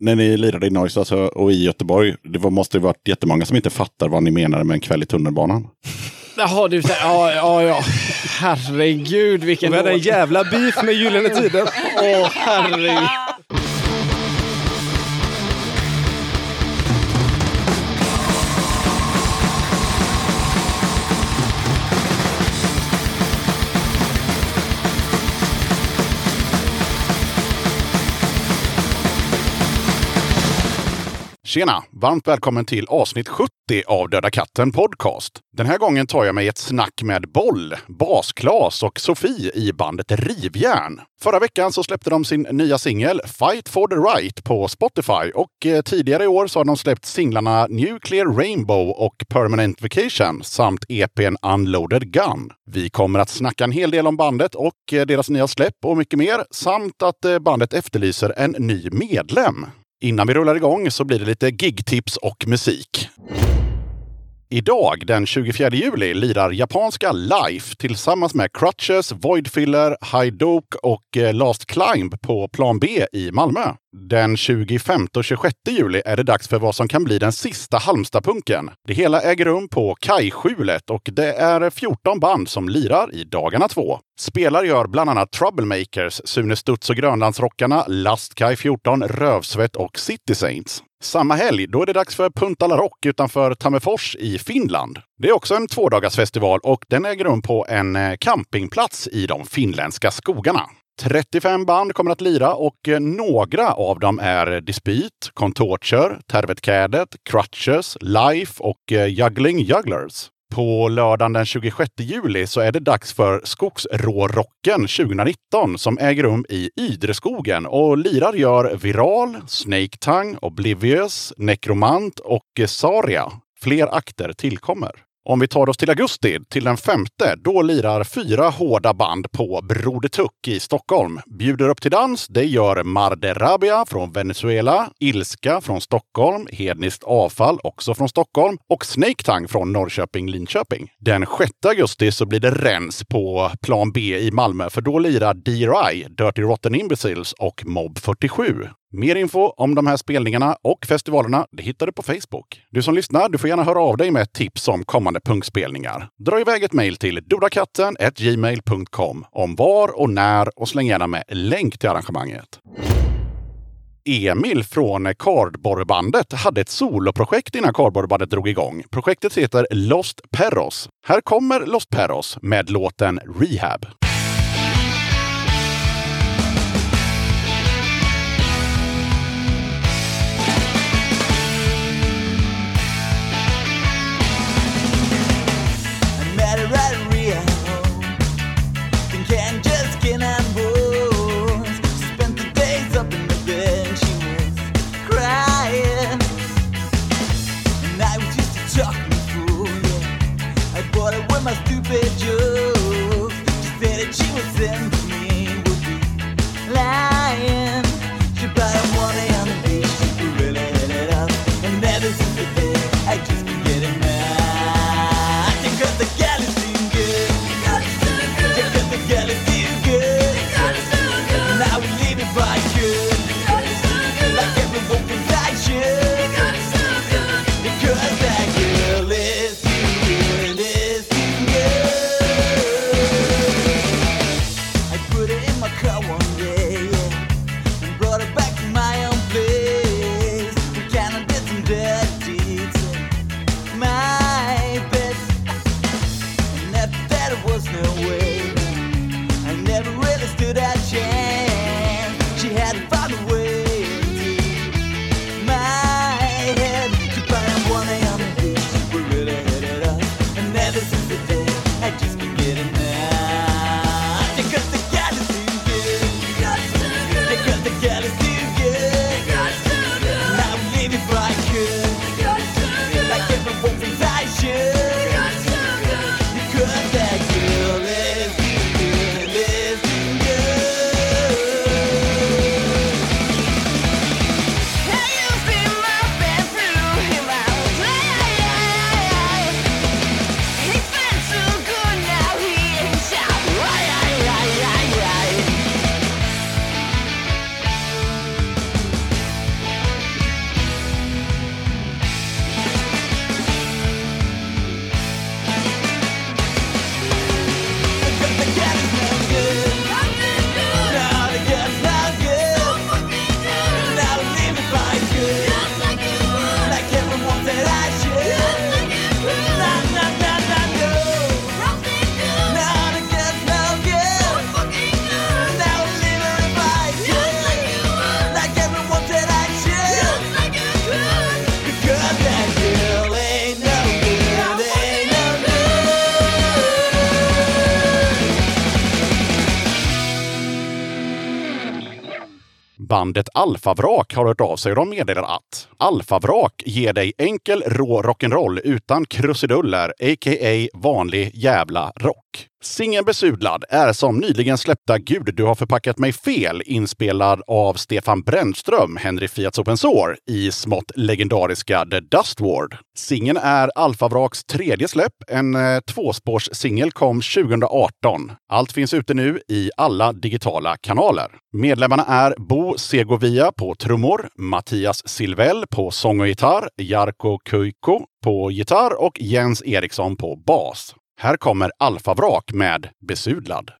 när ni lirade i Norge alltså, och i Göteborg, det var, måste ju varit jättemånga som inte fattar vad ni menade med en kväll i tunnelbanan. Jaha, du säger, ja, ja, ja. Herregud vilken Vi hade en jävla beef med Gyllene Tider. Åh, herregud. Tjena! Varmt välkommen till avsnitt 70 av Döda katten Podcast. Den här gången tar jag mig ett snack med Boll, Basklas och Sofie i bandet Rivjärn. Förra veckan så släppte de sin nya singel Fight for the Right på Spotify och eh, tidigare i år så har de släppt singlarna Nuclear Rainbow och Permanent Vacation samt EPn Unloaded Gun. Vi kommer att snacka en hel del om bandet och eh, deras nya släpp och mycket mer samt att eh, bandet efterlyser en ny medlem. Innan vi rullar igång så blir det lite gigtips och musik. Idag, den 24 juli, lirar japanska Life tillsammans med Crutches, Voidfiller, High och eh, Last Climb på Plan B i Malmö. Den 25 och 26 juli är det dags för vad som kan bli den sista Halmstadpunken. Det hela äger rum på Kajskjulet och det är 14 band som lirar i dagarna två. Spelar gör bland annat Troublemakers, Sune Studs och Grönlandsrockarna, Lastkaj 14, Rövsvett och City Saints. Samma helg, då är det dags för Puntala Rock utanför Tammerfors i Finland. Det är också en tvådagarsfestival och den äger rum på en eh, campingplats i de finländska skogarna. 35 band kommer att lira och eh, några av dem är Dispyt, Contorture, Tervetkädet, Crutches, Life och eh, Juggling Jugglers. På lördagen den 26 juli så är det dags för Skogsrårocken 2019 som äger rum i Ydreskogen och lirar gör Viral, Snake Tongue, Oblivious, Necromant och Saria. Fler akter tillkommer. Om vi tar oss till augusti, till den femte, då lirar fyra hårda band på Broder Tuck i Stockholm. Bjuder upp till dans, det gör Marderabia från Venezuela, Ilska från Stockholm, Hedniskt Avfall också från Stockholm och Snake Tang från Norrköping-Linköping. Den 6 augusti så blir det rens på Plan B i Malmö, för då lirar DRI, Dirty Rotten Imbeciles och Mob 47. Mer info om de här spelningarna och festivalerna det hittar du på Facebook. Du som lyssnar, du får gärna höra av dig med ett tips om kommande punkspelningar. Dra iväg ett mejl till dodakatten.gmail.com om var och när och släng gärna med länk till arrangemanget. Emil från Kardborrebandet hade ett soloprojekt innan kardborrebandet drog igång. Projektet heter Lost Perros. Här kommer Lost Perros med låten Rehab. Bandet Alfavrak har hört av sig och de meddelar Alfavrak ger dig enkel rå rock'n'roll utan krusiduller, a.k.a. vanlig jävla rock. Singeln Besudlad är som nyligen släppta Gud, du har förpackat mig fel inspelad av Stefan Brännström, Henry Fiats Open Sore, i smått legendariska The Dust Ward. Singeln är Alfavraks tredje släpp. En eh, tvåspårssingel kom 2018. Allt finns ute nu i alla digitala kanaler. Medlemmarna är Bo Segovia på trummor, Mattias Silvell på sång och gitarr, Jarko Kuiko på gitarr och Jens Eriksson på bas. Här kommer Alfavrak med Besudlad.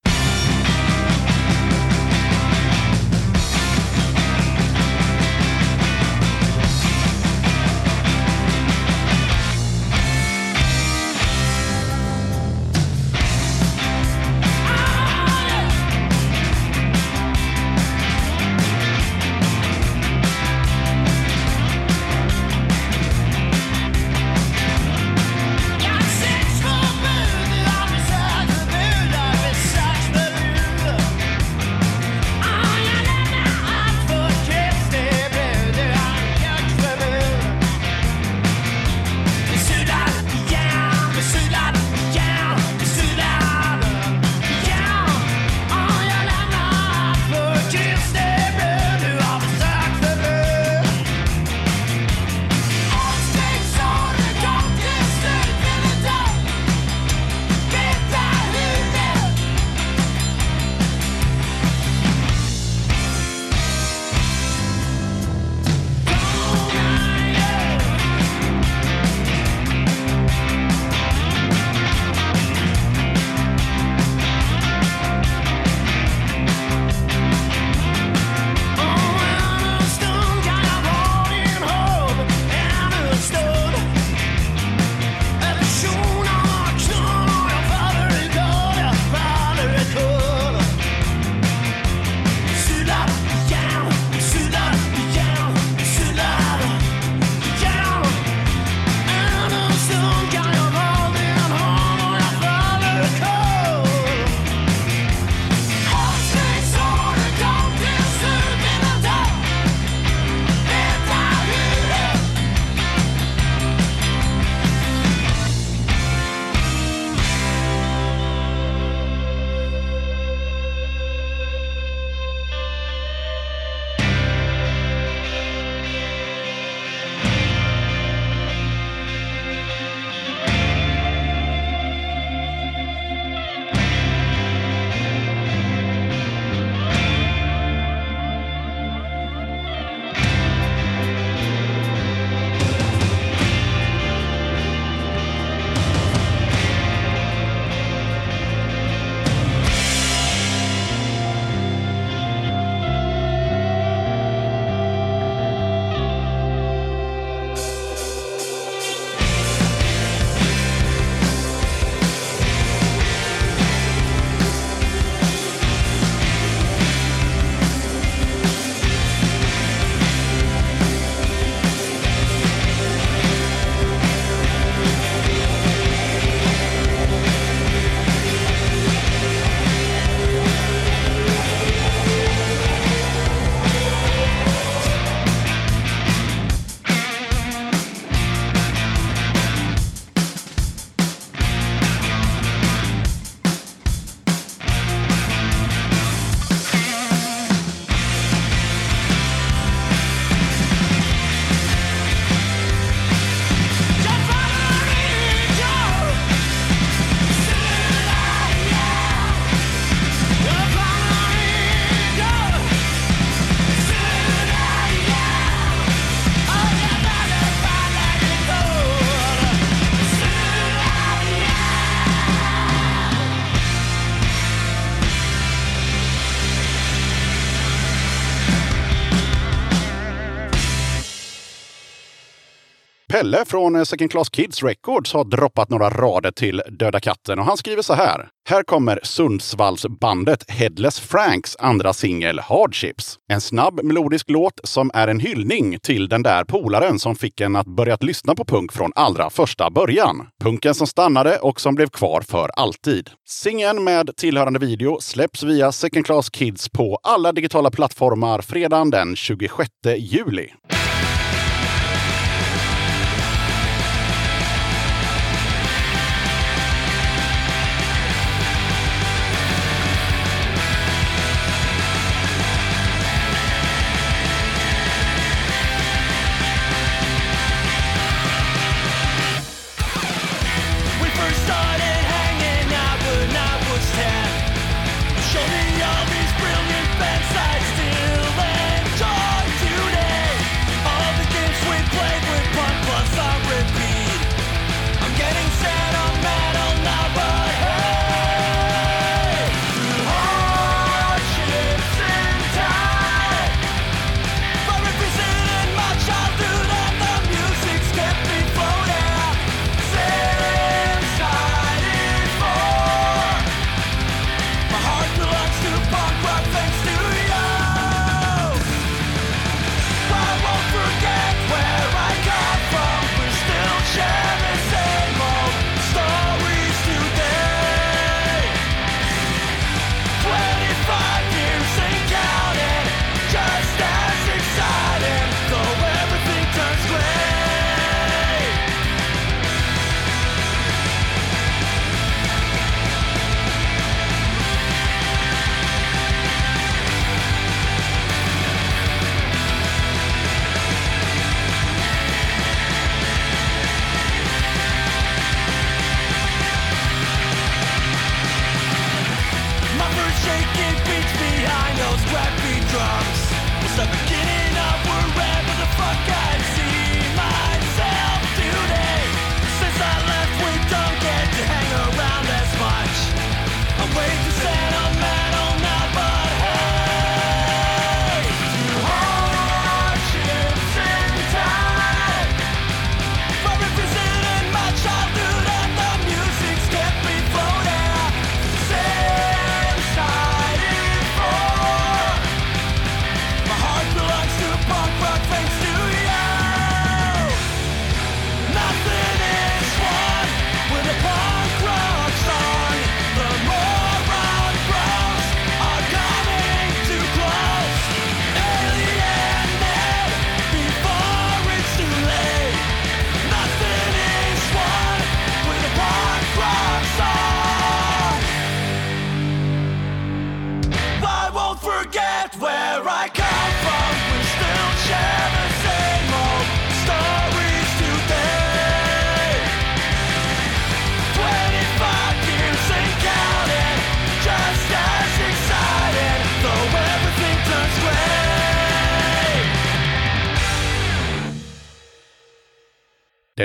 Pelle från eh, Second Class Kids Records har droppat några rader till Döda katten och han skriver så här. Här kommer Sundsvallsbandet Headless Franks andra singel Hardships. En snabb melodisk låt som är en hyllning till den där polaren som fick en att börja lyssna på punk från allra första början. Punken som stannade och som blev kvar för alltid. Singeln med tillhörande video släpps via Second Class Kids på alla digitala plattformar fredagen den 26 juli.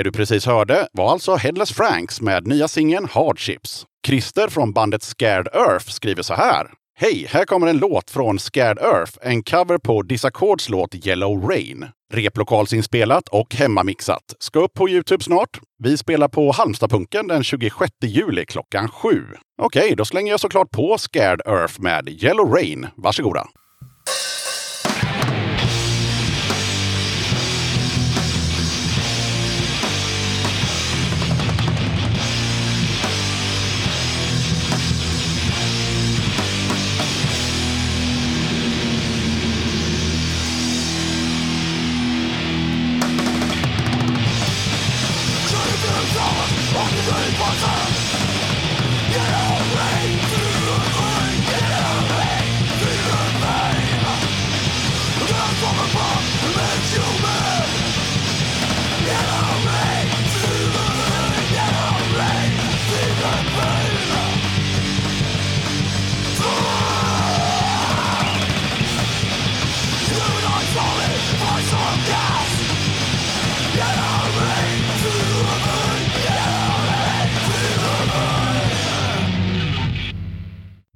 Du precis hörde var alltså Headless Franks med nya singeln Hardships. Christer från bandet Scared Earth skriver så här. Hej, här kommer en låt från Scared Earth, en cover på Disaccords låt Yellow Rain. Replokalsinspelat och hemmamixat. Ska upp på Youtube snart. Vi spelar på Halmstadpunken den 26 juli klockan sju. Okej, då slänger jag såklart på Scared Earth med Yellow Rain. Varsågoda.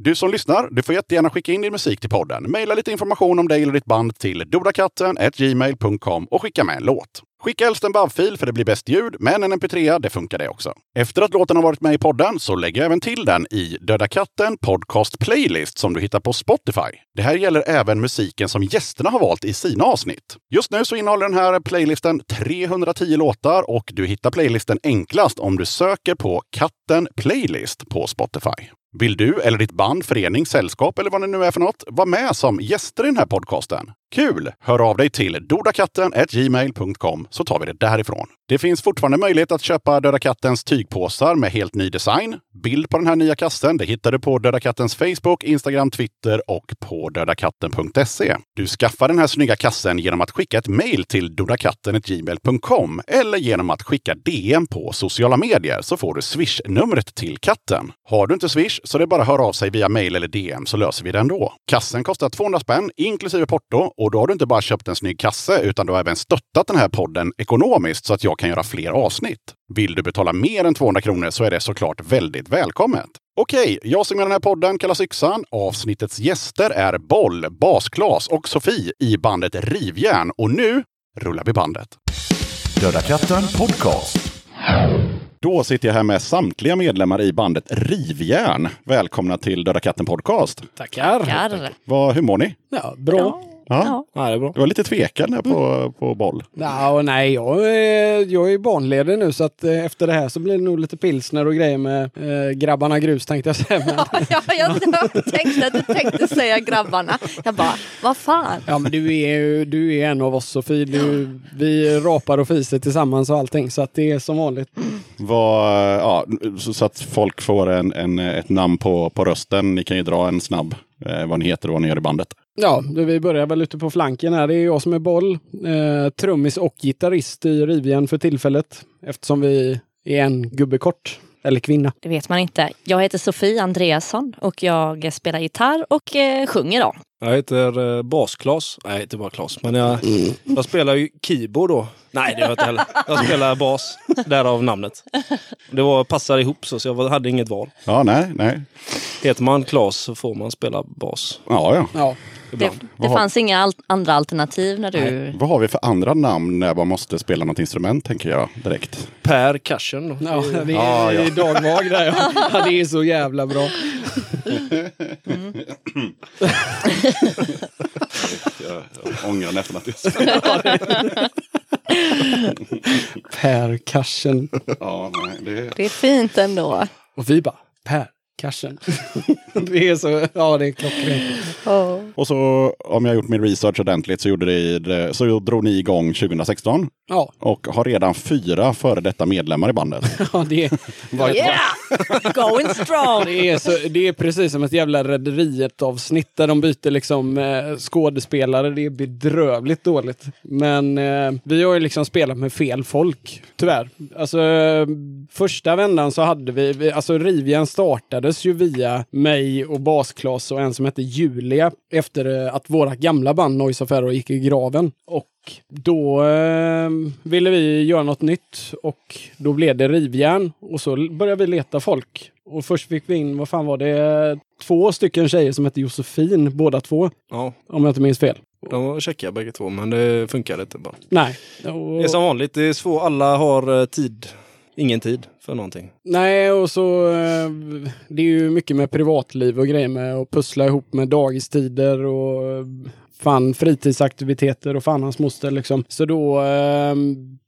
Du som lyssnar, du får jättegärna skicka in din musik till podden. Maila lite information om dig eller ditt band till dodakatten.gmail.com och skicka med en låt. Skicka helst en bavfil för det blir bäst ljud, men en mp3 det funkar det också. Efter att låten har varit med i podden så lägger jag även till den i Döda katten Podcast Playlist som du hittar på Spotify. Det här gäller även musiken som gästerna har valt i sina avsnitt. Just nu så innehåller den här playlisten 310 låtar och du hittar playlisten enklast om du söker på Katten Playlist på Spotify. Vill du eller ditt band, förening, sällskap eller vad det nu är för något vara med som gäster i den här podcasten? Kul! Hör av dig till dodakatten.gmail.com så tar vi det därifrån. Det finns fortfarande möjlighet att köpa Döda Kattens tygpåsar med helt ny design. Bild på den här nya kassen det hittar du på Döda Kattens Facebook, Instagram, Twitter och på dödakatten.se. Du skaffar den här snygga kassen genom att skicka ett mejl till dodakatten.gmail.com eller genom att skicka DM på sociala medier så får du Swish-numret till katten. Har du inte Swish så det är bara att höra av sig via mejl eller DM så löser vi det ändå. Kassen kostar 200 spänn inklusive porto och då har du inte bara köpt en snygg kasse utan du har även stöttat den här podden ekonomiskt så att jag kan göra fler avsnitt. Vill du betala mer än 200 kronor så är det såklart väldigt välkommet. Okej, jag som gör den här podden kallas Yxan. Avsnittets gäster är Boll, Basklas och Sofie i bandet Rivjärn. Och nu rullar vi bandet. Döda katten podcast. Då sitter jag här med samtliga medlemmar i bandet Rivjärn. Välkomna till Döda katten podcast. Tackar. Tackar. Vad, hur mår ni? Ja, bra. Ja. Ja. Ja. Det är bra. Du var lite tvekan här på, på boll. Ja, och nej, jag, är- jag är barnledig nu så att eh, efter det här så blir det nog lite pilsner och grejer med eh, grabbarna grus tänkte jag säga. Men, Ja, jag, jag tänkte att du tänkte säga grabbarna. Jag bara, vad fan? ja, men du är ju du är en av oss Sofie. Du, vi rapar och fiser tillsammans och allting så att det är som vanligt. Vad, ja, så, så att folk får en, en, ett namn på, på rösten. Ni kan ju dra en snabb eh, vad ni heter och vad ni gör i bandet. Ja, vi börjar väl ute på flanken här. Det är jag som är boll, eh, trummis och gitarrist i Rivjärn för tillfället eftersom vi är en gubbe kort. Eller kvinna. Det vet man inte. Jag heter Sofie Andreasson och jag spelar gitarr och eh, sjunger då. Jag heter eh, Bas-Klas. Nej, jag heter bara Klas. Men jag, jag spelar ju keyboard då. Nej, det gör jag inte heller. Jag spelar bas. Därav namnet. Det var, passade ihop så, så jag hade inget val. Ja, nej, nej. Heter man Klas så får man spela bas Ja, ja. Ja, Det, det fanns inga al- andra alternativ när du... Vad har vi för andra namn när man måste spela något instrument, tänker jag direkt. Per då. ja det är Ja, ja. Dag Vag där. Ja. ja, det är så jävla bra. Jag, jag ångrar nästan att jag Per Karsen. Ja, nej, det... Det är fint ändå. Och vi bara, Per Karsen. det är så, ja det är klockrent. Oh. Och så, om jag har gjort min research ordentligt, så, gjorde det, så drog ni igång 2016 Ja, och har redan fyra före detta medlemmar i bandet. ja det, är, Yeah! Going strong! det, är så, det är precis som ett jävla Rederiet-avsnitt där de byter liksom eh, skådespelare. Det är bedrövligt dåligt. Men eh, vi har ju liksom spelat med fel folk, tyvärr. Alltså eh, första vändan så hade vi, vi alltså Rivjärn startades ju via mig och Basklas och en som hette Julia efter eh, att våra gamla band Noise of Error gick i graven. Och då eh, ville vi göra något nytt och då blev det rivjärn och så började vi leta folk. Och först fick vi in, vad fan var det, två stycken tjejer som hette Josefin, båda två, Ja, om jag inte minns fel. de var checkiga bägge två, men det funkade inte bara. Nej. Det är Och, som vanligt, det är svårt. Alla har eh, tid. Ingen tid för någonting. nej, och så eh, det är ju mycket med privatliv och grejer med att pussla ihop med dagistider och eh, fan fritidsaktiviteter och fan hans moster liksom. Så då eh,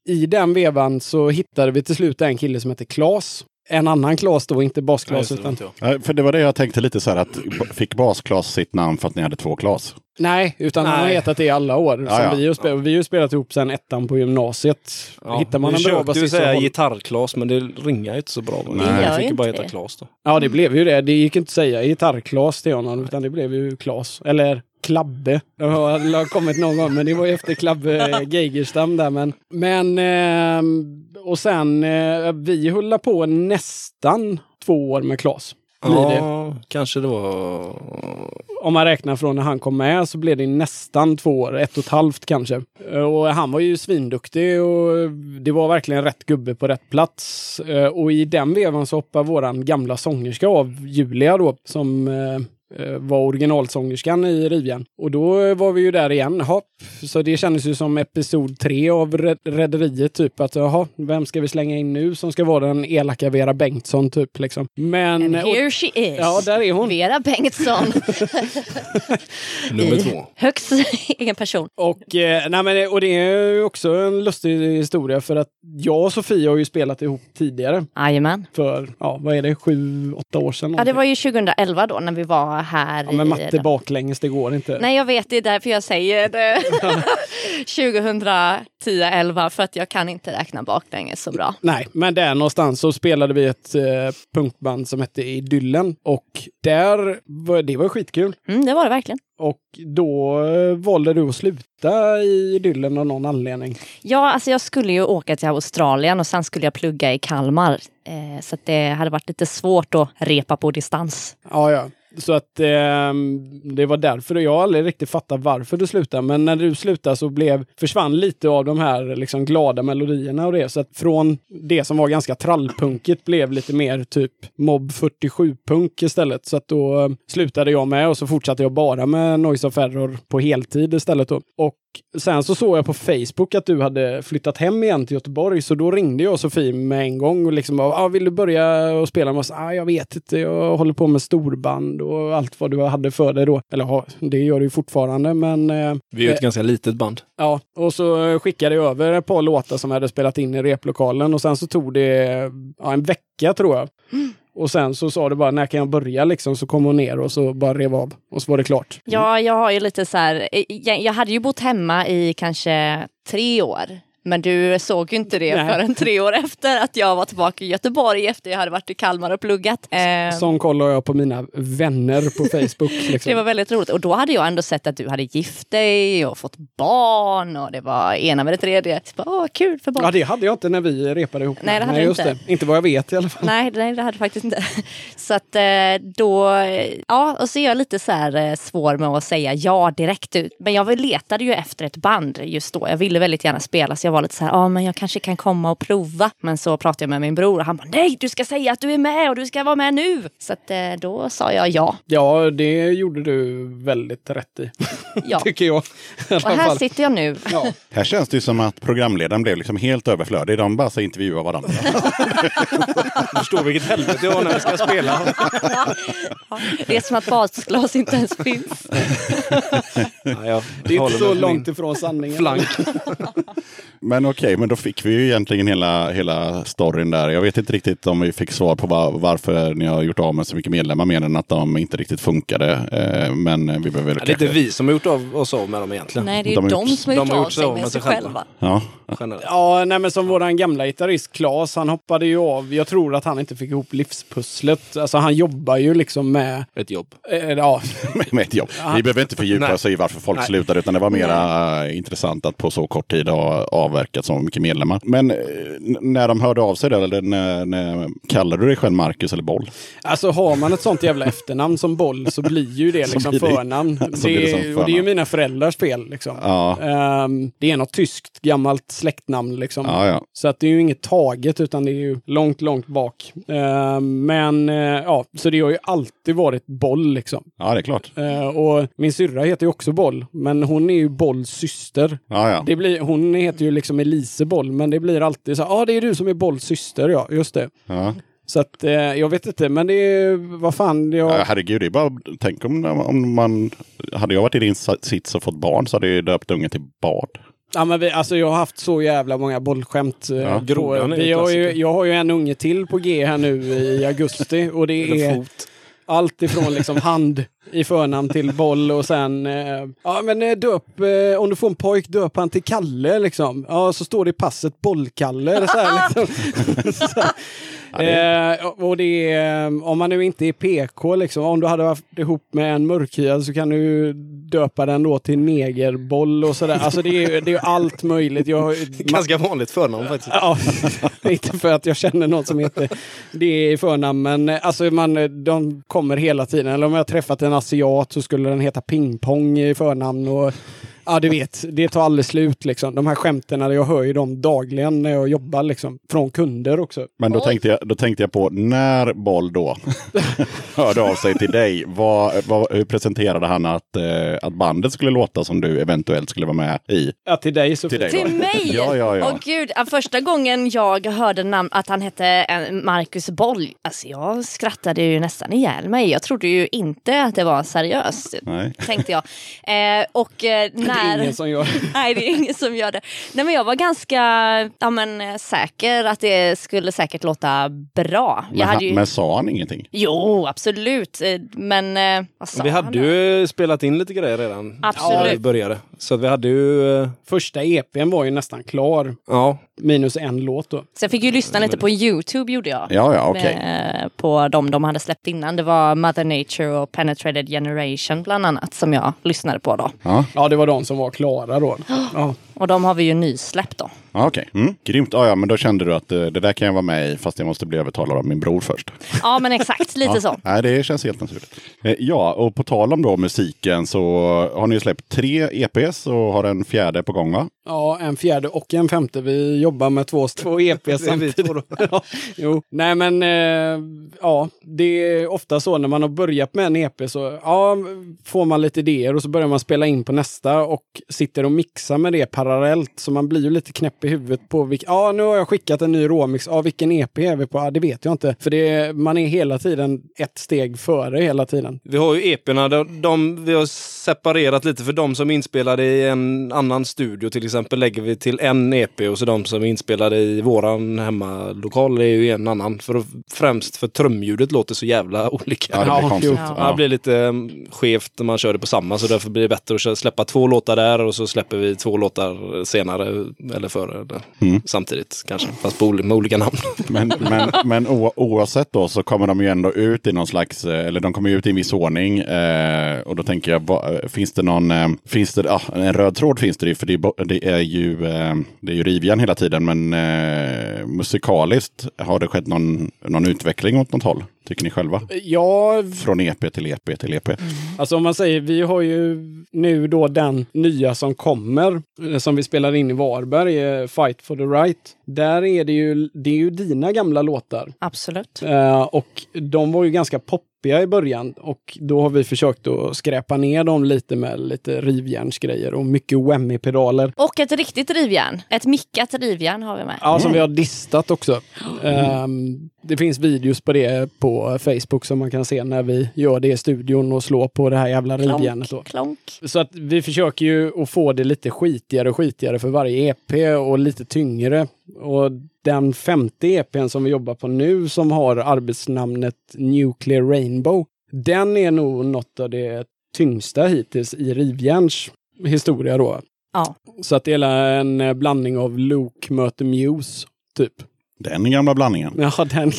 i den vevan så hittade vi till slut en kille som heter Klas. En annan Klas då, inte Nej, basklas det utan... Nej, för det var det jag tänkte lite så här att fick Basklas sitt namn för att ni hade två Klas? Nej, utan han har Nej. hetat det i alla år. Ja, ja. Vi, har spelat, vi har ju spelat ihop sedan ettan på gymnasiet. Ja, Hittar man vi en bra basist så säga gitarrklas, men det ringar ju inte så bra. Nej. Det gör fick ju bara inte heta. Klas då. Ja, det blev ju det. Det gick inte att säga gitarrklas till honom, utan det blev ju Klas. Eller Klabbe. Det har kommit någon gång, men det var ju efter Klabbe Geigerstam där. Men, men ehm, och sen, eh, vi höll på nästan två år med Klas. Ja, kanske det var... Om man räknar från när han kom med så blev det nästan två år, ett och ett halvt kanske. Och han var ju svinduktig och det var verkligen rätt gubbe på rätt plats. Eh, Och i den vevan så hoppar våran gamla sångerska av, Julia då, som eh, eh, var originalsångerskan i Rivjärn. Och då var vi ju där igen. Hopp. Så det kändes ju som episod tre av Re- Rederiet typ. Att jaha, vem ska vi slänga in nu som ska vara den elaka Vera Bengtsson typ liksom. Men... And och- here she is. Ja, där är hon. Vera Bengtsson. Nummer två. Högst egen person. Och, eh, nej men, och det är ju också en lustig historia för att jag och Sofia har ju spelat ihop tidigare. Jajamän. För, ja, vad är det, sju, åtta år sedan? Ja, det var ju 2011 då när vi var här. Ja, men i matte den- baklänges, det går inte. Nej, jag vet, det är därför jag säger det. 2010-11 för att jag kan inte räkna baklänges så bra. Nej, men där någonstans så spelade vi ett eh, punkband som hette Idyllen. Och där, var, det var skitkul. Mm, det var det verkligen. Och då eh, valde du att sluta i Idyllen av någon anledning. Ja, alltså jag skulle ju åka till Australien och sen skulle jag plugga i Kalmar. Eh, så det hade varit lite svårt att repa på distans. Ja, ja. Så att eh, det var därför. Jag har aldrig riktigt fattat varför du slutade. Men när du slutade så blev, försvann lite av de här liksom, glada melodierna och det. Så att från det som var ganska trallpunkigt blev lite mer typ Mob 47-punk istället. Så att då eh, slutade jag med och så fortsatte jag bara med Noise of Error på heltid istället. Då. Och sen så såg jag på Facebook att du hade flyttat hem igen till Göteborg. Så då ringde jag Sofie med en gång och liksom bara, ah, vill du börja och spela med oss? Ah, jag vet inte, jag håller på med storband och allt vad du hade för dig då. Eller ja, det gör du ju fortfarande, men eh, Vi är ju ett ganska litet band. ja. Och så skickade jag över ett par låtar som jag hade spelat in i replokalen och sen så tog det ja, en vecka tror jag. Och sen så sa du bara, när kan jag börja liksom? Så kom hon ner och så bara rev av. Och så var det klart. Ja, jag har ju lite så här, eh, jag, jag hade ju bott hemma i kanske tre år. Men du såg ju inte det Nej. förrän tre år efter att jag var tillbaka i Göteborg efter jag hade varit i Kalmar och pluggat. Eh, Sån kollar jag på mina vänner på Facebook. Liksom. Det var väldigt roligt. Och då hade jag ändå sett att du hade gift dig och fått barn och det var ena med det tredje. Bara, Åh, kul för barn. Ja, det hade jag inte när vi repade ihop. Nej, det hade du just inte. Det. Inte vad jag vet i alla fall. Nej, nej, det hade jag faktiskt inte. Så att eh, då, ja, och så är jag lite så här eh, svår med att säga ja direkt ut. Men jag letade ju efter ett band just då. Jag ville väldigt gärna spela så jag var lite så här, ja men jag kanske kan komma och prova. Men så pratade jag med min bror och han bara, nej du ska säga att du är med och du ska vara med nu. Så att eh, då sa jag ja. Ja, det gjorde du väldigt rätt i. ja. Tycker jag. I Och här fall. sitter jag nu. Ja. Här känns det ju som att programledaren blev liksom helt överflödig. De bara så intervjuar varandra. Du förstår vilket helvete jag har när jag ska spela. Det är som att basglas inte ens finns. Ja, jag Det är inte så långt ifrån sanningen. Flank. Men okej, men då fick vi ju egentligen hela, hela storyn där. Jag vet inte riktigt om vi fick svar på var, varför ni har gjort av med så mycket medlemmar mer än att de inte riktigt funkade. Eh, men vi behöver väl Det är inte vi som har gjort av oss av med dem egentligen. Nej, det är De ju har de gjort- som har de gjort har av gjort sig av med sig med sig själva. själva. Ja, Generellt. Ja, nej men som våran gamla gitarrist Claes, han hoppade ju av. Jag tror att han inte fick ihop livspusslet. Alltså han jobbar ju liksom med, Ett jobb. eh, ja, med, ett jobb. Vi behöver inte fördjupa Nej. oss i varför folk Nej. slutade, utan det var mera eh, intressant att på så kort tid ha avverkat så mycket medlemmar. Men eh, när de hörde av sig då, eller när, när, kallar du dig själv Marcus eller Boll? Alltså har man ett sånt jävla efternamn som Boll så blir ju det liksom det- förnamn. det som Det, och det är ju mina föräldrars fel. Liksom. Ja. Ehm, det är något tyskt gammalt släktnamn. Liksom. Ja, ja. Så att det är ju inget taget utan det är ju långt, långt bak. Ehm, men eh, ja, så det har ju alltid varit Boll liksom. ja, det är klart. Eh, och min syrra heter ju också Boll, men hon är ju Bolls syster. Det blir, hon heter ju liksom Elise Boll, men det blir alltid så ja ah, det är du som är Bolls syster, ja, just det. ja. Så att eh, jag vet inte, men det är, vad fan, jag... Ja, herregud, det är bara, tänk om, om man... Hade jag varit i din sits och fått barn så hade jag ju döpt ungen till Bard. Ja, men vi, alltså jag har haft så jävla många bollskämt. eh, Ja, på, vi har ju, jag har ju en unge till på G här nu i augusti och det är allt ifrån liksom hand i förnamn till boll och sen, eh, ja men eh, döp, eh, om du får en pojk döp han till Kalle liksom. Ja, så står det i passet Bollkalle. Så här, liksom. så, eh, och det är, eh, om man nu inte är PK liksom, om du hade haft ihop med en mörkhyad så kan du döpa den då till negerboll och sådär. Alltså det är ju det är ju allt möjligt. Jag, Ganska vanligt förnamn faktiskt. Ja, inte för att jag känner någon som heter det i förnamn, men alltså man, de kommer hela tiden. Eller om jag träffat en asiat så skulle den heta pingpong i förnamn. Och, Ja, du vet, det tar aldrig slut liksom. De här skämten, jag hör ju dem dagligen när jag jobbar liksom. Från kunder också. Men då tänkte, jag, då tänkte jag på när Boll då hörde av sig till dig. Vad, vad, hur presenterade han att, eh, att bandet skulle låta som du eventuellt skulle vara med i? Ja, till dig så Till dig. Till mig? Ja, ja, ja. Åh gud, första gången jag hörde namn, att han hette eh, Marcus Boll, alltså jag skrattade ju nästan ihjäl mig. Jag trodde ju inte att det var seriöst, Nej. tänkte jag. Eh, och Det är när... ingen som gör Nej, det är ingen som gör det. Nej, men jag var ganska ja, men, säker att det skulle säkert låta bra. Men, Jag hade han, ju... men sa han ingenting? Jo, absolut. Eh, Men eh, vad sa Vi han hade då? ju spelat in lite grejer redan. Absolut. När vi började. Så att vi hade ju... eh, Första EPn var ju nästan klar. Ja, Minus en låt då. Så jag fick ju lyssna lite på Youtube gjorde jag. Ja, ja, okej. Eh, På de de hade släppt innan. Det var Mother Nature och Penetrated Generation bland annat som jag lyssnade på då. Ja, Ja, det var de som var klara då. Ja. Och de har vi ju nysläppt då. ja okej. Mm. Grymt. Ja, ja, men då kände du att eh, det där kan jag vara med i fast jag måste bli övertalad av min bror först. Ja men exakt, lite så. Nej, det känns helt naturligt. Eh, Ja, och på tal om då musiken så har ni ju släppt tre EPs och har en fjärde på gång va? ja, en fjärde och en femte. Vi jobbar med två, två EPs samtidigt. ja, jo. Nej men, eh, ja, det är ofta så när man har börjat med en EP så ja, får man lite idéer och så börjar man spela in på nästa och sitter och mixar med det parallellt. Så man blir ju lite knäpp i huvudet på vilk, ja nu har jag skickat en ny råmix, ja vilken EP är vi på? Ja det vet jag inte. För det, man är hela tiden ett steg före hela tiden. vi har ju EPerna. De, de, vi har separerat lite för de som är inspelade i en annan studio till exempel lägger vi till en EP och så de som är inspelade i våran hemmalokal är ju en annan. För, främst för trumljudet låter så jävla olika. Ja, det blir Ja, konstigt. jo. Ja. Det blir lite um, skevt när man kör det på samma så därför blir det bättre att släppa två låtar där och så släpper vi två låtar senare eller före. Eller Mm. Samtidigt kanske, fast på, med olika namn. Men, men, men oavsett då så kommer de ju ändå ut i någon slags, eh, eller de kommer ut i en viss ordning. Eh, och då tänker jag, va, finns det någon, eh, finns det, ah, en röd tråd finns det ju, för det det är ju, eh, det är ju rivjärn hela tiden. Men eh, musikaliskt, har det skett någon, någon utveckling åt något håll? Tycker ni själva? Ja, Från EP till EP till EP. Alltså om man säger, vi har ju nu då den nya som kommer, eh, som vi spelar in i Varberg, eh, Fight for the Right. Där är det ju, det är ju dina gamla låtar. Absolut. Eh, och de var ju ganska poppiga i början och då har vi försökt att skräpa ner dem lite med lite rivjärnsgrejer och mycket whammy-pedaler. Och ett riktigt rivjärn. Ett mickat rivjärn har vi med. Ja, som vi har distat också. Ehm, det finns videos på det på Facebook som man kan se när vi gör det i studion och slår på det här jävla rivjärnet. Klonk, klonk. Så att vi försöker ju att få det lite skitigare och skitigare för varje EP och lite tyngre. Och den femte EPn som vi jobbar på nu som har arbetsnamnet Nuclear Rainbow, den är nog något av det tyngsta hittills i Rivjärns historia då. Ja. Så att det är en blandning av Luke möter Muse, typ. Den gamla blandningen. Ja, den.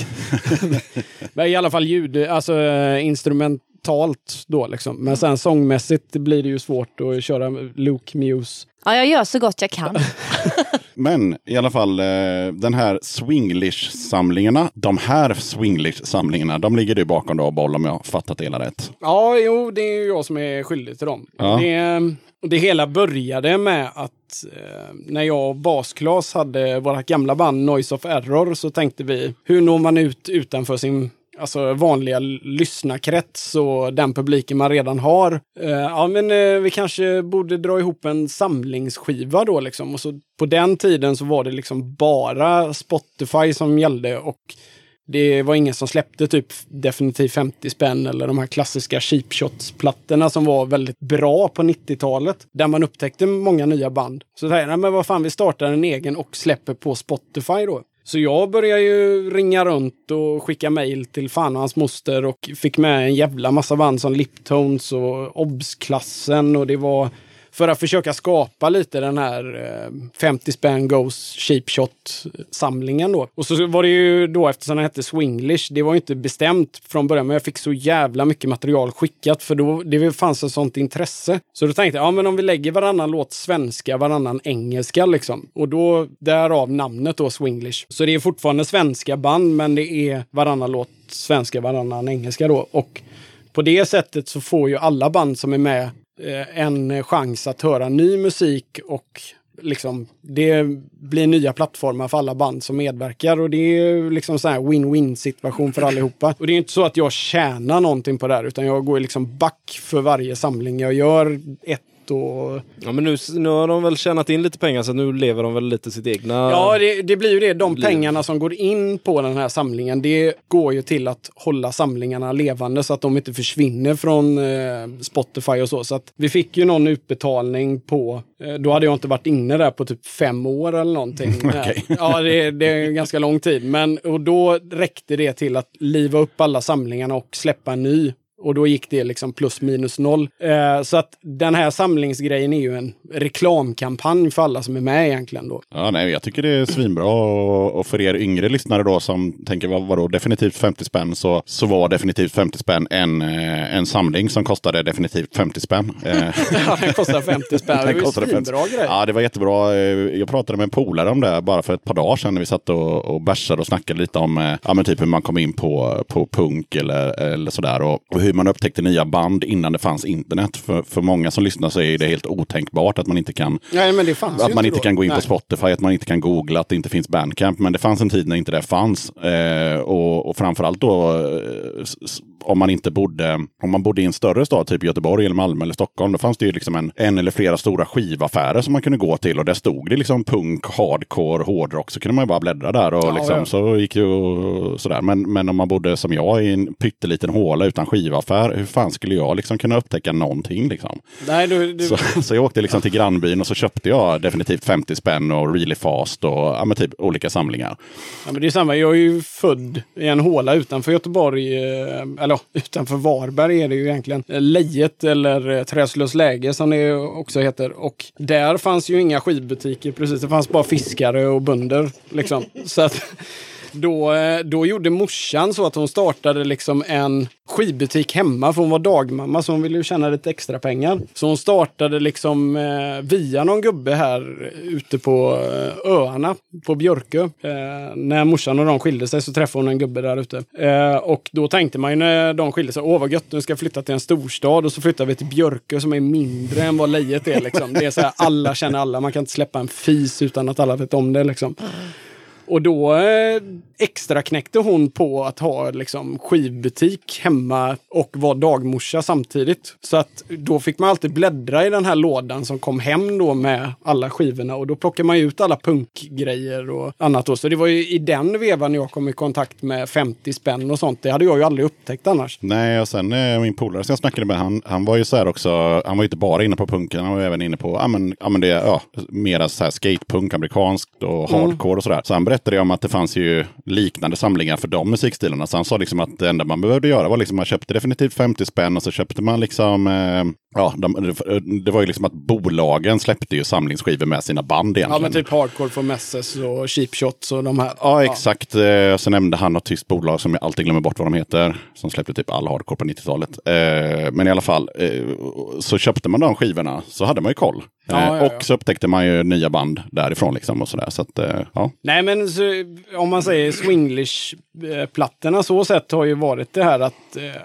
Men i alla fall ljud, alltså instrumentalt då liksom. Men sen sångmässigt blir det ju svårt att köra Luke Muse. Ja, jag gör så gott jag kan. Men i alla fall, eh, den här Swinglish-samlingarna, de här Swinglish-samlingarna, de ligger du bakom då, Boll, om jag har fattat det hela rätt. Ja, jo, det är ju jag som är skyldig till dem. Ja. Det, det hela började med att eh, när jag och Basklas hade vårt gamla band Noise of Error så tänkte vi, hur når man ut utanför sin alltså vanliga lyssnarkrets och den publiken man redan har. Eh, ja, men eh, vi kanske borde dra ihop en samlingsskiva då liksom. Och så på den tiden så var det liksom bara Spotify som gällde och det var ingen som släppte typ definitivt 50 spänn eller de här klassiska cheap shots-plattorna som var väldigt bra på 90-talet. Där man upptäckte många nya band. Så tänkte jag, nej men vad fan, vi startar en egen och släpper på Spotify då. Så jag började ju ringa runt och skicka mejl till fan och hans moster och fick med en jävla massa band som Liptones och Obs-klassen och det var för att försöka skapa lite den här eh, 50 spänn goes cheap shot samlingen då. Och så var det ju då eftersom den hette Swinglish, det var ju inte bestämt från början men jag fick så jävla mycket material skickat för då det fanns ett sånt intresse. Så då tänkte jag, ja men om vi lägger varannan låt svenska, varannan engelska liksom. Och då därav namnet då Swinglish. Så det är fortfarande svenska band men det är varannan låt svenska, varannan engelska då. Och på det sättet så får ju alla band som är med Eh, en chans att höra ny musik och liksom det blir nya plattformar för alla band som medverkar och det är liksom så här win-win situation för allihopa. Och det är inte så att jag tjänar någonting på det här utan jag går liksom back för varje samling jag gör. Ett och Ja, men nu, nu har de väl tjänat in lite pengar så nu lever de väl lite sitt egna... Ja, det, det blir ju det. De Liv. pengarna som går in på den här samlingen, det går ju till att hålla samlingarna levande så att de inte försvinner från eh, Spotify och så. Så att vi fick ju någon utbetalning på, eh, då hade jag inte varit inne där på typ fem år eller någonting. Okej. Ja, det, det är ganska lång tid. Men och då räckte det till att liva upp alla samlingarna och släppa en ny. Och då gick det liksom plus minus noll. Eh, så att den här samlingsgrejen är ju en reklamkampanj för alla som är med egentligen då. Ja, nej, jag tycker det är svinbra och, och för er yngre lyssnare då som tänker vad, vadå definitivt 50 spänn så, så var definitivt 50 spänn en, eh, en samling som kostade definitivt 50 spänn. Eh, Ja, den kostar 50 spänn. Det Den ju kostade svinbra 50. grej. Ja, det var jättebra. Eh, Jag pratade med en polare om det bara för ett par dagar sedan när vi satt och, och bärsade och snackade lite om ja, men typ hur man kom in på, på punk eller, eller sådär och, och hur man upptäckte nya band innan det fanns internet. För, för många som lyssnar så är det helt otänkbart att man inte kan Nej, men det fanns att man inte då. kan gå in Nej. på Spotify, att man inte kan googla, att det inte finns Bandcamp. Men det fanns en tid när inte det fanns. Eh, och, och framförallt då eh, om man inte bodde, om man bodde i en större stad, typ Göteborg, eller Malmö eller Stockholm. Då fanns det ju liksom en, en eller flera stora skivaffärer som man kunde gå till. Och där stod det liksom punk, hardcore, hårdrock. Så kunde man ju bara bläddra där och Ja, liksom, ja. så gick och sådär. Men, men om man bodde som jag i en pytteliten håla utan skivaffär, hur fan skulle jag liksom kunna upptäcka någonting liksom? Nej, du, du, Så, så jag åkte liksom till grannbyn och så köpte jag definitivt 50 spänn och Really Fast och ja, men typ olika samlingar. ja, men det är samma. Jag är ju född i en håla utanför Göteborg, eh, eller då, utanför Varberg är det ju egentligen. Eh, Lejet eller eh, Träslös läge som det också heter. Och där fanns ju inga skivbutiker precis. Det fanns bara fiskare och bönder liksom. Så att då, eh, då gjorde morsan så att hon startade liksom en skivbutik hemma för hon var dagmamma så hon ville ju tjäna lite extra pengar. Så hon startade liksom eh, via någon gubbe här ute på eh, öarna på Björkö. Eh, när morsan och de skilde sig så träffade hon en gubbe där ute. Eh, och då tänkte man ju när de skilde sig, åh vad gött, nu ska jag flytta till en storstad och så flyttar vi till Björkö som är mindre än vad Lejet är liksom. Det är så här, alla känner alla, man kan inte släppa en fis utan att alla vet om det liksom. Och då eh, extra knäckte hon på att ha liksom, skivbutik hemma och vara dagmorsa samtidigt. Så att då fick man alltid bläddra i den här lådan som kom hem då med alla skivorna och då plockade man ju ut alla punkgrejer och annat. Då. Så det var ju i den vevan jag kom i kontakt med 50 spänn och sånt. Det hade jag ju aldrig upptäckt annars. Nej, och sen eh, min polare som jag snackade med, han, han var ju så här också, han var ju inte bara inne på punken, han var även inne på, ja men, ja, men det, ja, mera så här skatepunk, amerikanskt och hardcore och sådär. Så han berättade om att det fanns ju liknande samlingar för de musikstilarna. Så han sa liksom att det enda man behövde göra var liksom, man köpte definitivt 50 spänn och så köpte man liksom, eh, ja, de, det var ju liksom att bolagen släppte ju samlingsskivor med sina band Ja egentligen. men typ Hardcore for Messes och Cheap Shots och de här. Ja, exakt. Eh, Så nämnde han något tyskt bolag som jag alltid glömmer bort vad de heter. Som släppte typ all hardcore på 90-talet. Eh, Men i alla fall, eh, så köpte man de skivorna så hade man ju koll. Ja, Eh, ja, ja. Och så upptäckte man ju nya band därifrån liksom och sådär. Så att, eh, ja. Nej men så, om man säger Swinglish-plattorna så sett har ju varit det här att eh,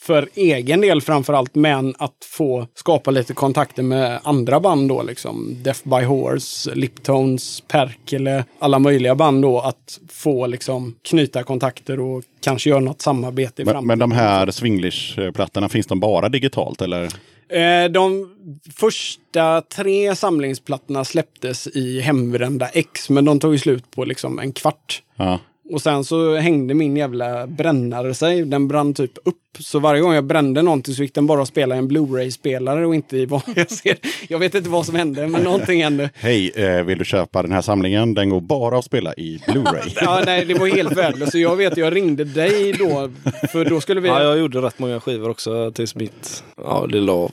för egen del framför allt, men att få skapa lite kontakter med andra band då liksom. Death by Horse, Liptones, Perkele, alla möjliga band då. Att få liksom knyta kontakter och kanske göra något samarbete i Men, framtiden. men de här Swinglish-plattorna, finns de bara digitalt eller? Eh, de första tre samlingsplattorna släpptes i hembrända X, men de tog ju slut på liksom en kvart. Ja. Och sen så hängde min jävla brännare sig. Den brann typ upp. Så varje gång jag brände någonting så gick den bara att spela i en Blu-ray-spelare och inte i vad jag ser. Jag vet inte vad som hände, men någonting hände. Hej, eh, vill du köpa den här samlingen? Den går bara att spela i Blu-ray. Ja, nej, det var helt värdelöst. Så jag vet, jag ringde dig då. För då skulle vi... Ja, jag gjorde rätt många skivor också tills mitt, ja det la av.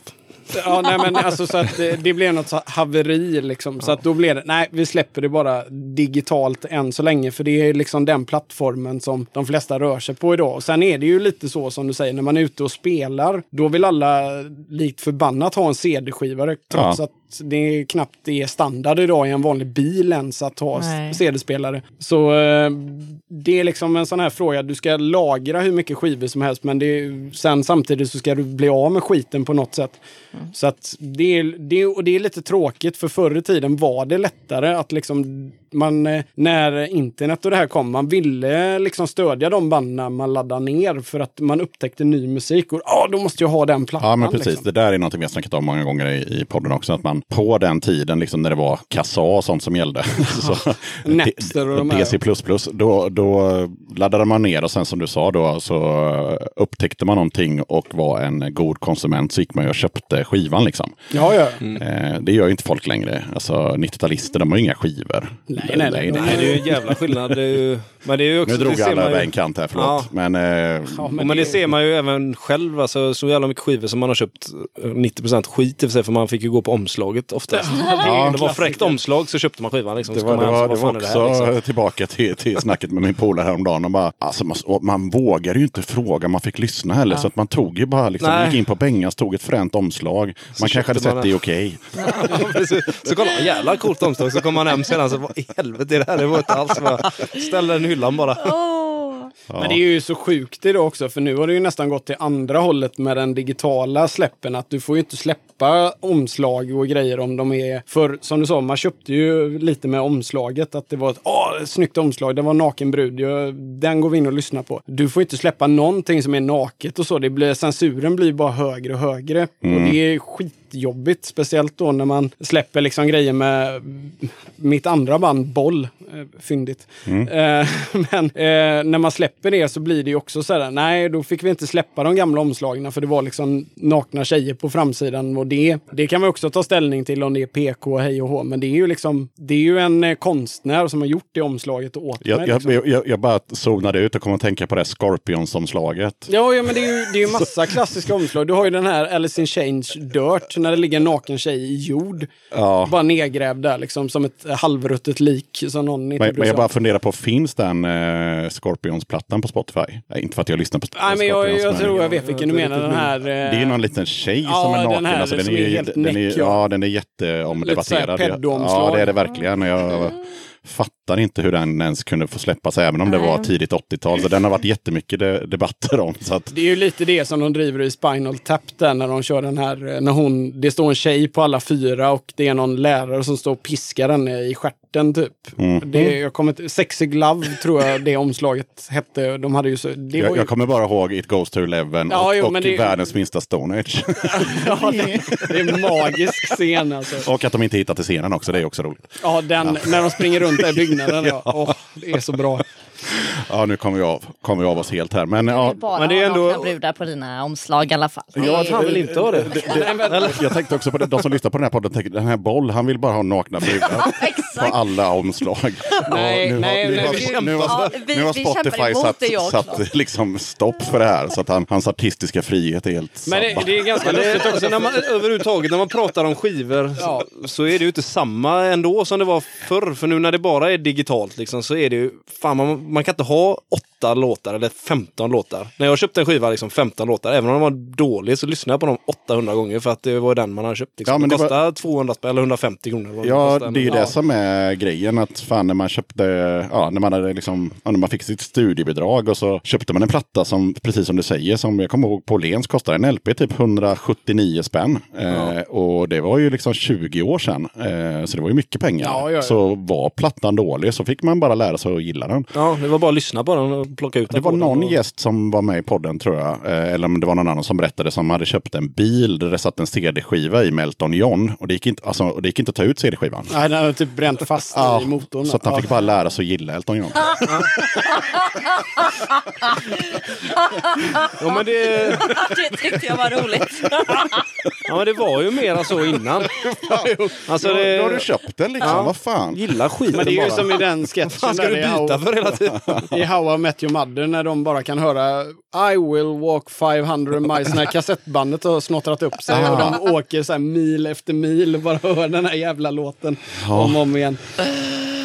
Ja, nej, men alltså så att det, det blev något så haveri liksom. Så att då blev det, nej, vi släpper det bara digitalt än så länge. För det är liksom den plattformen som de flesta rör sig på idag. Och sen är det ju lite så som du säger, när man är ute och spelar, då vill alla likt förbannat ha en CD-skivare. Trots Ja. att det knappt är standard idag i en vanlig bil ens att ha. CD-spelare. Så eh, det är liksom en sån här fråga, du ska lagra hur mycket skivor som helst men det är, sen samtidigt så ska du bli av med skiten på något sätt. Så att det är, det, är- och det är lite tråkigt för förr i tiden var det lättare att liksom man, eh, när internet och det här kom, man ville liksom stödja de banden man laddade ner för att man upptäckte ny musik och ja, då måste jag ha den plattan. Ja, men precis. Liksom. Det där är något vi har snackat om många gånger i, i podden också. Att man på den tiden, liksom när det var kassa och sånt som gällde. så, Napster och de. DC++, då, då laddade man ner och sen som du sa då så upptäckte man någonting och var en god konsument så gick man ju och köpte skivan liksom. Ja, ja. Eh, det gör ju inte folk längre. Alltså 90-talister, de har ju inga skivor. Nej, nej, nej. Nej, det är ju en jävla skillnad. Det är ju, men det är ju också, Nu drog det alla man ju- över en kant här, förlåt. Ja. Men, eh, Ja, Men, det ser man ju även själv. Alltså, så jävla mycket skivor som man har köpt. eh, 90% skit i för sig, för man fick ju gå på omslaget oftast. Om det var fräckt omslag så köpte man skivan. Liksom. Det Så var, kom det man var, det så, var också det här, liksom? tillbaka till, till snacket med min polare häromdagen. Och bara, alltså man, och man vågar ju inte fråga man fick lyssna heller. Så att man tog ju bara, liksom, Nej. gick in på Bengas, tog ett fränt omslag. Man kanske hade sett det i okej. Ja, så kollar man, jävla coolt omslag. Så kommer man hem sedan så vad i helvete det här? Det var inte alls vad Ställer den i hyllan bara. Men det är ju så sjukt idag också, för nu har det ju nästan gått till andra hållet med den digitala släppen. Att du får ju inte släppa omslag och grejer om de är... För som du sa, man köpte ju lite med omslaget. Att det var ett åh, snyggt omslag, det var en naken brud. Jag, den går vi in och lyssnar på. Du får inte släppa någonting som är naket och så. Det blir, censuren blir bara högre och högre. Och det är skitjobbigt. Speciellt då när man släpper liksom grejer med mitt andra band Boll. Eh, fyndigt. Eh, men eh, när man släpper det så blir det ju också så här, nej då fick vi inte släppa de gamla omslagen för det var liksom nakna tjejer på framsidan och det, det kan man också ta ställning till om det är PK, hej och hå. Men det är ju liksom, det är ju en konstnär som har gjort det omslaget åt Jag, mig. Liksom. jag, jag, jag bara zonade ut och kom att tänka på det Scorpions-omslaget. Ja, ja, men det är ju, det är ju massa klassiska omslag. Du har ju den här Alice in Change Dirt, när det ligger en naken tjej i jord. Ja. Bara nedgrävd där, liksom som ett halvruttet lik som någon inte Men, men jag bara funderar på, finns den eh, Scorpions-plattan på Spotify? Nej, inte för att jag lyssnar på Nej, men jag, jag men- tror jag vet vilken du menar. Den här... Det är ju någon liten tjej Ja, som är den naken. här alltså, den, är, är helt den, är, ja. ja, den är Lite så jätteomdebatterad. pedo-omslag. Ja, det är det verkligen. Jag fattar inte hur den ens kunde få släppas, även om det Nej. var tidigt 80-tal. Så den har varit jättemycket de, debatter om. Så att, Det är ju lite det som de driver i Spinal Tap där när de kör den här, eh, när hon, det står en tjej på alla fyra och det är någon lärare som står och piskar henne i stjärten typ. Mm. Det, jag kommer Sexy Glove tror jag det omslaget hette. De hade ju så, det jag, ju, jag kommer bara ihåg It Goes to Eleven Ja, och, jo, och det- världens minsta Stone Age. ja, det, det är en magisk scen alltså. och att de inte hittat till scenen också, det är också roligt. Ja, den, när de springer runt där i byggnaden. ja. Åh, det är så bra. Ja, nu kommer vi av, kommer vi av oss helt här. Men ja, Bara Men det är ändå- brudar på dina omslag i alla fall. Ja, han vill inte ha det. jag tänkte också på det, de som lyssnar på den här podden, tänker, den här Boll, han vill bara ha nakna brudar på alla omslag. Nej, nu, nej, har, nu, nej, har, vi- nu, har, Ja, vi- nu har vi kämpar Spotify satt, det, jag satt liksom stopp för det här. Så att han, hans artistiska frihet är helt Men det, det är ganska det lustigt också när man, överhuvudtaget när man pratar om skivor Ja. så, så är det ju inte samma ändå som det var förr. För nu när det bara är digitalt liksom, så är det ju, fan man, man kan inte ha åtta låtar eller 15 låtar. När jag köpte en skiva, liksom 15 låtar, även om den var dålig så lyssnade jag på dem 800 gånger för att det var den man hade köpt. Liksom. Ja, men det det var- kostade 200 spänn eller 150 kronor. Ja, kostade. det är ju Ja. det som är grejen. Att fan när man köpte, ja, när man hade liksom, ja, när man fick sitt studiebidrag och så köpte man en platta som, precis som du säger, som jag kommer ihåg på Lens kostade en LP typ 179 spänn. Eh, och det var ju liksom 20 år sedan. Eh, så det var ju mycket pengar. Ja, ja, ja. Så var plattan dålig så fick man bara lära sig att gilla den. Ja, det var bara att lyssna på den och plocka ut Det var någon och... gäst som var med i podden tror jag. Eh, eller om det var någon annan som berättade som hade köpt en bil där det satt en CD-skiva i Melton John. Och det gick inte, alltså, och det gick inte att ta ut CD-skivan. Nej, den har typ bränt fast Ja, i motorn. så att han Ja. fick bara lära sig att gilla Elton John. Ja, men det, Det tyckte jag var roligt. ja, men det var ju mera så innan. Alltså det... då har du köpt den liksom, Ja. vad fan. Gilla skiten Men det är ju bara. som i den Vad sketchen fan ska du byta för hela tiden? i How I Met Your Mother när de bara kan höra I will walk 500 miles. När kassettbandet har snottrat upp sig och de åker så här mil efter mil och bara hör den här jävla låten om och om igen.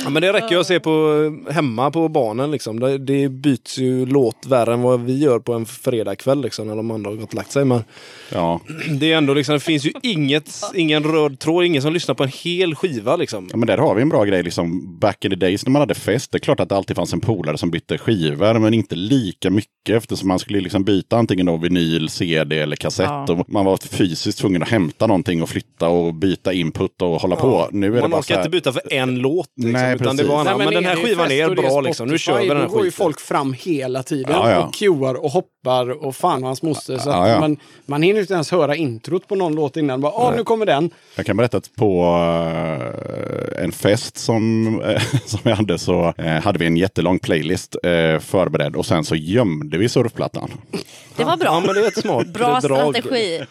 Ja, men det räcker ju att se på hemma på barnen. Liksom. Det, det byts ju låt värre än vad vi gör på en fredagkväll liksom, när de andra har gått och lagt sig. Men Ja. det är ändå liksom, det finns ju inget, ingen röd tråd, ingen som lyssnar på en hel skiva. Liksom. Ja, men där har vi en bra grej. Liksom, back in the days när man hade fest. Det är klart att det alltid fanns en polare som bytte skivor. Men inte lika mycket eftersom man skulle liksom byta antingen då vinyl, CD eller kassett. Ja. Och man var fysiskt tvungen att hämta någonting och flytta och byta input och hålla på. Nu är det Man bara orkar så här, inte byta för en låt. Liksom, Nej, utan det precis. var en, Nej, men, den är här det skivan är det bra liksom. Nu kör vi den här Då går ju skiten. folk fram hela tiden Ja, ja. och cuear och hoppar och fan och hans moster. Så Ja. Man, man hinner inte ens höra introt på någon låt innan. Bara, Åh, nu kommer den. Jag kan berätta att på eh, en fest som, eh, som vi hade så eh, hade vi en jättelång playlist förberedd och sen så gömde vi surfplattan. Det var bra. Ja, men det är ett smart Bra drag. strategi.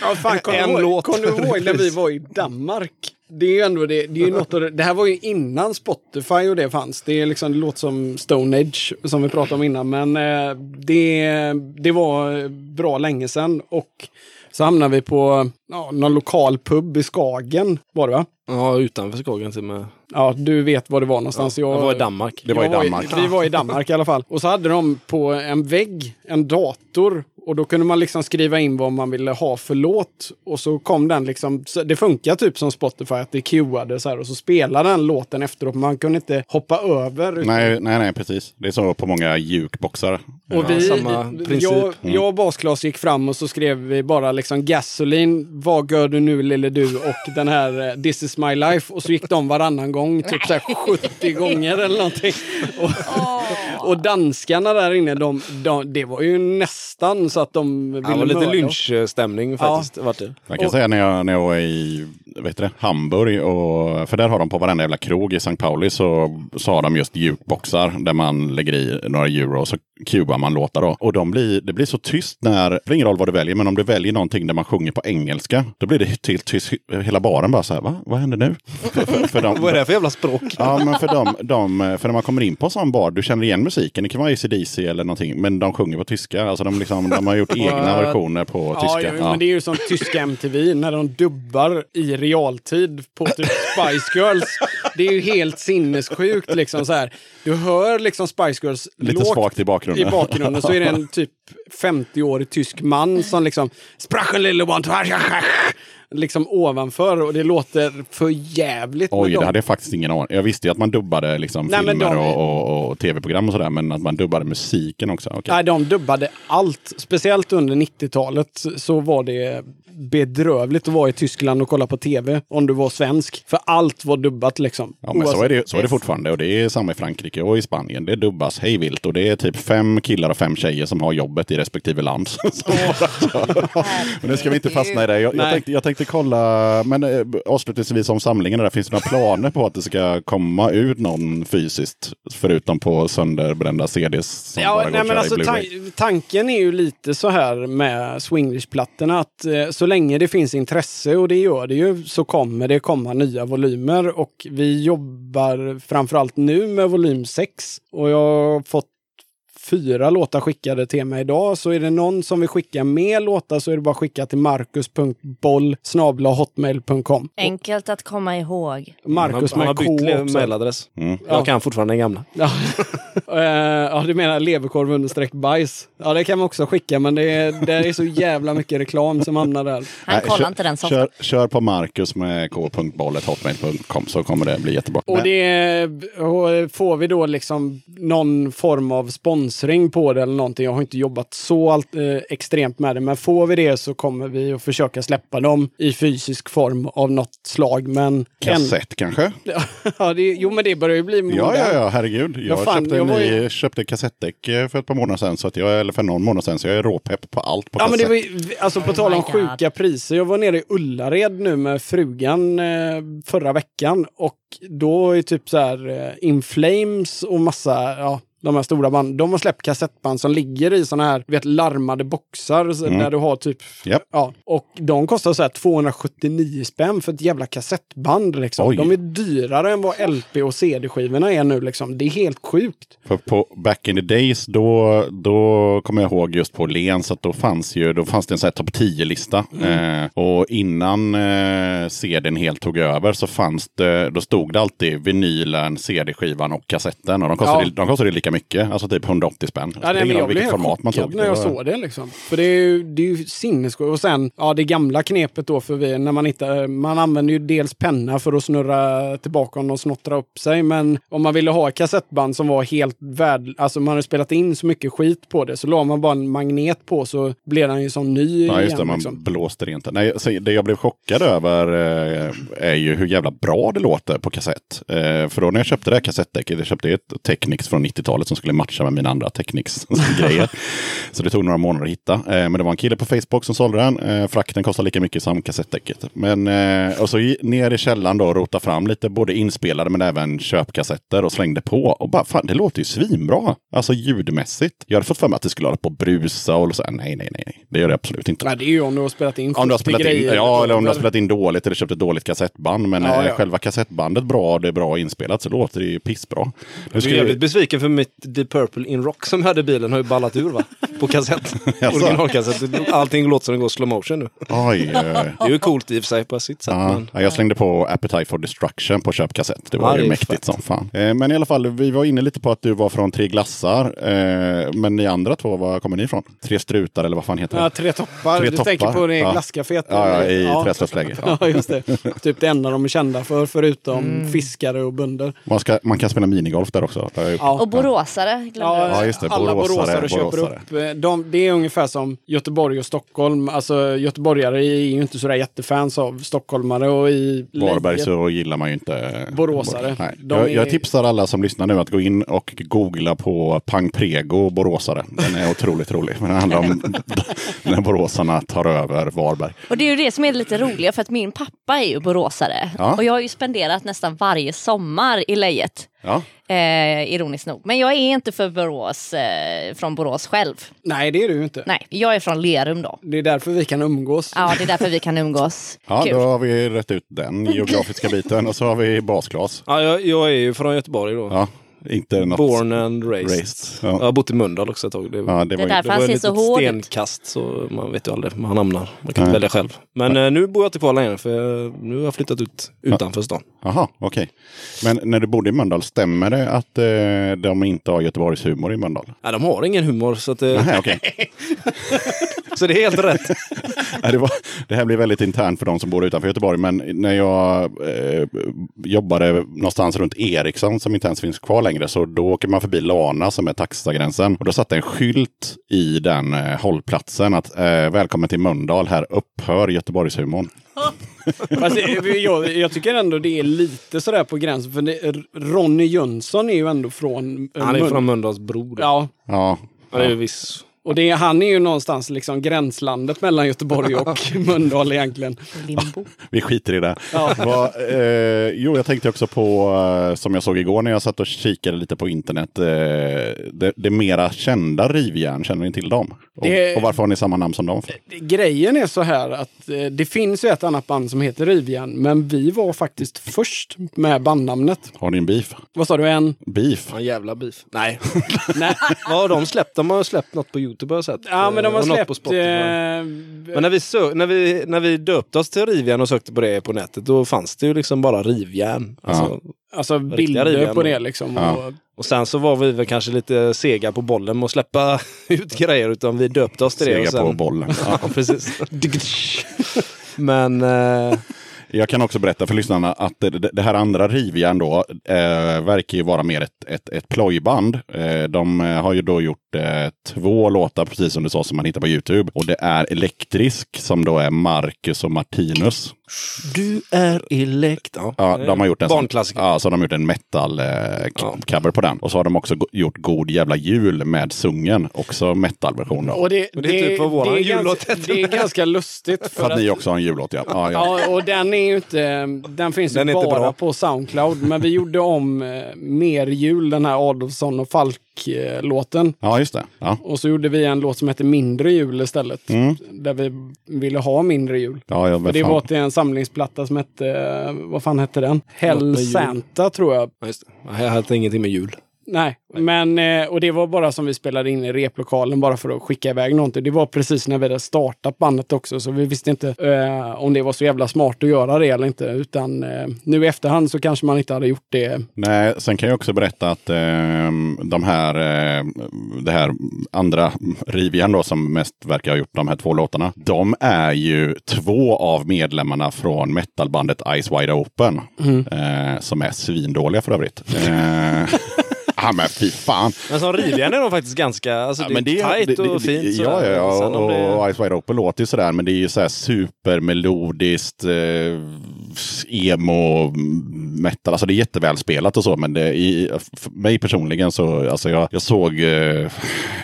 Ja, fan, kom En du ihåg, låt. kom du ihåg när vi var i Danmark? Det är ju ändå det, det är något av det, det här var ju innan Spotify och det fanns. Det, är liksom, det låter som Stone Age som vi pratade om innan. Men eh, det, det var bra länge sedan. Och så hamnade vi på ja, någon lokal pub i Skagen. Var det va? Ja, utanför Skagen till och med. Ja, du vet var det var någonstans. Jag var i Danmark. Det var i Danmark. vi var i Danmark i alla fall. Och så hade de på en vägg en dator. Och då kunde man liksom skriva in vad man ville ha för låt. Och så kom den liksom, det funkar typ som Spotify att det cuade så här. Och så spelade den låten efteråt. Man kunde inte hoppa över. utan- Nej, nej, nej, precis. Det är så på många jukeboxar. Och vi, samma princip. jag, jag och Basklas gick fram och så skrev vi bara liksom Gasoline, vad gör du nu lille du och den här eh, This is my life. Och så gick de varannan gång, typ så här 70 gånger eller någonting. Och, och danskarna där inne, de, de, det var ju nästan så att de ville Det var lite lynchstämning faktiskt. Vart det. Jag kan Och- säga när jag, när jag var i vet det, Hamburg, och, för där har de på varenda jävla krog i St. Pauli så, så har de just jukeboxar där man lägger i några euro och så cubar man låtar då. Och de blir, det blir så tyst när, det spelar ingen roll vad du väljer, men om du väljer någonting där man sjunger på engelska, då blir det helt tyst. Hela baren bara så här, va? Vad händer nu? För, för, för de, Vad är det för jävla språk? Ja, men för, dem, de, för när man kommer in på en sån bar, du känner igen musiken, det kan vara ACDC eller någonting, men de sjunger på tyska. Alltså de, liksom, de har gjort egna versioner på Ja, tyska. ja, men det är ju som tyska MTV när de dubbar i realtid på typ Spice Girls. Det är ju helt sinnessjukt liksom så här. Du hör liksom Spice Girls Lite lågt svagt i bakgrunden. i bakgrunden så är det en typ 50-årig tysk man som liksom Sprachen lille one liksom ovanför och det låter för jävligt. Oj, det dem. hade jag faktiskt ingen aning Jag visste ju att man dubbade liksom, Nej, filmer de- och, och, och tv-program och sådär, men att man dubbade musiken också. okej. Nej, de dubbade allt. Speciellt under 90-talet så var det bedrövligt att vara i Tyskland och kolla på tv om du var svensk. För allt var dubbat liksom. Ja, men så är, det, så är det fortfarande och det är samma i Frankrike och i Spanien. Det dubbas hejvilt och det är typ fem killar och fem tjejer som har jobbet i respektive land. Men nu ska vi inte fastna i det. Jag, jag, tänkte, jag tänkte kolla, men eh, avslutningsvis om samlingen, där finns det några planer på att det ska komma ut någon fysiskt? Förutom på sönderbrända CDs som Ja, bara nej, men alltså, tan- tanken är ju lite så här med Swinglish-plattorna att eh, så länge det finns intresse, och det gör det ju, så kommer det komma nya volymer. Och vi jobbar framförallt nu med volym 6. Och jag har fått fyra låtar skickade till mig idag. Så är det någon som vill skicka mer låtar så är det bara att skicka till marcus.boll hotmail.com. Enkelt att komma ihåg. Marcus med K bytt också. mailadress. Mm. Jag kan fortfarande den gamla. Ja. Eh, ja, du menar leverkorv understreck bajs? Ja, det kan man också skicka, men det är, det är så jävla mycket reklam som hamnar där. Han Nej, kollar kör, inte den så kör, kör på Marcus med k.bollet.hotmail.com så kommer det bli jättebra. Och Men- det och får vi då liksom någon form av sponsring på det eller någonting. Jag har inte jobbat så allt, eh, extremt med det, men får vi det så kommer vi att försöka släppa dem i fysisk form av något slag. Men Kassett kanske? ja, det, jo, men det börjar ju bli Ja, modernt. ja, ja, herregud. Jag Ja, fan, köpte, jag en var ny, ju- köpte kassettdäck eh, för ett par månader sedan, så att jag, eller för någon månad sedan, så jag är råpepp på allt på Ja, men kassett. det var alltså på Oh tal om God. sjuka priser. Jag var nere i Ullared nu med frugan eh, förra veckan och då är typ så här eh, In Flames och massa, ja, De här stora band. De har släppt kassettband som ligger i såna här vet, larmade boxar så där du har typ... Japp. Ja, och de kostar så här 279 spänn för ett jävla kassettband. Liksom. Oj. De är dyrare än vad LP och CD-skivorna är nu. Liksom. Det är helt sjukt. För på back in the days då, då kommer jag ihåg just på Lens att då fanns ju då fanns det en sån här topp 10-lista. Mm. Eh, och innan eh, CDn helt tog över så fanns det, då stod det alltid vinylen, CD-skivan och kassetten. Och de kostade, Ja. de kostade lika mycket, alltså typ 180 spänn. Ja, nej, men jag blev format man tog. när jag såg det. Liksom. För det är ju, det är ju sinnessjukt. Och sen, ja det gamla knepet då för vi, när man inte, man använder ju dels penna för att snurra tillbaka och snottra upp sig. Men om man ville ha ett kassettband som var helt värd, alltså man hade spelat in så mycket skit på det, så la man bara en magnet på så blev den ju som ny Ja, just igen. det. Man liksom. blåste rent. Nej, det jag blev chockad över eh, är ju hur jävla bra det låter på kassett. Eh, för då när jag köpte det här kassettdäcket, jag köpte ett Technics från 90-talet som skulle matcha med mina andra Technics-grejer. så det tog några månader att hitta. Eh, men det var en kille på Facebook som sålde den. Eh, frakten kostade lika mycket som kassettdäcket. Men, eh, och så ner i källaren då och rota fram lite både inspelade men även köpkassetter och slängde på. Och bara, fan, det låter ju svinbra. Alltså ljudmässigt. Jag hade fått för mig att det skulle hålla på att brusa och så här, nej, nej, nej. Det gör det absolut inte. Nej, det är ju om du har spelat in Om du har 70 spelat in, ja, eller om du har spelat in dåligt eller köpt ett dåligt kassettband. Men Ja, ja. själva kassettbandet bra det är bra inspelat så låter det ju pissbra. Nu Jag är jävligt besviken för mitt Deep Purple In Rock som jag hade i bilen har ju ballat ur va? På kassett. Originalkassett. Allting låter som det går slow motion nu. Oj, eh, Det är ju coolt i och för sig på sitt sätt. Ja, Men... ja, jag slängde på Appetite for Destruction på köpkassett. Det var Ja, det ju är mäktigt fett. som fan. Eh, men i alla fall, vi var inne lite på att du var från Tre glassar. Eh, men ni andra två, var kommer ni ifrån? Tre strutar eller vad fan heter det? Ja, tre toppar. Tre du toppar, tänker på det ja. glasscaféet? Ja, ja, i ja. Träslövsläge. Ja. Ja, just det. typ det enda de är kända för, förutom Mm. fiskare och bönder. Man, ska, man kan spela minigolf där också. Ja. Och boråsare Ja, just det. Alla Boråsare, boråsare köper boråsare. upp. eh, De, det är ungefär som Göteborg och Stockholm. Alltså göteborgare är ju inte sådär jättefans av stockholmare och i Varberg så gillar man ju inte Boråsare. Nej. Jag, är- jag tipsar alla som lyssnar nu att gå in och googla på Pang Prego Boråsare. Den är otroligt rolig. Den handlar om när boråsarna tar över Varberg. Och det är ju det som är lite roliga för att min pappa är ju boråsare. Ja. Och jag har ju spenderat nästan varje sommar i Lejet. Ja. Eh, ironiskt nog. Men jag är inte för Borås, eh, från Borås själv. Nej, det är du inte. Nej, jag är från Lerum då. Det är därför vi kan umgås. Ja, det är därför vi kan umgås. Ja, Kul. då har vi rätt ut den geografiska biten och så har vi basglas. Ja, jag, jag är ju från Göteborg då. Ja, inte något... Born and raised. Raised, ja. Jag har bott i Mölndal också ett tag. Det, Ja, det Det är var det han var ett så hård stenkast så man vet ju aldrig var han hamnar. Man kan Nej. inte välja själv. Men eh, nu bor jag inte kvar längre för jag, nu har jag flyttat ut utanför stan. Jaha, okej. Men när du bodde i Mölndal, stämmer det att eh, de inte har Göteborgs humor i Mölndal? Nej, de har ingen humor så, att, det, Nej, okej. så det är helt rätt. Nej, det, var, det här blir väldigt internt för de som bor utanför Göteborg, men när jag eh, jobbade någonstans runt Eriksson som inte ens finns kvar längre, så då åker man förbi Lana som är taxagränsen. Och då satt en skylt i den eh, hållplatsen att eh, välkommen till Mölndal, här upphör Göteborgshumorn. Fast jag, jag tycker ändå det är lite sådär på gränsen. För det, Ronny Jönsson är ju ändå från... eh, Han är Mun- från Mölndalsbro. då. Ja, Ja, Han är ju viss. Och det, han är ju någonstans liksom gränslandet mellan Göteborg och Mölndal egentligen. Limbo. vi skiter i det. Ja. Vad, eh, jo, jag tänkte också på, eh, som jag såg igår när jag satt och kikade lite på internet, eh, det, det mera kända rivjärn, känner ni till dem? Och, Det- och varför har ni samma namn som dem? Grejen är så här att eh, det finns ju ett annat band som heter Rivjärn, men vi var faktiskt först med bandnamnet. Har ni en beef? Vad sa du? En? Beef? Fan jävla beef. Nej. Nej. Vad har de släppt? De har släppt något på Youtube har jag sett. Ja, men de har något på släppt... Spotify. Eh, Men när vi, sö- när, vi, när vi döpte oss till Rivjärn och sökte på det på nätet, då fanns det ju liksom bara rivjärn. Alltså, alltså Riktiga bilder Rivjärn på det liksom. Ja. Och, Och sen så var vi väl kanske lite sega på bollen med att släppa ut grejer, utan vi döpte oss till det. Sega sen, på bollen. Ja, precis. Men eh, jag kan också berätta för lyssnarna att det, det här andra rivjärn då eh, verkar ju vara mer ett, ett, ett plojband. Eh, de eh, har ju då gjort eh, två låtar, precis som du sa, som man hittar på Youtube. Och det är Elektrisk som då är Marcus och Martinus du är elekt. Ja, Ja, de har gjort en Barnklassiker. Ja, så har de gjort en metal eh, på den. Och så har de också gjort God jävla jul med Sungen, också metalversion. och det, Och det är typ vad det är jullåt det är ganska lustigt. För För att ni att, också har en jullåt, ja. ja, ja. ja, och den är ju inte... Den finns Den ju bara bra. på Soundcloud. Men vi gjorde om eh, Mer jul, den här Adolfsson och Falk Black-låten. Ja, just det. Ja, Och så gjorde vi en låt som heter Mindre jul istället. Mm. Där vi ville ha mindre jul. ja, ja För men det fan. var till en samlingsplatta som hette, vad fan hette den? Hell. Santa tror jag. Ja, just det. Jag hade ingenting med jul. Nej, men eh, och det var bara som vi spelade in i replokalen bara för att skicka iväg någonting. Det var precis när vi hade startat bandet också, så vi visste inte eh, om det var så jävla smart att göra det eller inte. Utan eh, nu i efterhand så kanske man inte hade gjort det. Nej, sen kan jag också berätta att eh, de här, eh, det här andra Rivian då som mest verkar ha gjort de här två låtarna. De är ju två av medlemmarna från metalbandet Ice Wide Open. Eh, som är svindåliga för övrigt. Ja men fy fan. Men som Rivjärn är de faktiskt ganska, alltså det är tajt och det- fint. Ja, sådär. ja, Sen ja. om det- Och Ice Wide Open låter ju sådär, men det är ju sådär supermelodiskt, eh, emo, metal. Alltså det är jättevälspelat och så, men det, i, för mig personligen så, alltså jag, jag såg eh,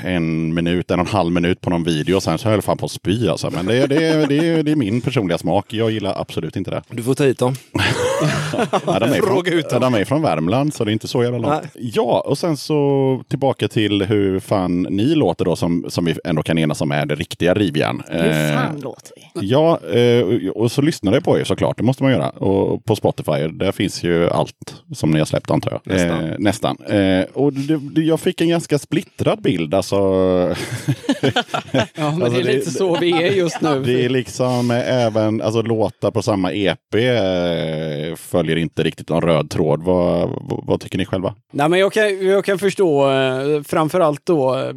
en minut, en och en halv minut på någon video och sen så höll jag fan på att spy alltså. Men det, det, det, det är min personliga smak. Jag gillar absolut inte det. Du får ta hit dem. Ja, de, är Fråga från, ut dem. de är från Värmland så det är inte så jävla långt. Ja, och sen så tillbaka till hur fan ni låter då som, som vi ändå kan enas om är det riktiga rivjärn. Hur fan Eh, låter vi? Ja, eh, och så lyssnade jag på er såklart. Det måste man göra. Och på Spotify, där finns ju allt som ni har släppt antar jag. Nästan. Eh, nästan. Eh, och det, det, jag fick en ganska splittrad bild. Alltså, Ja, men Alltså, det är det- lite så vi är just nu. det är liksom eh, även alltså, låtar på samma EP eh, följer inte riktigt någon röd tråd. Vad, vad, vad tycker ni själva? Nej, men jag kan, jag kan förstå eh, framförallt då eh,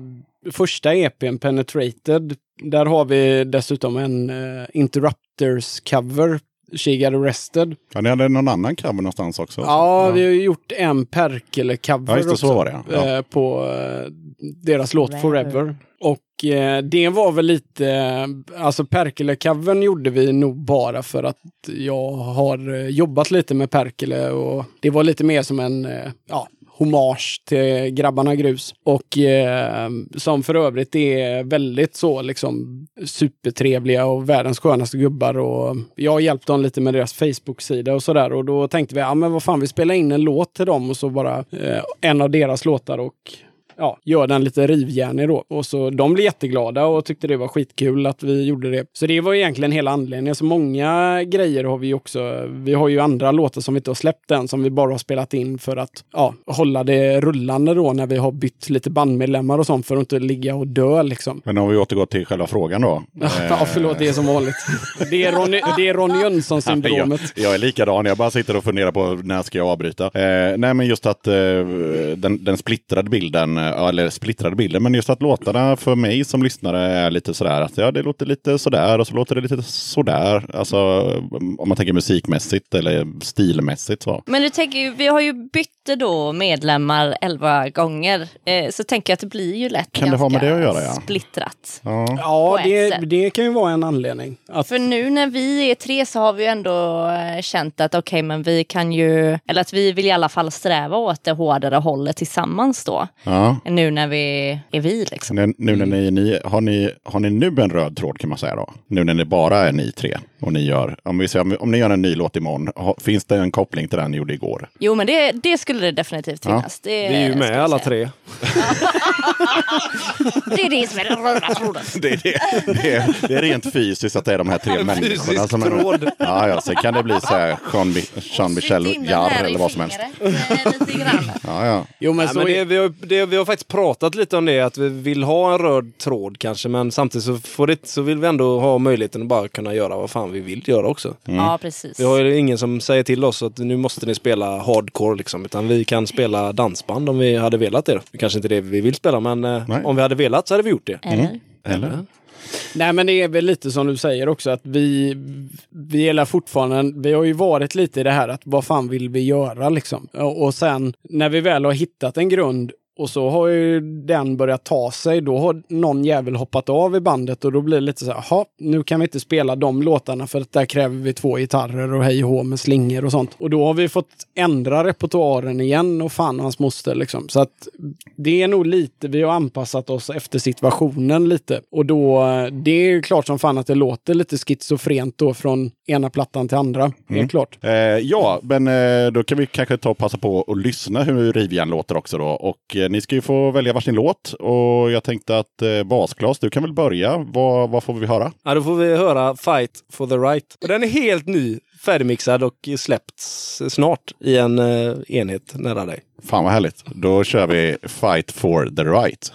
första EPn, Penetrated. Där har vi dessutom en eh, Interrupters-cover, She Got Arrested. Ja, ni hade någon annan cover någonstans också? Ja, vi har ju gjort en Perkele-cover Ja, det, också. så var det, ja. Ja. eh, På eh, deras låt Forever. Forever. Och det var väl lite, alltså Perkele-covern gjorde vi nog bara för att jag har jobbat lite med Perkele och det var lite mer som en, ja, hommage till grabbarna Grus. Och eh, som för övrigt är väldigt så liksom supertrevliga och världens skönaste gubbar. Och jag har hjälpt dem lite med deras Facebook-sida och sådär. Och då tänkte vi, ja men vad fan, vi spelar in en låt till dem och så bara eh, en av deras låtar och ja, gör den lite rivjärnig då. Och så de blev jätteglada och tyckte det var skitkul att vi gjorde det. Så det var egentligen hela anledningen. Så många grejer har vi också. Vi har ju andra låtar som vi inte har släppt än, som vi bara har spelat in för att ja, hålla det rullande då när vi har bytt lite bandmedlemmar och sånt för att inte ligga och dö liksom. Men om vi återgår till själva frågan då. Ja, förlåt, det är som vanligt. Det är Ronny, det är Ronny Jönsson-syndromet. Jag, jag är likadan, jag bara sitter och funderar på när ska jag avbryta. Eh, nej men just att eh, den, den splittrade bilden, eh, eller splittrade bilden, men just att låtarna för mig som lyssnare är lite sådär att ja det låter lite sådär och så låter det lite sådär. Alltså om man tänker musikmässigt eller stilmässigt så. Men du tänker, vi har ju bytt då medlemmar elva gånger. Eh, så tänker jag att det blir ju lätt Kan det ganska ha med det att göra, ja? splittrat. Ja. Ja, det, det kan ju vara en anledning. Att, För nu när vi är tre så har vi ju ändå eh, känt att okej, men vi kan ju, eller att vi vill i alla fall sträva åt det hårdare hållet tillsammans då. Ja. Nu när vi är vi liksom. Nu, nu när ni, ni, har, ni, har ni nu en röd tråd kan man säga då? Nu när ni bara är ni tre och ni gör, om, vi säger, om, ni gör en ny låt imorgon, finns det en koppling till den ni gjorde igår? Jo, men det, det skulle det definitivt Ja. finnas. Det, Vi är ju med alla tre. Det är det som är den röda tråden. Det är, det, det, är, det är rent fysiskt att det är de här tre människorna. Som är, tråd. ja, ja, sen kan det bli så här Jean, Jean Jarre eller vad som helst. eh, Lite grann. Ja, ja. jo, men så men det, är, vi, har, det, vi har faktiskt pratat lite om det, att vi vill ha en röd tråd kanske, men samtidigt så, får det, så vill vi ändå ha möjligheten att bara kunna göra vad fan vi vill göra också. Ja, precis. Vi har ju ingen som säger till oss att nu måste ni spela hardcore liksom, utan vi kan spela dansband om vi hade velat det. Kanske inte det vi vill spela, men eh, Nej. om vi hade velat så hade vi gjort det. Eller? Eller? Nej men det är väl lite som du säger också att vi, vi gillar fortfarande, vi har ju varit lite i det här att vad fan vill vi göra liksom. Och, och sen när vi väl har hittat en grund och så har ju den börjat ta sig, då har någon jävel hoppat av i bandet och då blir det lite så här, "Jaha, nu kan vi inte spela de låtarna för att där kräver vi två gitarrer och hej och med slingor och sånt. Och då har vi fått ändra repertoaren igen och fan och hans moster liksom. Så att det är nog lite, vi har anpassat oss efter situationen lite. Och då, det är ju klart som fan att det låter lite schizofrent då från ena plattan till andra. Helt klart. Eh, ja, men eh, då kan vi kanske ta och passa på att lyssna hur Rivjärn låter också då. Och eh, ni ska ju få välja varsin låt och jag tänkte att eh, Basklas, du kan väl börja. Vad, vad får vi höra? Ja, då får vi höra Fight for the right. Den är helt ny, färdigmixad och släppts snart i en eh, enhet nära dig. Fan vad härligt. Då kör vi Fight for the right.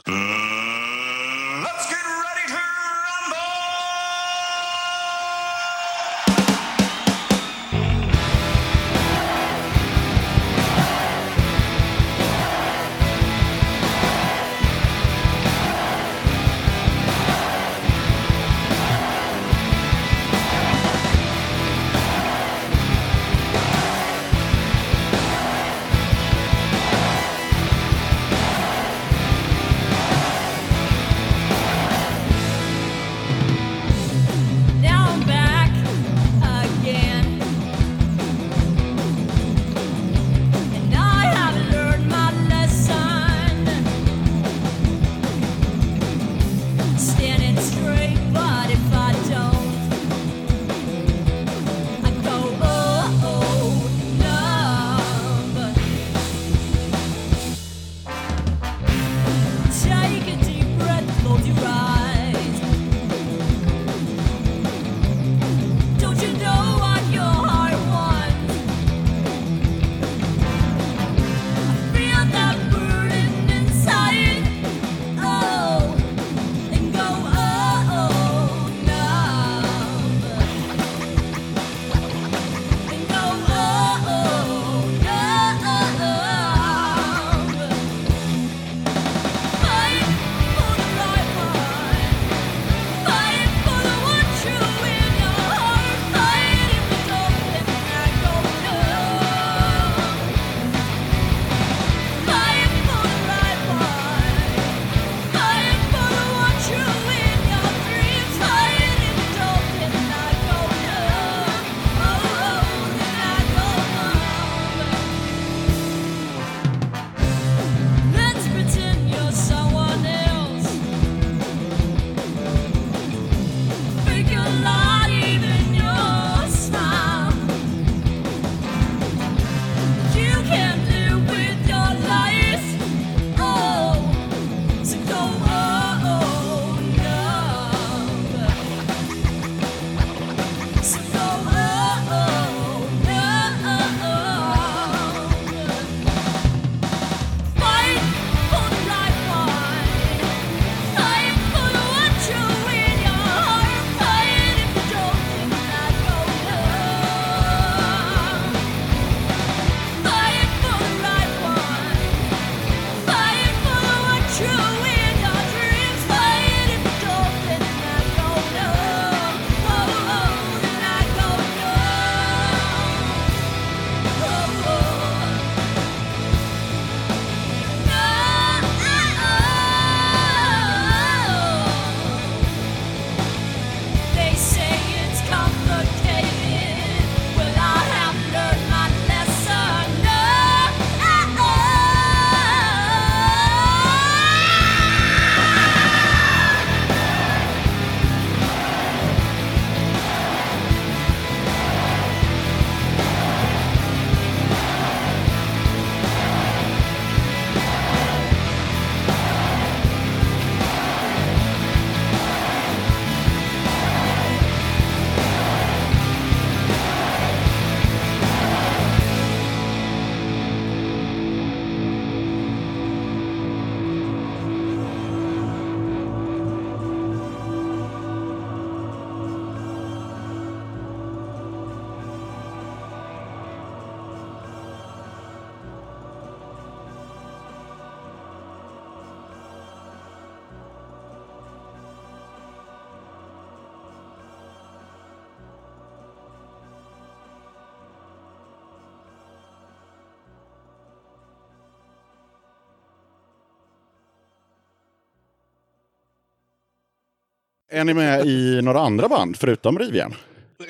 Är ni med i några andra band förutom Rivjärn?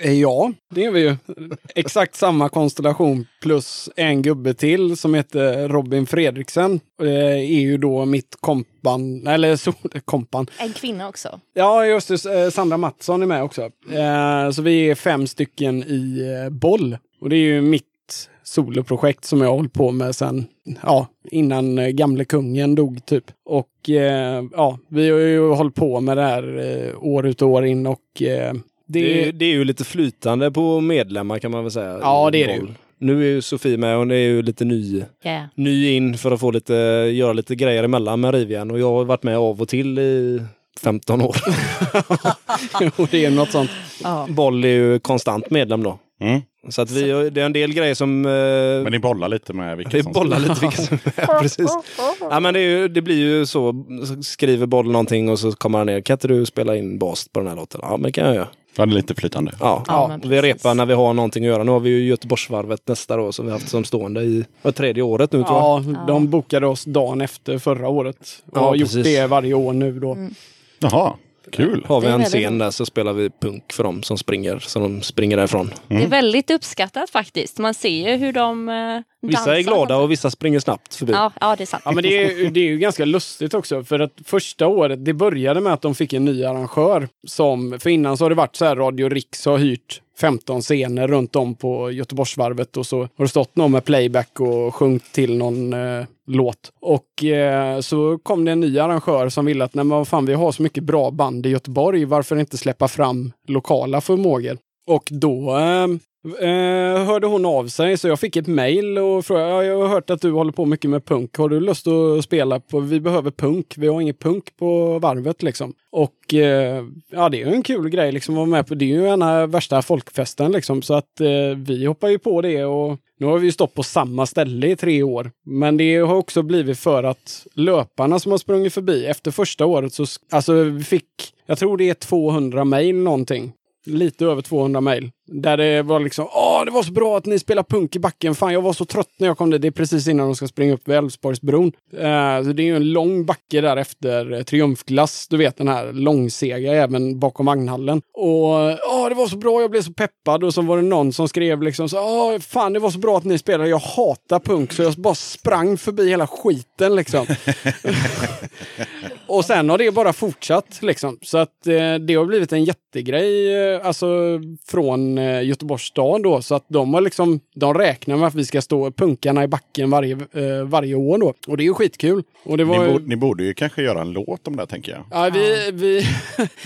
Eh, Ja, det är vi ju. Exakt samma konstellation plus en gubbe till som heter Robin Fredriksen. Det är ju då mitt kompan, eller så, kompan. En kvinna också. Ja, just det. eh, Sandra Mattsson är med också. Eh, Så vi är fem stycken i eh, boll. Och det är ju mitt soloprojekt som jag har hållit på med sen, ja, innan eh, gamle kungen dog typ. Och eh, ja, vi har ju hållit på med det här eh, år ut och år in och eh, det, Det, är, det är ju lite flytande på medlemmar kan man väl säga. Ja, det är det boll. Nu är ju Sofie med och det är ju lite ny, Yeah. ny in för att få lite, göra lite grejer emellan med Rivjärn. Och jag har varit med av och till i 15 år. och det är något sånt. Ja. Boll är ju konstant medlem då. Mm. Så att vi, det är en del grejer som... eh, Men ni bollar lite med vilka vi som bollar lite vilka som är. Precis. Ja, men det, är ju, det blir ju så. Skriver boll någonting och så kommer han ner. Kan inte du spela in bas på den här låten? Ja, men det kan jag göra. Ja, det är lite flytande. Ja, Ja, vi repar när vi har någonting att göra. Nu har vi ju Göteborgsvarvet nästa då som vi haft som stående i vad, tredje året nu tror jag. Ja, de bokade oss dagen efter förra året. Och Ja, har gjort precis. det varje år nu då. Jaha, kul. Har vi en scen där så spelar vi punk för dem som springer, så de springer därifrån. Det är väldigt uppskattat faktiskt. Man ser ju hur de eh, Vissa är dansar. glada och vissa springer snabbt förbi. Ja, ja, det är sant. Ja, men det är, ju- det är ju ganska lustigt också. För att första året, det började med att de fick en ny arrangör. Som, för innan så har det varit så här, Radio Riks har hyrt 15 scener runt om på Göteborgsvarvet och så har det stått någon med playback och sjungit till någon eh, låt. Och eh, så kom det en ny arrangör som ville att, nej men vad fan, vi har så mycket bra band i Göteborg, varför inte släppa fram lokala förmågor? Och då eh, eh, hörde hon av sig så jag fick ett mejl och frågade, ja, jag har hört att du håller på mycket med punk. Har du lust att spela på, vi behöver punk, vi har ingen punk på varvet liksom. Och eh, ja, det är ju en kul grej liksom att vara med på, det är ju ena värsta folkfesten liksom. Så att eh, vi hoppar ju på det och nu har vi ju stått på samma ställe i tre år. Men det har också blivit för att löparna som har sprungit förbi efter första året så, alltså vi fick, jag tror det är 200 mejl någonting lite över 200 mejl. Där det var liksom, åh det var så bra att ni spelar punk i backen. Fan jag var så trött när jag kom dit. Det är precis innan de ska springa upp vid Älvsborgsbron. Eh, så det är ju en lång backe där efter eh, Triumfglass. Du vet den här långsega även bakom vagnhallen. Och åh det var så bra, jag blev så peppad. Och så var det någon som skrev liksom så, åh fan det var så bra att ni spelade. Jag hatar punk så jag bara sprang förbi hela skiten liksom. Och sen har det bara fortsatt liksom. Så att eh, det har blivit en jättegrej eh, alltså från eh, Göteborgs stad då. Så att de har liksom, de räknar med att vi ska stå punkarna i backen varje, eh, varje år då. Och det är ju skitkul. Och det Ni, var ju- borde, ni borde ju kanske göra en låt om det tänker jag. Ja, vi, vi,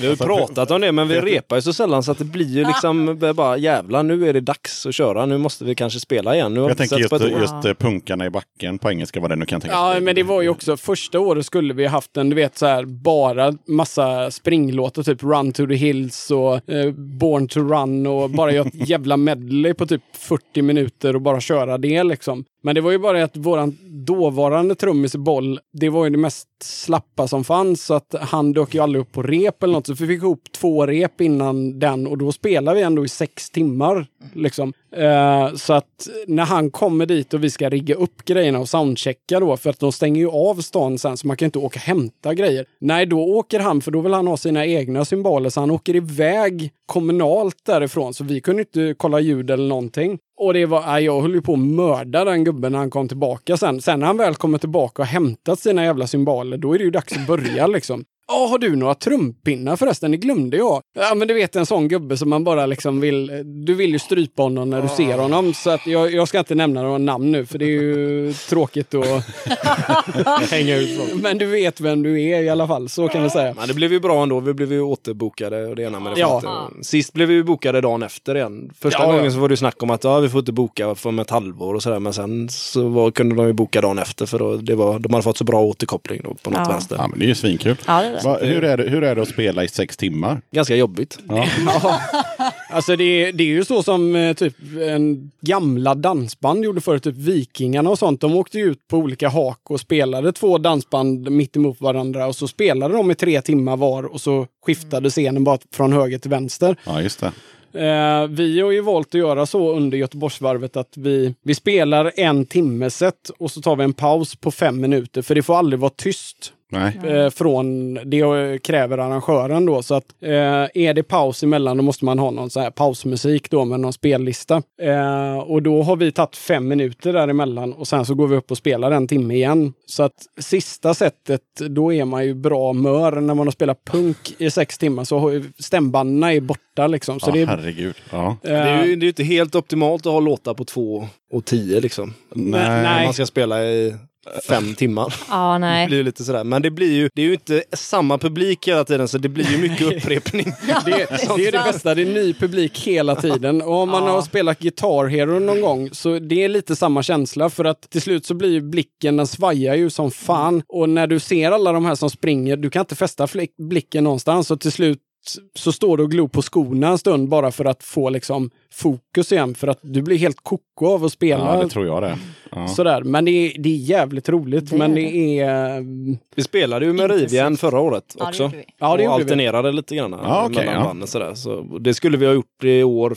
Vi har ju pratat om det men vi repar ju så sällan så att det blir ju liksom bara jävla nu är det dags att köra. Nu måste vi kanske spela igen. Nu Jag tänker just, just eh, punkarna i backen på engelska, vad det nu kan tänkas Ja, men det var ju också första året skulle vi haft en, du vet så här, bara massa springlåtar, typ Run to the Hills och eh, Born to Run och bara göra ett jävla medley på typ 40 minuter och bara köra det liksom. Men det var ju bara att våran dåvarande trummis i boll, det var ju det mest slappa som fanns, så att han dök ju aldrig upp på rep eller något. Så vi fick ihop två rep innan den och då spelade vi ändå i sex timmar. Liksom. Eh, så att när han kommer dit och vi ska rigga upp grejerna och soundchecka då, för att de stänger ju av stan sen så man kan inte åka och hämta grejer. Nej, då åker han, för då vill han ha sina egna symboler, så han åker iväg kommunalt därifrån. Så vi kunde inte kolla ljud eller någonting. Och det var, jag höll ju på att mörda den gubben när han kom tillbaka sen. Sen när han väl kommer tillbaka och hämtat sina jävla symboler, då är det ju dags att börja liksom. Ja, har du några trumpinnar förresten? Det glömde jag. Ja, men du vet en sån gubbe som man bara liksom vill... Du vill ju strypa honom när du ser honom. Så att jag, jag ska inte nämna några namn nu, för det är ju tråkigt att hänga ut folk. Men du vet vem du är i alla fall, så kan vi säga. Men det blev ju bra ändå. Vi blev ju återbokade och det ena med det Ja. Sist blev vi ju bokade dagen efter igen. Första Ja, ja. gången så var det ju snack om att ja, vi får inte boka för ett halvår och sådär. Men sen så var, kunde de ju boka dagen efter för då, det var, de hade fått så bra återkoppling då på något Ja. vänster. Ja, men det är ju svinkul. Ja, det är det. Va, hur, är det, hur är det att spela i sex timmar? Ganska jobbigt. Ja. Alltså det, är- det är ju så som eh, typ en gamla dansband gjorde förut, typ Vikingarna och sånt. De åkte ut på olika hak och spelade två dansband mitt emot varandra och så spelade de i tre timmar var och så skiftade scenen bara från höger till vänster. ja, just det. Eh, vi har ju valt att göra så under Göteborgsvarvet att vi, vi spelar en timme set och så tar vi en paus på fem minuter. För det får aldrig vara tyst Nej. eh, från det kräver arrangören då. Så att eh, är det paus emellan då måste man ha någon så här pausmusik då med någon spellista. Eh, och då har vi tagit fem minuter däremellan och sen så går vi upp och spelar en timme igen. Så att sista sättet, då är man ju bra mör. När man har spelat punk i sex timmar så har ju stämbanden är borta liksom. Så Ja, det är, herregud. Ja. Det är ju det är inte helt optimalt att ha låtar på två och tio liksom. Nej. Nej. man ska spela i fem timmar. Ja, Det nej. blir ju lite sådär. Men det blir ju, det är ju inte samma publik hela tiden så det blir ju mycket upprepning. Det, det är det bästa, det är ny publik hela tiden. Och om man har spelat Guitar Hero någon gång så det är lite samma känsla för att till slut så blir ju blicken, den svajar ju som fan. Och när du ser alla de här som springer, du kan inte fästa blicken någonstans och till slut så står du och glor på skorna en stund bara för att få liksom fokus igen. För att du blir helt koko av att spela. ja, det tror jag det. Ja. Sådär. Men det är, det är jävligt roligt. Det men det är... Vi spelade ju med Rivjärn förra året Ja, det också. gjorde vi. Ja, det och gjorde vi. alternerade lite grann Ja, mellan ja. banden sådär. Så det skulle vi ha gjort i år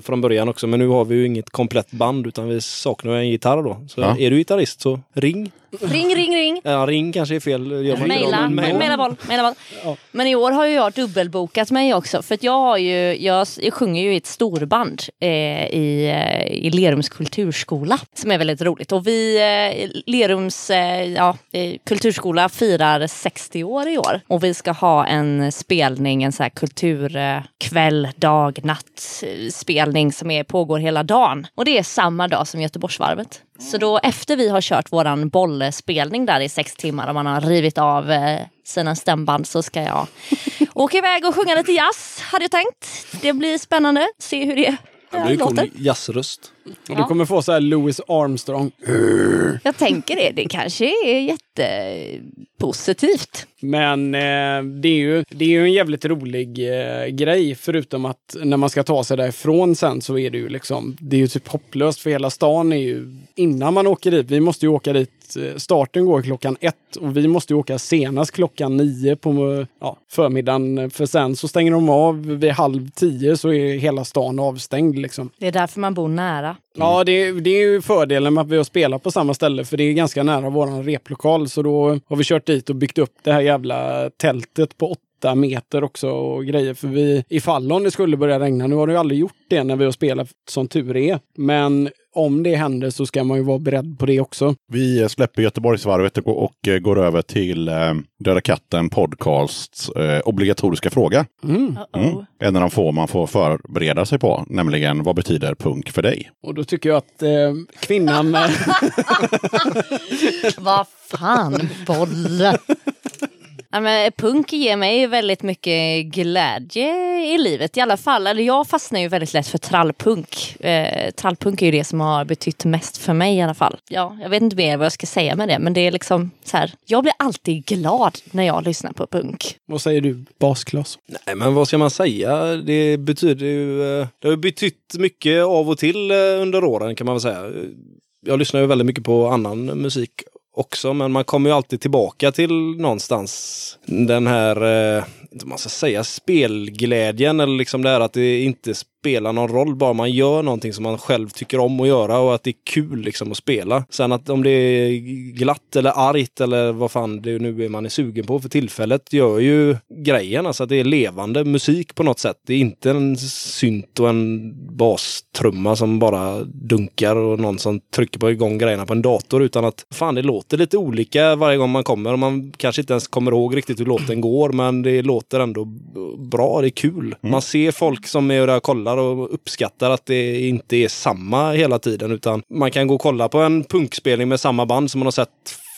från början också. Men nu har vi ju inget komplett band utan vi saknar en gitarr då. Så Ja. är du gitarrist så ring. Ring, ring, ring. Ja, ring kanske är fel. Gör man inte Mejla, då, men mail. mejla boll, mejla boll. Men i år har jag dubbelbokat mig också. För jag har ju, jag, jag sjunger ju i ett storband eh, i, eh, i Lerums kulturskola. Som är väldigt roligt. Och vi, eh, Lerums eh, ja, eh, kulturskola firar 60 år i år. Och vi ska ha en spelning, en så här kulturkväll, dag, natt eh, spelning som är, pågår hela dagen. Och det är samma dag som Göteborgsvarvet. Så då efter vi har kört våran bollspelning där i sex timmar och man har rivit av eh, sina stämband så ska jag åka iväg och sjunga lite jazz hade jag tänkt. Det blir spännande, se hur det det blir ju cool låter. jazzröst. Och du kommer få så här Louis Armstrong. Jag tänker det, det kanske är jättepositivt. Men eh, det, är ju, det är ju en jävligt rolig eh, grej. Förutom att när man ska ta sig därifrån sen så är det ju liksom, det är ju typ hopplöst för hela stan är ju, innan man åker dit, vi måste ju åka dit, eh, starten går klockan ett och vi måste ju åka senast klockan nio på ja, förmiddagen. För sen så stänger de av vid halv tio så är hela stan avstängd liksom. Det är därför man bor nära. Ja, det, det är ju fördelen med att vi har spelat på samma ställe för det är ganska nära våran replokal. Så då har vi kört dit och byggt upp det här jävla tältet på åtta meter också och grejer. För vi, ifall om det skulle börja regna, nu har det ju aldrig gjort det när vi har spelat som tur är. Men om det händer så ska man ju vara beredd på det också. Vi släpper Göteborgsvarvet och, och går över till eh, Döda katten podcasts eh, obligatoriska fråga. Mm. Mm. En av de få man får förbereda sig på, nämligen vad betyder punk för dig? Och då tycker jag att eh, kvinnan. Vad fan, boll! Ja, men punk ger mig väldigt mycket glädje i livet i alla fall. Eller jag fastnar ju väldigt lätt för trallpunk. Eh, trallpunk är ju det som har betytt mest för mig i alla fall. Ja, jag vet inte mer vad jag ska säga med det, men det är liksom så här. Jag blir alltid glad när jag lyssnar på punk. vad säger du, baskloss? Nej men vad ska man säga? Det betyder ju... eh, Det har betytt mycket av och till eh, under åren kan man väl säga. Jag lyssnar ju väldigt mycket på annan musik också men man kommer ju alltid tillbaka till någonstans den här, eh, man ska säga spelglädjen eller liksom det här att det inte spelar någon roll bara man gör någonting som man själv tycker om att göra och att det är kul liksom att spela. Sen att om det är glatt eller argt eller vad fan det nu är man är sugen på för tillfället gör ju grejen. Alltså att det är levande musik på något sätt. Det är inte en synt och en bastrumma som bara dunkar och någon som trycker på igång grejerna på en dator utan att fan det låter lite olika varje gång man kommer och man kanske inte ens kommer ihåg riktigt hur låten går men det låter ändå bra, det är kul. Man ser folk som är där och kollar och uppskattar att det inte är samma hela tiden utan man kan gå och kolla på en punkspelning med samma band som man har sett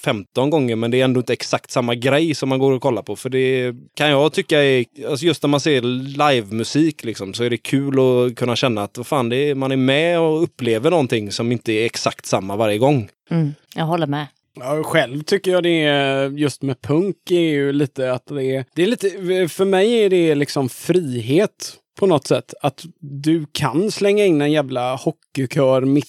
15 gånger men det är ändå inte exakt samma grej som man går och kollar på. För det kan jag tycka är, alltså just när man ser livemusik liksom, så är det kul att kunna känna att vad fan, det är, man är med och upplever någonting som inte är exakt samma varje gång. Mm, jag håller med. Ja, själv tycker jag det är just med punk är ju lite att det är, det är lite, för mig är det liksom frihet på något sätt. Att du kan slänga in en jävla hockeykör mitt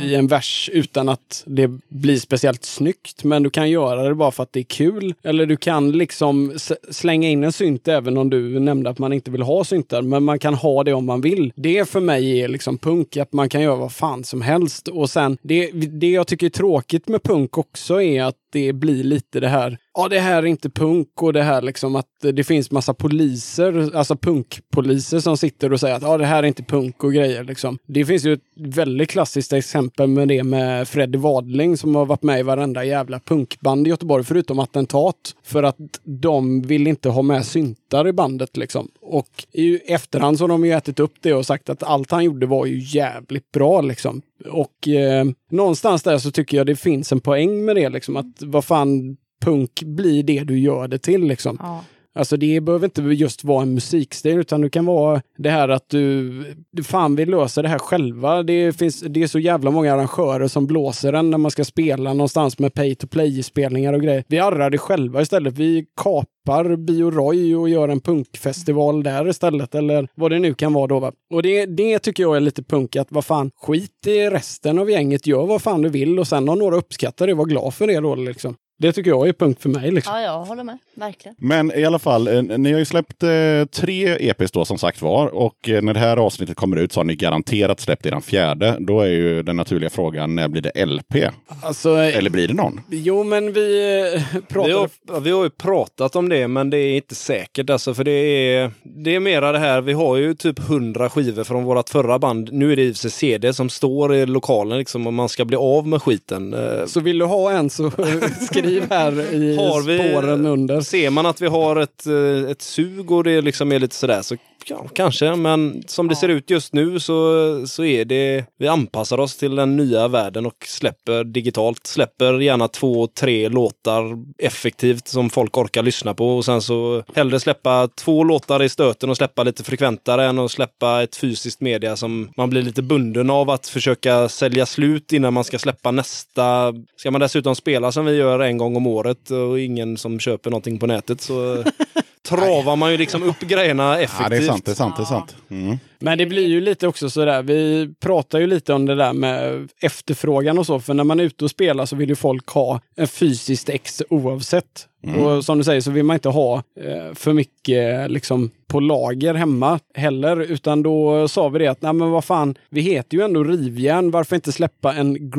i en vers utan att det blir speciellt snyggt. Men du kan göra det bara för att det är kul. Eller du kan liksom slänga in en synt även om du nämnde att man inte vill ha syntar. Men man kan ha det om man vill. Det för mig är liksom punk, att man kan göra vad fan som helst. Och sen, det, det jag tycker är tråkigt med punk också är att det blir lite det här ja det här är inte punk och det här liksom att det finns massa poliser, alltså punkpoliser som sitter och säger att ja det här är inte punk och grejer liksom. Det finns ju ett väldigt klassiskt exempel med det med Freddy Wadling som har varit med i varenda jävla punkband i Göteborg förutom Attentat. För att de vill inte ha med syntar i bandet liksom. Och i efterhand så har de ju ätit upp det och sagt att allt han gjorde var ju jävligt bra liksom. Och eh, någonstans där så tycker jag det finns en poäng med det liksom att vad fan punk blir det du gör det till liksom. Ja. Alltså det behöver inte just vara en musikstil utan det kan vara det här att du, fan vi löser det här själva. Det, finns, det är så jävla många arrangörer som blåser en när man ska spela någonstans med pay to play-spelningar och grejer. Vi arrar det själva istället. Vi kapar Bio Roy och gör en punkfestival där istället eller vad det nu kan vara då. Va? Och det, det tycker jag är lite punk att vad fan, skit i resten av gänget, gör vad fan du vill och sen om några uppskattar det, var glad för det då liksom. Det tycker jag är punk för mig liksom. ja, jag håller med. Verkligen. Men i alla fall, eh, ni har ju släppt eh, tre EPs då som sagt var. Och eh, när det här avsnittet kommer ut så har ni garanterat släppt er fjärde. Då är ju den naturliga frågan, när blir det LP? Alltså, Eller blir det någon? jo men vi eh, Vi har, vi har ju pratat om det, men det är inte säkert. Alltså, för det är, det är mera det här, vi har ju typ 100 skivor från vårt förra band. Nu är det i och sig CD som står i lokalen liksom, om man ska bli av med skiten. Eh, Så vill du ha en så skriv här i Har vi- spåren under. Ser man att vi har ett, eh, ett sug och det liksom är lite sådär så ja, kanske. Men som det ser ut just nu så, så är det, vi anpassar oss till den nya världen och släpper digitalt. Släpper gärna två, tre låtar effektivt som folk orkar lyssna på och sen så hellre släppa två låtar i stöten och släppa lite frekventare än att släppa ett fysiskt media som man blir lite bunden av att försöka sälja slut innan man ska släppa nästa. Ska man dessutom spela som vi gör en gång om året och ingen som köper någonting på nätet så travar man ju liksom upp grejerna effektivt. Ja, det är sant, det är sant, det är sant. Mm. Men det blir ju lite också sådär, vi pratar ju lite om det där med efterfrågan och så, för när man är ute och spelar så vill ju folk ha en fysiskt ex oavsett. Och som du säger så vill man inte ha eh, för mycket liksom på lager hemma heller, utan då sa vi det att nej men vad fan, vi heter ju ändå Rivjärn, varför inte släppa en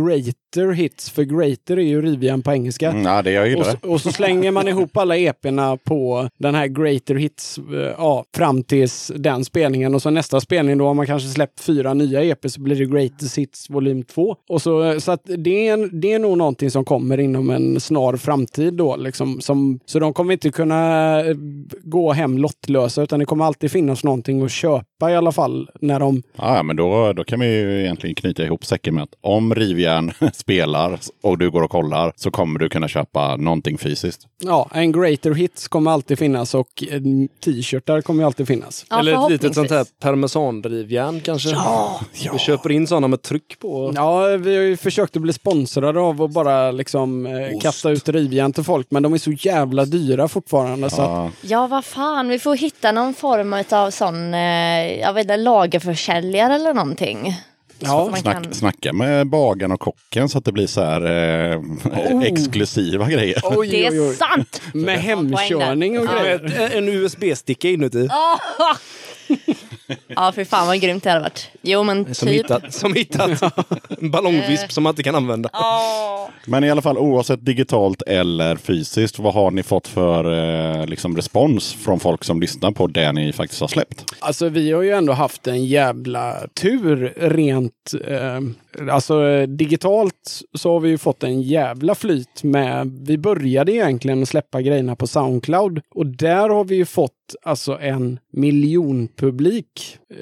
Greater Hits? För Greater är ju Rivjärn på engelska. Mm, ja, det jag Och, gillar så- det. och så slänger man ihop alla EP'na på den här Greater Hits eh, ja, fram tills den spelningen. Och så nästa spelning, då har man kanske släppt fyra nya EP så blir det Greatest Hits volym 2. Och så, så att det, är, det är nog någonting som kommer inom en snar framtid då. Liksom, som, så de kommer inte kunna eh, gå hem lottlösa utan det kommer alltid finnas någonting att köpa i alla fall. När de, Ja, ja, men då, då kan vi ju egentligen knyta ihop säcken med att om Rivjärn spelar och du går och kollar så kommer du kunna köpa någonting fysiskt. ja, en Greater Hits kommer alltid finnas och eh, t-shirtar kommer ju alltid finnas. Ja, Eller ett litet sånt här parmesandrivjärn kanske. Ja, Vi köper in sådana med tryck på. Ja, vi har ju försökt att bli sponsrade av att bara liksom eh, kasta ut rivjärn till folk, men de är så jävla dyra fortfarande. Så att, Ja, Ja, vad fan. Vi får hitta någon form av sån, eh, jag vet inte, lagerförsäljare eller någonting. Ja, man snack, kan- Snacka med bagaren och kocken så att det blir så här eh, Oh. exklusiva grejer. oj, Det oj, oj. är sant! Med hemkörning och grejer. En USB-sticka inuti. Ja, för fan vad grymt det hade varit. Jo, men Som typ. hittat, som hittat en ballongvisp som man inte kan använda. Men i alla fall oavsett digitalt eller fysiskt, vad har ni fått för eh, liksom respons från folk som lyssnar på det ni faktiskt har släppt? Alltså vi har ju ändå haft en jävla tur rent, eh, alltså digitalt så har vi ju fått en jävla flyt med, vi började egentligen att släppa grejerna på Soundcloud och där har vi ju fått alltså en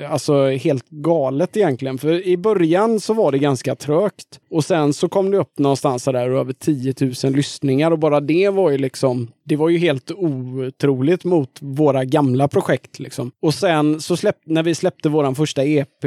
Alltså helt galet egentligen. För i början så var det ganska trögt. Och sen så kom det upp någonstans där över 10 000 lyssningar och bara det var ju liksom, det var ju helt otroligt mot våra gamla projekt liksom. Och sen så släpp, när vi släppte våran första EP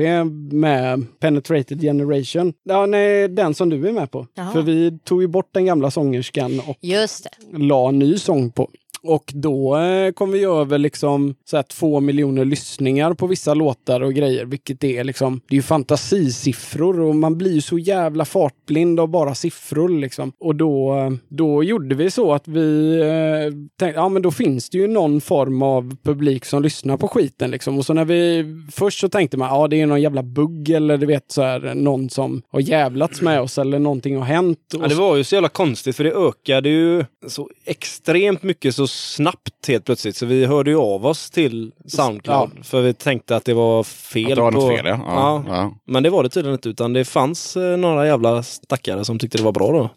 med Penetrated Generation, ja nej, den som du är med på. Jaha. För vi tog ju bort den gamla sångerskan och Just det. la ny sång på. Och då eh, kom vi över liksom så här två miljoner lyssningar på vissa låtar och grejer, vilket är liksom, det är ju fantasisiffror och man blir ju så jävla fartblind av bara siffror liksom. Och då, eh, då gjorde vi så att vi eh, tänkte, ja men då finns det ju någon form av publik som lyssnar på skiten liksom. Och så när vi, först så tänkte man, ja det är någon jävla bugg eller du vet så här, någon som har jävlats med oss eller någonting har hänt. Ja, det var ju så jävla konstigt för det ökade ju så extremt mycket så snabbt helt plötsligt. Så vi hörde ju av oss till Soundcloud för vi tänkte att det var fel. Att det var på... något fel, ja. Ja, ja. Men det var det tydligen inte utan det fanns eh, några jävla stackare som tyckte det var bra då.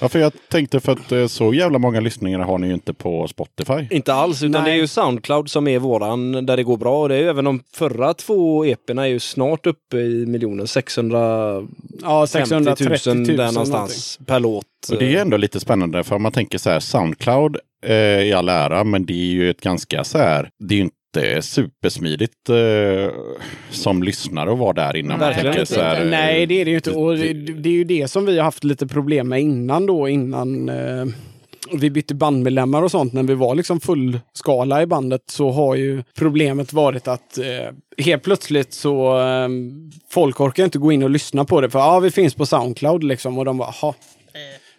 Ja, för jag tänkte för att eh, så jävla många lyssningar har ni ju inte på Spotify. Inte alls, utan Nej. det är ju Soundcloud som är våran där det går bra. Och det är ju även de förra två EPerna är ju snart uppe i miljoner. 650 ja, 000 630 000 där någonting. någonstans per låt. Och det är ändå lite spännande för om man tänker så här Soundcloud eh, i all ära, men det är ju ett ganska så här, det är ju inte supersmidigt eh, som lyssnare att vara där innan. Man Verkligen tänker så här, eh, Nej, det är det ju inte. Och det, det är ju det som vi har haft lite problem med innan då, innan eh, vi bytte bandmedlemmar och sånt. När vi var liksom fullskala i bandet så har ju problemet varit att eh, helt plötsligt så eh, folk orkar inte gå in och lyssna på det. För ja, vi finns på Soundcloud liksom och de bara, jaha.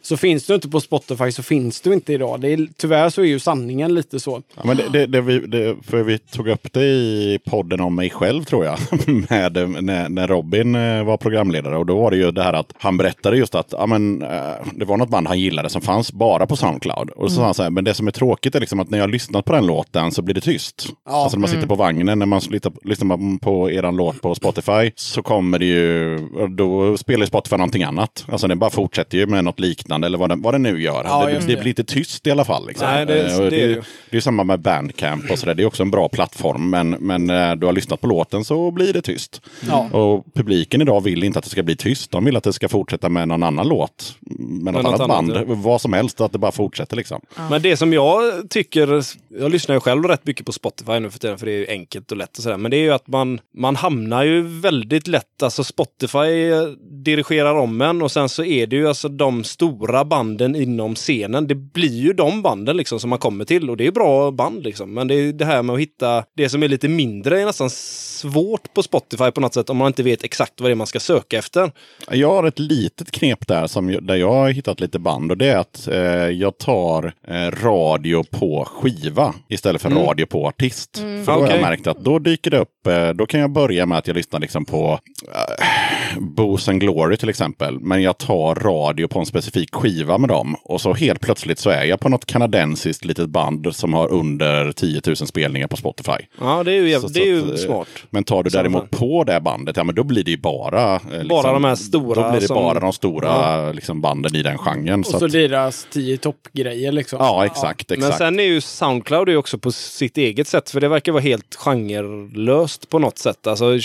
Så finns du inte på Spotify så finns du inte idag. Det är, tyvärr så är ju sanningen lite så. Ja, men det, det, det, vi, det, för vi tog upp det i podden om mig själv tror jag. Med, när, när Robin eh, var programledare. Och då var det ju det här att han berättade just att ja, men, eh, det var något band han gillade som fanns bara på Soundcloud. Och så sa han så här, men det som är tråkigt är liksom att när jag har lyssnat på den låten så blir det tyst. Ja. Alltså när man sitter på vagnen, när man lyssnar, på eran låt på Spotify så kommer det ju, då spelar Spotify någonting annat. Alltså den bara fortsätter ju med något liknande eller vad den, vad den nu gör. Ja, det, det det. blir inte tyst i alla fall. Liksom. Nej, det- Eh, och det är det, det ju. det är samma med Bandcamp och sådär. Det är också en bra plattform. Men, men när du har lyssnat på låten så blir det tyst. Ja. Och publiken idag vill inte att det ska bli tyst. De vill att det ska fortsätta med någon annan låt. Med något något annat annat, band. ja. Vad som helst. Att det bara fortsätter liksom. Men det som jag tycker, jag lyssnar ju själv rätt mycket på Spotify nu för tiden för det är ju enkelt och lätt och sådär. Men det är ju att man, man hamnar ju väldigt lätt, alltså Spotify eh, dirigerar om en och sen så är det ju alltså de stora banden inom scenen. Det blir ju de banden liksom som man kommer till och det är bra band liksom. Men det är det här med att hitta det som är lite mindre är nästan svårt på Spotify på något sätt om man inte vet exakt vad det är man ska söka efter. Jag har ett litet knep där som, där jag har hittat lite band och det är att eh, jag tar eh, radio på skiva istället för radio på artist. För då har Okej. jag märkt att då dyker det upp, eh, då kan jag börja med att jag lyssnar liksom på eh, Booze and Glory till exempel. Men jag tar radio på en specifik skiva med dem och så helt plötsligt så är jag på något kanadensiskt litet band som har under 10 000 spelningar på Spotify. Ja, det är ju, Så- det är så ju att, eh, smart. Men tar du däremot på det bandet, ja men då blir det ju bara... eh, Liksom, Bara de här stora Då blir det som- bara de stora liksom, banden i den genren. Och så, Så att, deras tio toppgrejer liksom. ja, exakt. exakt. Men sen är ju Soundcloud är också på sitt eget sätt, för det verkar vara helt genrelöst på något sätt. Alltså,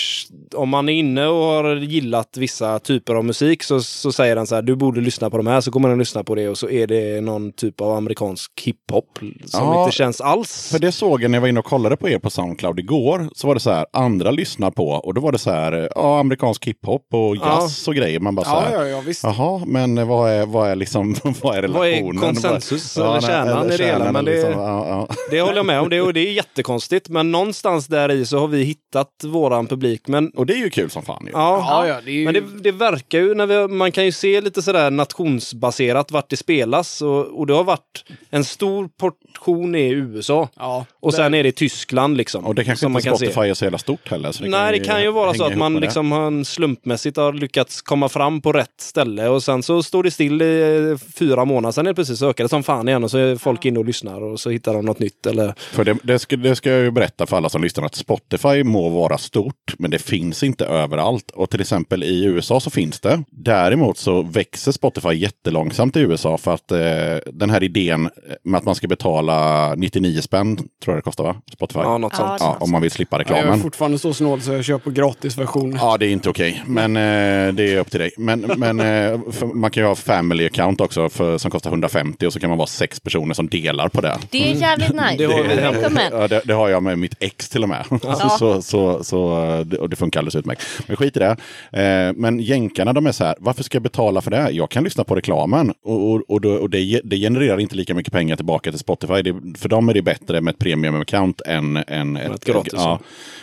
om man är inne och har gillat vissa typer av musik så, så säger den så här, du borde lyssna på de här, så kommer den lyssna på det och så är det någon typ av amerikansk hiphop som Ja, inte känns alls. För det såg jag när jag var inne och kollade på er på Soundcloud igår. Så var det så här, andra lyssnar på och då var det så här, ja, amerikansk hiphop och Ja. jazz och grejer. Man bara så Ja, här, ja, ja, visst. Jaha, men vad är, vad är liksom, vad är Vad är relationen? konsensus Vad- eller nej, kärnan i det hela? Men eller det- liksom, ja, ja. Det håller jag med om, det, och det är jättekonstigt. Men någonstans där i så har vi hittat våran publik. Men Och det är ju kul som fan ju. Ja, Ja, ja, det är ju- men det, det verkar ju, när vi, man kan ju se lite sådär nationsbaserat vart det spelas och, och det har varit en stor portion i USA. Ja, Och sen är det Tyskland liksom. Och det kanske inte kan Spotify se. är så jävla stort heller. Så Nej, det kan ju vara så att man det. liksom har en slumpmässigt har lyckats komma fram på rätt ställe och sen så står det still i eh, fyra månader. Sen helt plötsligt så ökar det som fan igen och så är folk inne och lyssnar och så hittar de något nytt. Eller... För det, det, ska, det ska jag ju berätta för alla som lyssnar att Spotify må vara stort, men det finns inte överallt. Och till exempel i USA så finns det. Däremot så växer Spotify jättelångsamt i USA för att eh, den här idén med att man ska betala 99 spänn, tror jag det kostar va? Spotify. Ja, något Ja, sånt. Ja, om man vill slippa Ja, jag är reklamen. fortfarande så snål så jag köper gratisversion. Ja, det är inte okej. Men eh, det är upp till dig. Men, men eh, man kan ju ha family account också för, som kostar 150 och så kan man vara sex personer som delar på det. Det är jävligt nice. Det. Recommend. Ja, det, det har jag med mitt ex till och med. så, så, så, så, det- och det funkar alldeles utmärkt. Men skit i det. Eh, men jänkarna de är så här, varför ska jag betala för det? Jag kan lyssna på reklamen. Och, och, och, då, och det, det genererar inte lika mycket pengar tillbaka till Spotify. Det, för dem är det bättre med ett premium-account än, än ett gratis, Ja.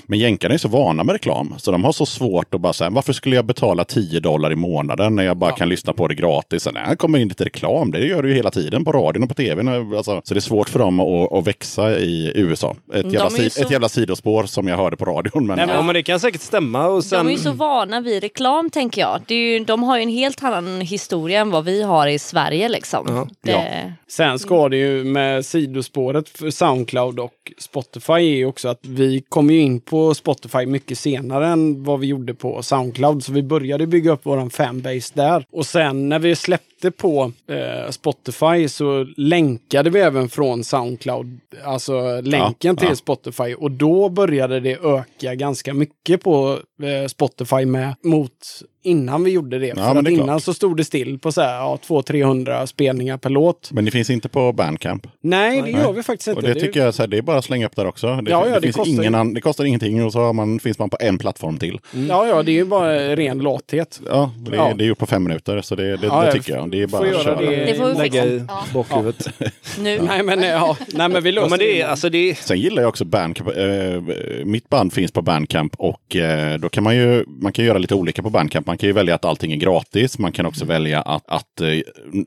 Men jänkarna är så vana med reklam. Så de har så svårt att bara säga, varför skulle jag betala 10 dollar i månaden när jag bara kan lyssna på det gratis? Nej, det kommer in lite reklam. Det gör du ju hela tiden på radion och på tvn. Alltså, så det är svårt för dem att, att växa i USA. Ett De jävla, si, så- ett jävla sidospår som jag hörde på radion. Men, Nej, men, ja, men det kan säkert stämma. Och sen, De är ju så vana vid reklam tänker jag. Det är ju, de har ju en helt annan historia än vad vi har i Sverige liksom. Ja. Det, Sen ska det ju med sidospåret för Soundcloud och Spotify är ju också att vi kom ju in på Spotify mycket senare än vad vi gjorde på Soundcloud. Så vi började bygga upp våran fanbase där. Och sen när vi släppte på eh, Spotify så länkade vi även från Soundcloud, alltså länken Ja, till ja. Spotify. Och då började det öka ganska mycket på eh, Spotify med mot innan vi gjorde det. Ja, För men det innan klart. så stod det still på så här, ja, 200-300 spelningar per låt. men det finns inte på Bandcamp. Nej, det gör vi faktiskt inte. Och det tycker jag så här, det är bara att slänga upp där också. Det, Ja, ja, det, det finns kostar ingen an, det kostar ingenting och så har man, finns man på en plattform till. Ja, ja, det är ju bara ren lathet. Ja, det, Ja. det är ju på fem minuter så det, det, Ja, det tycker jag. Det är får bara att köra. det. det får vi lägga i. Ja. bakhuvudet. Nu. Nej, men, ja, nej, men vi löser Ja, men det är, det. alltså det Sen gillar jag också Bandcamp. Eh, mitt band finns på Bandcamp och eh, då kan man ju man kan göra lite olika på Bandcamp. Man kan ju välja att allting är gratis. Man kan också välja att, att eh,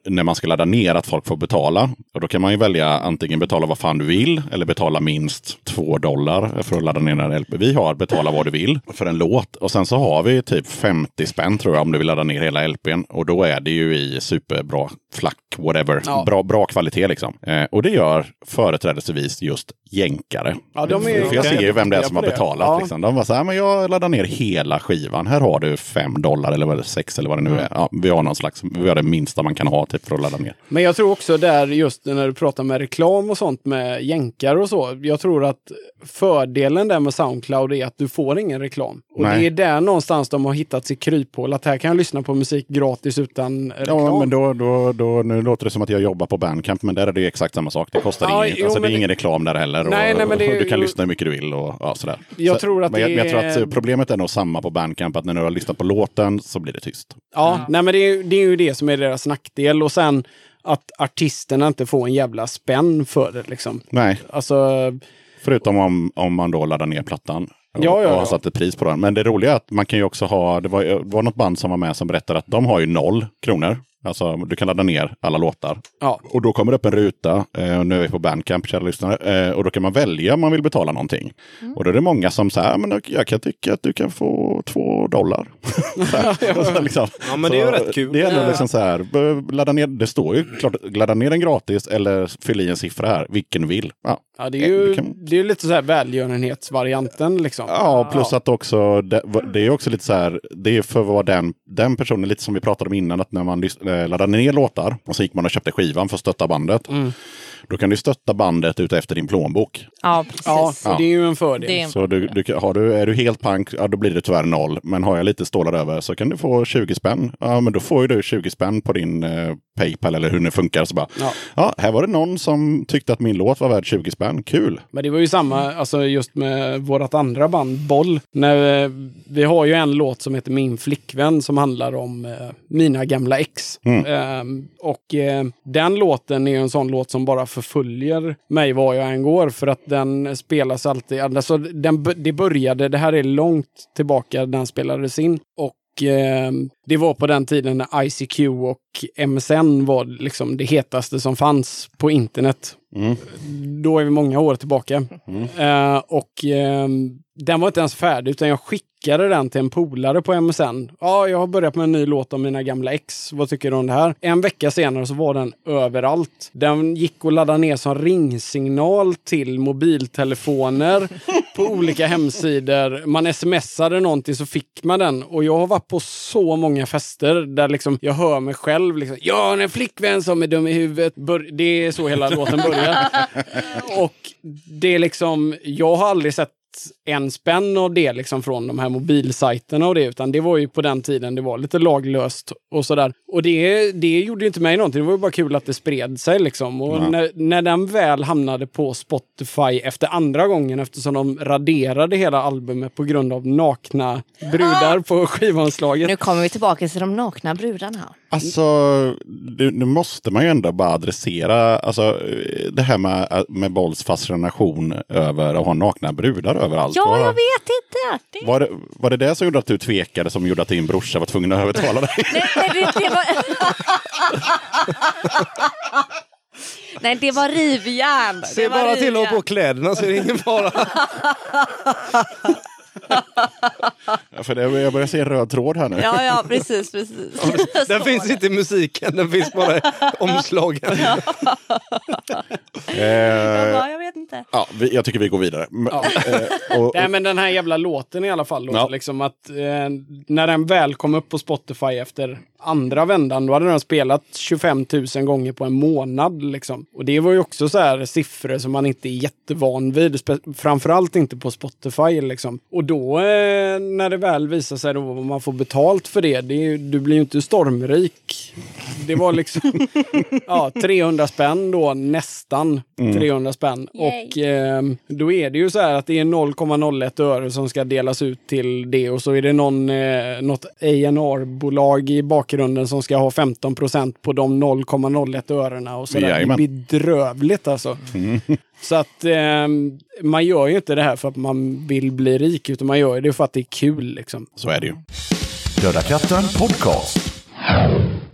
när man ska ladda ner att folk får betala. Och då kan man ju välja antingen betala vad fan du vill eller betala minst två dollar för att ladda ner en LP. Vi har betala vad du vill för en låt och sen så har vi typ 50 spänn tror jag om du vill ladda ner hela LPn och då är det ju i superbra flack, whatever. Ja. Bra, bra kvalitet liksom. Eh, och det gör företrädesvis just jänkare. Ja, de är- för jag ser ju vem det är som har betalat. Ja. Liksom. De var så här, men jag laddar ner hela skivan. Här har du fem dollar eller vad det är, sex eller vad det nu är. Ja, vi har någon slags, vi har det minsta man kan ha typ, för att ladda ner. Men jag tror också där just när du pratar med reklam och sånt med jänkar och så. Jag tror att fördelen där med Soundcloud är att du får ingen reklam. Och Nej. det är där någonstans de har hittat sitt kryphål. Att här kan jag lyssna på musik gratis utan reklam. Ja, men då, då, då, nu låter det som att jag jobbar på Bandcamp, men där är det ju exakt samma sak. Det kostar Ja, inget. jo, Alltså, det är det- ingen reklam där heller. Nej, och, nej, men det är du kan lyssna hur mycket du vill och ja, sådär. Jag så, tror att men jag, men jag tror är- att problemet är nog samma på Bandcamp, att när du har lyssnat på låten så blir det tyst. Ja, nej men det är, det är ju det som är deras nackdel. Och sen att artisterna inte får en jävla spänn för det liksom. Nej, Alltså, Förutom om, om man då laddar ner plattan. Och, Ja, ja, och har ja. satt ett pris på den. Men det roliga är att man kan ju också ha, det var, det var något band som var med som berättade att de har ju noll kronor. Alltså du kan ladda ner alla låtar. ja. Och då kommer det upp en ruta, eh, och nu är vi på Bandcamp, kära lyssnare, eh, och då kan man välja om man vill betala någonting. Och då är det många som säger, men jag kan tycka att du kan få två dollar. Så liksom. Ja, men det är ju rätt kul. Det är ändå liksom så här, ladda ner, det står ju klart, ladda ner den gratis eller fyll i en siffra här, vilken du vill. Ja. Ja, det är ju Du kan- det är lite så här välgörenhetsvarianten liksom. Ja, plus att också, det, det är också lite så här, det är för vad den, den personen, lite som vi pratade om innan, att när man lys- eh, laddade ner låtar och så gick man och köpte skivan för att stötta bandet. Då kan du stötta bandet ut efter din plånbok. Ja, precis. Ja, och det är ju en fördel. En- Så du, du, har du, är du helt pank, ja då blir det tyvärr noll. Men har jag lite stålar över så kan du få 20 spänn. Ja, men då får ju du 20 spänn på din eh, Paypal eller hur det funkar. Så bara, Ja. ja. här var det någon som tyckte att min låt var värd 20 spänn. Kul! Men det var ju samma, alltså just med vårt andra band, Boll. När, eh, vi har ju en låt som heter Min flickvän som handlar om eh, mina gamla ex. Ehm, och eh, den låten är ju en sån låt som bara förföljer mig var jag än går. För att den spelas alltid, alltså den, det började, det här är långt tillbaka den spelades in. Och eh, det var på den tiden när ICQ och MSN var liksom det hetaste som fanns på internet. Då är vi många år tillbaka. Eh, och eh, den var inte ens färdig utan jag skickade den till en polare på MSN. Ja, jag har börjat med en ny låt om mina gamla ex. Vad tycker du om det här? En vecka senare så var den överallt. Den gick att ladda ner som ringsignal till mobiltelefoner på olika hemsidor. Man smsade någonting så fick man den. Och jag har varit på så många fester där liksom jag hör mig själv. Liksom, jag har en flickvän som är dum i huvudet. Det är så hela låten börjar. och det är liksom, jag har aldrig sett en spänn av det liksom från de här mobilsajterna och det, utan det var ju på den tiden det var lite laglöst och sådär. Och det, det gjorde ju inte mig någonting, det var ju bara kul att det spred sig liksom. Och Ja. när, när den väl hamnade på Spotify efter andra gången, eftersom de raderade hela albumet på grund av nakna brudar på skivomslaget. Nu kommer vi tillbaka till de nakna brudarna. Alltså, nu, nu måste man ju ändå bara adressera alltså, det här med, med Bolls fascination över att ha nakna brudar överallt. Ja, Var- jag vet inte. Det... Var det, var det det som gjorde att du tvekade, som gjorde att din brorsa var tvungen att övertala dig? Nej, nej, det, det var... nej, det var rivjärn. Det Se var bara till att ha rivjärn. på kläderna så är det ingen fara. Ja, För det, jag börjar se en röd tråd här nu. Ja, ja, precis, precis. Den finns inte i musiken, den finns bara i omslagen. Eh, Ja, jag vet inte. ja, vi, jag tycker vi går vidare. M- eh, och, Nej men den här jävla låten i alla fall. Då, Ja. liksom att, eh, när den väl kom upp på Spotify efter andra vändan, då hade den spelat 25 000 gånger på en månad. Liksom. Och det var ju också så här siffror som man inte är jättevan vid. Framförallt inte på Spotify. Liksom. Och då eh, när det väl visar sig då vad man får betalt för det, det är, du blir ju inte stormrik. Det var liksom ja, 300 spänn då, nästan 300 spänn. Yay. Och eh, då är det ju så här att det är 0,01 öre som ska delas ut till det och så är det någon, eh, något A&R-bolag i bakgrunden som ska ha 15 procent på de 0,01 örena och så där. Det är bedrövligt alltså. Så att eh, man gör ju inte det här för att man vill bli rik utan man gör det för att det är kul liksom. Så är det ju. Döda katten podcast.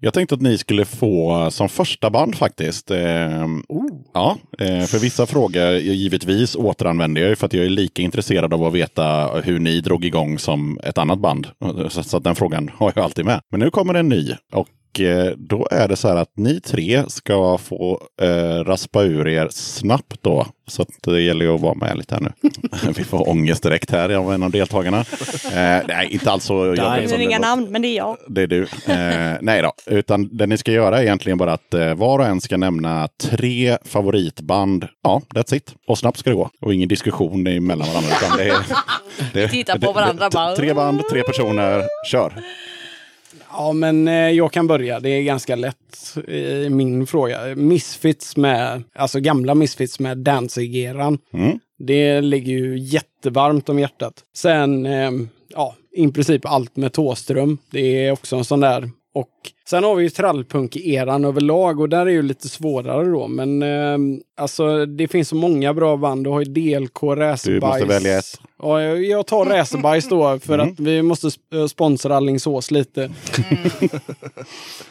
Jag tänkte att ni skulle få som första band faktiskt. Eh, Ja, eh, för vissa frågor givetvis återanvänder jag för att jag är lika intresserad av att veta hur ni drog igång som ett annat band. Så, så att den frågan har jag alltid med. Men nu kommer en ny. Och eh, då är det så här att ni tre ska få eh, raspa ur er snabbt då. Så att det gäller ju att vara med lite här nu. Vi får ångest direkt här av en av deltagarna. Eh, nej, inte alls så jobbigt Det är inga namn, men det är jag. Det är du. Eh, nej då, utan det ni ska göra är egentligen bara att eh, var och en ska nämna tre favoritband. Ja, that's it. Och snabbt ska det gå. Och ingen diskussion emellan varandra. Utan det är, det, tittar på varandra bara. Tre band, tre personer, kör. Ja, men eh, jag kan börja. Det är ganska lätt i min fråga. Misfits med, alltså gamla Misfits med Danzig-eran. Mm. Det ligger ju jättevarmt om hjärtat. Sen, eh, ja, i princip allt med Tåström. Det är också en sån där. Och sen har vi ju trallpunk-eran överlag och där är ju lite svårare då. Men eh, alltså det finns så många bra band. Du har ju DLK, Racerbajs. Du måste välja ett. Ja, jag- jag tar Racerbajs då för Mm. att vi måste eh, sponsra Alingsås lite.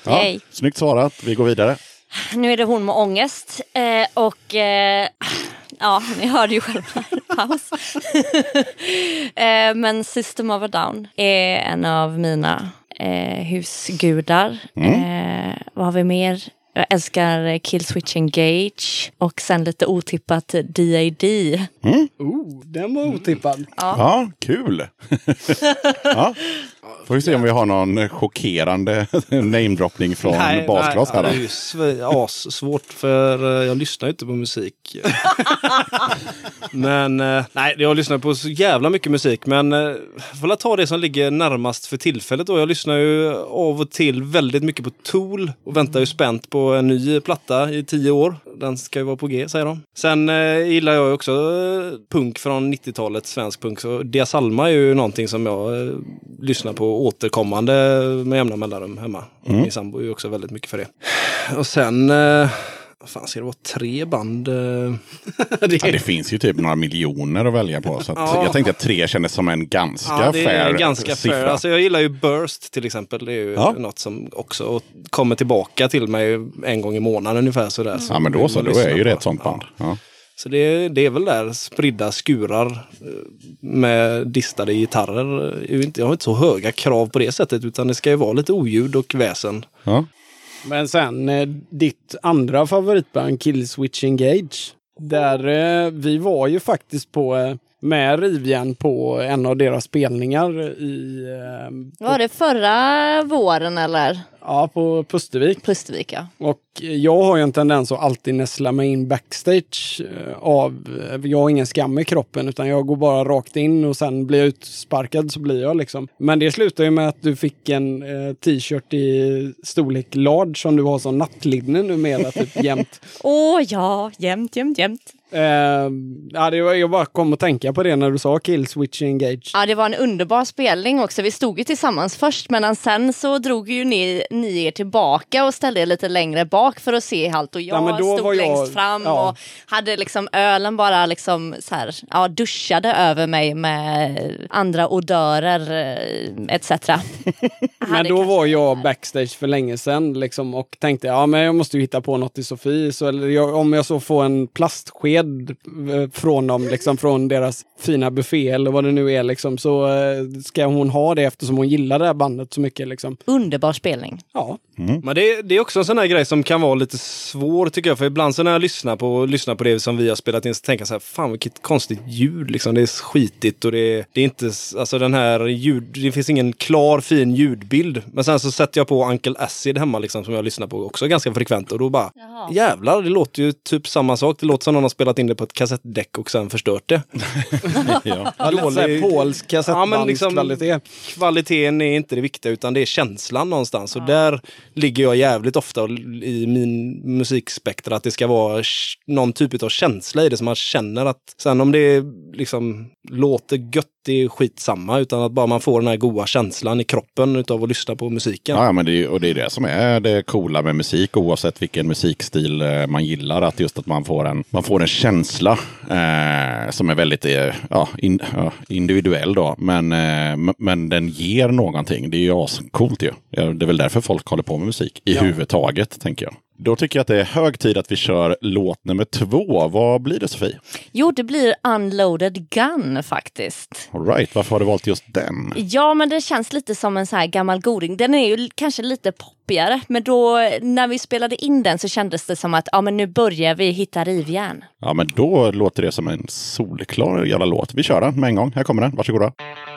Ja, Yay. snyggt svarat. Vi går vidare. Nu är det hon med ångest. Eh, och eh, ja, ni hörde ju själva. Paus. eh, men System of a Down är en av mina eh, husgudar. Eh, vad har vi mer? Jag älskar Killswitch Engage och sen lite otippat DAD. Oh, den var otippad. Ja, kul. ja. Får vi se om vi har någon chockerande namedroppning från basglas här då. det är ju sv- assvårt för eh, jag lyssnar ju inte på musik. men eh, nej, jag lyssnar på så jävla mycket musik. Men eh, jag får ta det som ligger närmast för tillfället. Då. Jag lyssnar ju av och till väldigt mycket på Tool och väntar ju spänt på en ny platta i tio år. Den ska ju vara på G säger de. Sen eh, gillar jag ju också punk från 90-talet, svensk punk. Så Dia Salma är ju någonting som jag eh, lyssnar på återkommande med jämna mellanrum hemma. Och Min sambo är ju också väldigt mycket för det. Och sen, eh, vad fan ska det vara, tre band? eh? det Ja, det finns ju typ några miljoner att välja på. Så Ja. Jag tänkte att tre kändes som en ganska Ja, det är fair ganska siffra. fair. Alltså, jag gillar ju Burst till exempel. Det är ju Ja. något som också kommer tillbaka till mig en gång i månaden ungefär. Sådär. ja, men då så. Då är lyssna ju det ett sånt band. Ja. Så det, det är väl där spridda skurar eh, med distade gitarrer. Jag har inte så höga krav på det sättet utan det ska ju vara lite oljud och väsen. Ja. Men sen eh, ditt andra favoritband Killswitch Engage. Där eh, vi var ju faktiskt på med Rivjärn på en av deras spelningar i eh, Var det förra våren eller? ja, på Pustervik. Pustervik ja. Och jag har ju en tendens att alltid näsla mig in backstage eh, av, jag har ingen skam i kroppen utan jag går bara rakt in och sen blir jag utsparkad så blir jag liksom. Men det slutar ju med att du fick en eh, t-shirt i storlek large som du har som nattlinne numera typ jämt. Åh ja, jämt, jämt, jämt. Eh, ja, det var, jag bara kom att tänka på det när du sa kill switch engage. Ja, det var en underbar spelning också. Vi stod ju tillsammans först, men sen så drog ju ni, ni er tillbaka och ställde er lite längre bak för att se allt. Och jag Ja, stod var jag- längst fram ja. och hade liksom ölen bara liksom så här, ja, duschade över mig med andra odörer eh, etc. Men då var jag backstage för länge sedan liksom, och tänkte ja men jag måste ju hitta på något till Sofie. Så, eller jag, om jag så får en plastsked eh, från dem, liksom, från deras fina buffé eller vad det nu är, liksom, så eh, ska hon ha det eftersom hon gillar det här bandet så mycket. Liksom. Underbar spelning. Ja, Men det, det är också en sån här grej som kan vara lite svår tycker jag. För ibland så när jag lyssnar på, lyssnar på det som vi har spelat in så tänker jag så här, fan vilket konstigt ljud liksom. Det är skitigt och det, är- det är inte, alltså den här ljud, det finns ingen klar fin ljudbild. Men sen så sätter jag på Uncle Acid hemma liksom som jag lyssnar på också ganska frekvent och då bara, Jaha. jävlar det låter ju typ samma sak. Det låter som någon har spelat in det på ett kassettdäck och sen förstört det. Ja. ja Dålig- polsk Ja, men liksom- kassettbandskvalitet. kvaliteten är inte det viktiga utan det är känslan någonstans. Och där ligger jag jävligt ofta i min musikspektra att det ska vara någon typ av känsla i det som man känner att sen om det liksom låter gött det är skitsamma utan att bara man får den här goa känslan i kroppen utav att lyssna på musiken. Ja, men det, är- och det är det som är det coola med musik oavsett vilken musikstil eh, man gillar. Att just att man får en, man får en känsla eh, som är väldigt eh, ja, in, ja, individuell då. Men, eh, men den ger någonting. Det är ju ascoolt ju. Ja, Det är väl därför folk håller på med musik i huvudtaget, tänker jag. Då tycker jag att det är hög tid att vi kör låt nummer två. Vad blir det Sofie? Jo, det blir Unloaded Gun faktiskt. All right, varför har du valt just den? Ja, men det känns lite som en så här gammal goding. Den är ju kanske lite poppigare, men då när vi spelade in den så kändes det som att ja, men nu börjar vi hitta rivjärn. Ja, men då låter det som en solklar jävla låt. Vi kör den med en gång. Här kommer den. Varsågoda. I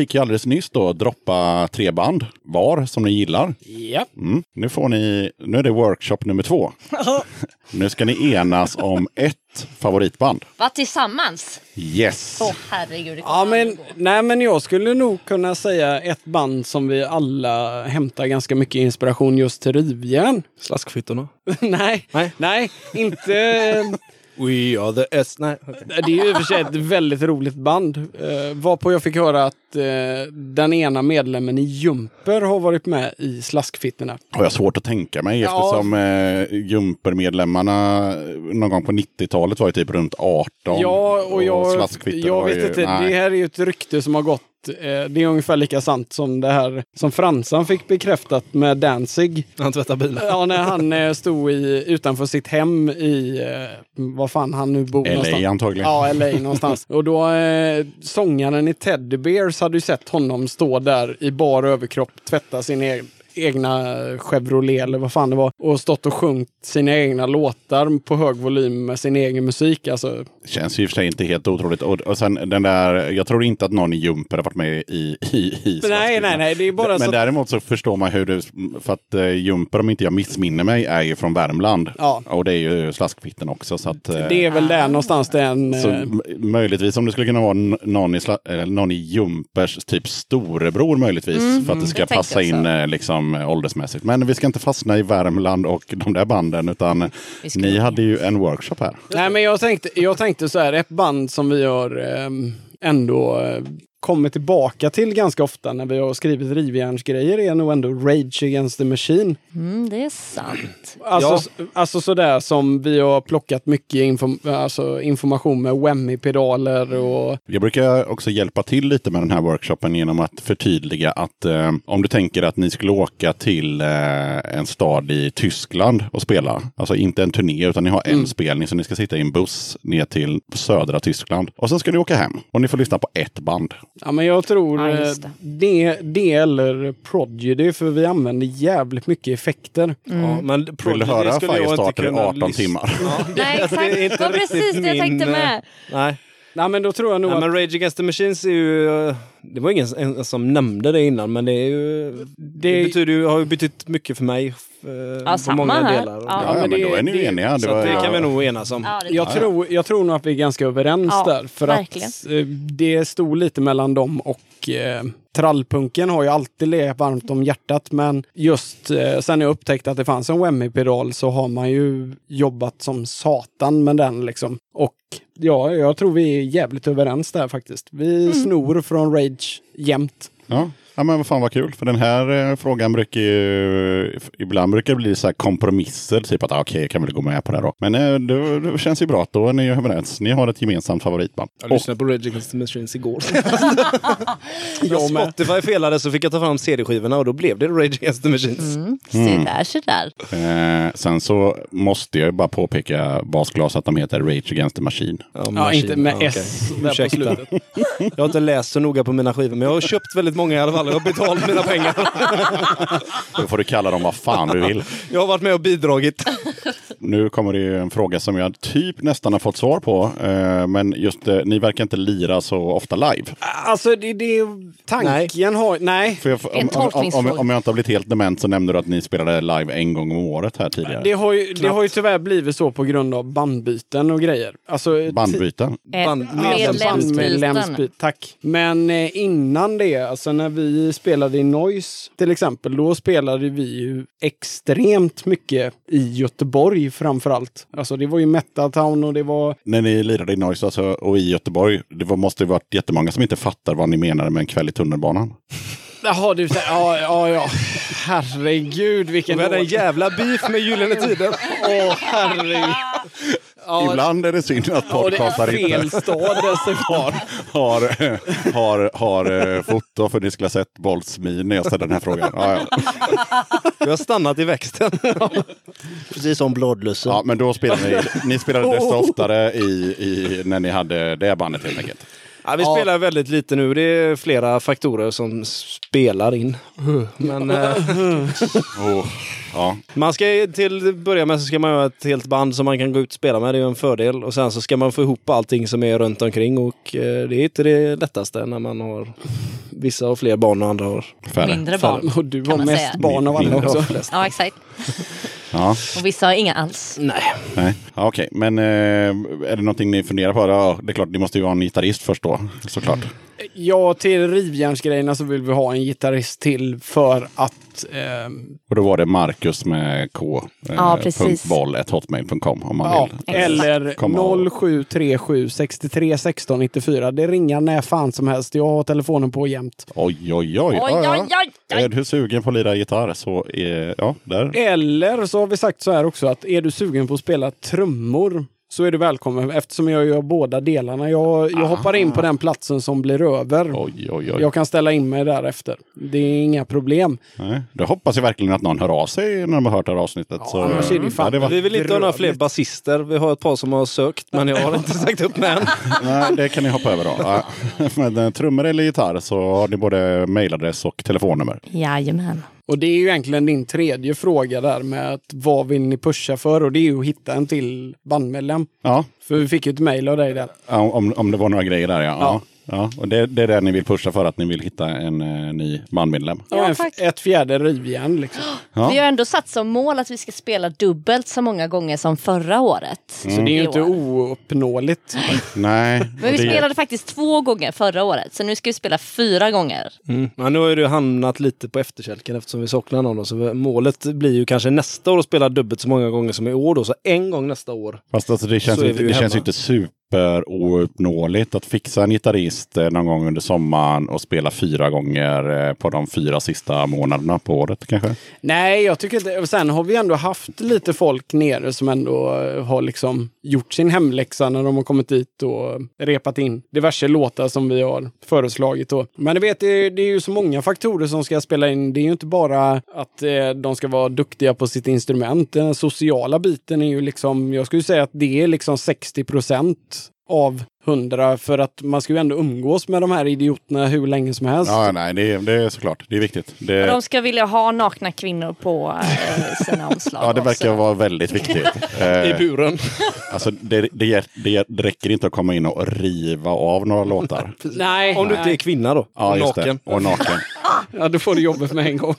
fick ju alldeles nyss då droppa tre band var som ni gillar. Ja. Mm. Nu, får ni, nu är det workshop nummer två. nu ska ni enas om ett favoritband. Va, tillsammans? Yes! Åh herregud. det kommer Ja, men, nej, men jag skulle nog kunna säga ett band som vi alla hämtar ganska mycket inspiration just till rivjärn. Slaskfittorna. nej, Nej. nej, inte... We are the S. Nej, okej. Det är ju i och för sig ett väldigt roligt band. Uh, varpå jag fick höra att eh, den ena medlemmen i Jumper har varit med i Slaskfittorna. Har jag svårt att tänka mig Ja. eftersom eh, Jumpermedlemmarna någon gång på 90-talet var ju typ runt 18. Ja, och jag, Slaskfittor jag vet ju, inte. nej. Det här är ju ett rykte som har gått. Eh, Det är ungefär lika sant som det här som Fransan fick bekräftat med Danzig. Han tvättar bilar. Ja, när han eh, stod i, utanför sitt hem i, eh, vad fan han nu bor LA någonstans. antagligen. Ja, LA någonstans. Och då, eh, sångaren i Teddy Bears hade ju sett honom stå där i bar överkropp, tvätta sin egen egna Chevrolet eller vad fan det var och stått och sjungit sina egna låtar på hög volym med sin egen musik. Alltså, Känns ju i och för sig inte helt otroligt. Och, och sen den där, jag tror inte att någon i Jumper har varit med i, i, i nej, nej, nej, det är bara Men så... däremot så förstår man hur det, för att eh, Jumper om inte jag missminner mig är ju från Värmland. Ja. Och det är ju Slaskfitten också. Så att, eh, Det är väl där någonstans den... så eh, m- möjligtvis om det skulle kunna vara någon i, någon i Jumpers typ storebror möjligtvis. för att det ska passa in eh, liksom eh, åldersmässigt. Men vi ska inte fastna i Värmland och de där banden utan ni hade ju en workshop här. Nej, men jag tänkte, jag tänkte så här, ett band som vi har ehm, ändå kommit tillbaka till ganska ofta när vi har skrivit rivjärnsgrejer är nog ändå Rage Against the Machine. Mm, det är sant. Alltså, alltså sådär som vi har plockat mycket inform alltså information med Wemmy-pedaler och... Jag brukar också hjälpa till lite med den här workshopen genom att förtydliga att eh, om du tänker att ni skulle åka till eh, en stad i Tyskland och spela, alltså inte en turné utan ni har en spelning så ni ska sitta i en buss ner till södra Tyskland och sen ska ni åka hem och ni får lyssna på ett band. Ja, men jag tror Ja, eh, det. det. Det, eller Prodigy, för vi använder jävligt mycket effekter. Ja, men Vill Prodigy du höra Firestarter i kunna 18 lyssna- timmar? Nej, det är exakt. inte Det var precis det jag tänkte min, eh, med. Nej. Nej, men då tror jag nog Nej, att... men Rage Against the Machines är ju... eh, Det var ingen en, som nämnde det innan, men det är ju... Det, betyder ju, har ju betytt mycket för mig. eh, Ja, på samma många här. delar. Ja. Ja, men men, det- då är ni ju det- eniga. Det var, det ja. kan vi nog enas om. Ja, det Jag tror, jag tror nog att vi är ganska överens Ja, där. För verkligen. att eh, det stod lite mellan dem och eh, trallpunken har ju alltid legat varmt om hjärtat. Men just eh, sen jag upptäckte att det fanns en Wemmy-pedal så har man ju jobbat som satan med den liksom. Och ja, jag tror vi är jävligt överens där faktiskt. Vi snor från Rage jämt. Ja. Ja, men vad fan vad kul. För den här eh, frågan brukar ju... Ibland brukar det bli så här kompromisser. Typ att ah, okej, jag kan väl gå med på det då. Men eh, det, det känns ju bra att då är ni överens. Ni har ett gemensamt favoritband. Jag lyssnade på Rage Against the Machines igår. Jag med. Spotify felade så fick jag ta fram CD-skivorna och då blev det Rage Against the Machines. Mm. Se där, se där. Eh, sen så måste jag ju bara påpeka basglas att de heter Rage Against the Machine. Ja, Machine. inte med Ja, S okej. där på slutet. Jag har inte läst så noga på mina skivor, men jag har köpt väldigt många i alla fall. Jag har betalat mina pengar. Då får du kalla dem vad fan du vill. Jag har varit med och bidragit. Nu kommer det ju en fråga som jag typ nästan har fått svar på. Eh, men just eh, ni verkar inte lira så ofta live. Alltså det, det tanken har... Nej. För jag, om, om, om, om jag inte har blivit helt dement så nämnde du att ni spelade live en gång om året här tidigare. Det har, ju, det har ju tyvärr blivit så på grund av bandbyten och grejer. Alltså, Bandbyten. Eh, Band- Medlemsbyten. Tack. Men innan det, alltså när vi spelade i Noise till exempel, då spelade vi ju extremt mycket i Göteborg framförallt. Alltså det var ju Metal Town och det var... När ni lirade i Noise alltså, och i Göteborg, det var, måste ju varit jättemånga som inte fattar vad ni menade med en kväll i tunnelbanan. Jaha, du säger... Ja, ja, ja. Herregud vilken... Vi hade en jävla beef med Gyllene Tider. Åh, herregud. Ja, Ibland är det synd att podcastar inte stad dessutom. har, har, har eh, foto för ni skulle ha sett Bolts min när jag ställde den här frågan. Ja, ja. Vi har stannat i växten. Precis som blodlussen. ja men då spelade ni, ni spelade desto oftare i, i, när ni hade det bandet helt enkelt. Ja, vi spelar väldigt lite nu. Det är flera faktorer som spelar in. Men Oh, ja. man ska till att börja med så ska man ha ett helt band som man kan gå ut och spela med. Det är en fördel. Och sen så ska man få ihop allting som är runt omkring och eh, det är inte det lättaste när man har Vissa har fler barn och andra har... Färre. Mindre barn. Och du har mest säga. barn av alla också. Ja, exakt. Ja, Och vissa har inga alls. Nej. nej. Ja, Okej, men eh, är det någonting ni funderar på? Ja, det är klart, ni måste ju vara en gitarrist först då, såklart. Ja, till rivjärnsgrejerna så vill vi ha en gitarrist till för att ehm, Och då var det Marcus med K. Eh, Ja, precis. boll, hotmail.com om man Ja, vill. eller komma och- 0737 63 16 94. Det ringer när fan som helst. Jag har telefonen på jämt. Oj, oj, oj. Oj, oj, oj, oj. Är du sugen på att lira gitarr så är, ja, där. Eller så har vi sagt så här också att är du sugen på att spela trummor så är du välkommen eftersom jag gör båda delarna. Jag, jag hoppar in på den platsen som blir över. Oj, oj, oj. Jag kan ställa in mig därefter. Det är inga problem. Nej, då hoppas jag verkligen att någon hör av sig när de har hört det här avsnittet. så, annars är det ju fan- ja, det var, Vi vill inte ha några fler basister. Vi har ett par som har sökt, men jag har inte sagt upp med än. nej, det kan ni hoppa över då. Ja. Men eh, trummor eller gitarr så har ni både mailadress och telefonnummer. Jajamän. Och det är ju egentligen din tredje fråga där med att vad vill ni pusha för? Och det är ju att hitta en till bandmedlem. Ja, För vi fick ju ett mejl av dig där. Ja, om, om det var några grejer där ja. ja. Ja. Och det, det är det ni vill pusha för, att ni vill hitta en eh, ny bandmedlem. Ja, Ja, en, tack. ett fjärde rivjärn liksom. Ja. Vi har ändå satt som mål att vi ska spela dubbelt så många gånger som förra året. Så det är ju inte ouppnåeligt. Nej. Men vi det- spelade faktiskt två gånger förra året, så nu ska vi spela fyra gånger. Mm. Men nu har ju det hamnat lite på efterkälken eftersom vi saknar någon. då. Så målet blir ju kanske nästa år att spela dubbelt så många gånger som i år. Då. Så en gång nästa år. Fast alltså, det känns, ju känns inte super ouppnåeligt att fixa en gitarrist eh, någon gång under sommaren och spela fyra gånger eh, på de fyra sista månaderna på året kanske. Nej, jag tycker inte... Sen har vi ändå haft lite folk nere som ändå eh, har liksom gjort sin hemläxa när de har kommit dit och repat in diverse låtar som vi har föreslagit. Då. Men du vet, det är, det är ju så många faktorer som ska spela in. Det är ju inte bara att eh, de ska vara duktiga på sitt instrument. Den sociala biten är ju liksom, jag skulle säga att det är liksom 60 procent av 100 för att man ska ju ändå umgås med de här idioterna hur länge som helst. Ja, nej, det, är- det är såklart. Det är viktigt. Det, de ska vilja ha nakna kvinnor på eh, sina omslag. ja, det också. verkar vara väldigt viktigt. I Eh, buren. alltså, det, det, det, det räcker inte att komma in och riva av några låtar. Nej, Om du inte är kvinna då. Ja, och just naken. det. Och naken. Ja, då får du jobbet med en gång.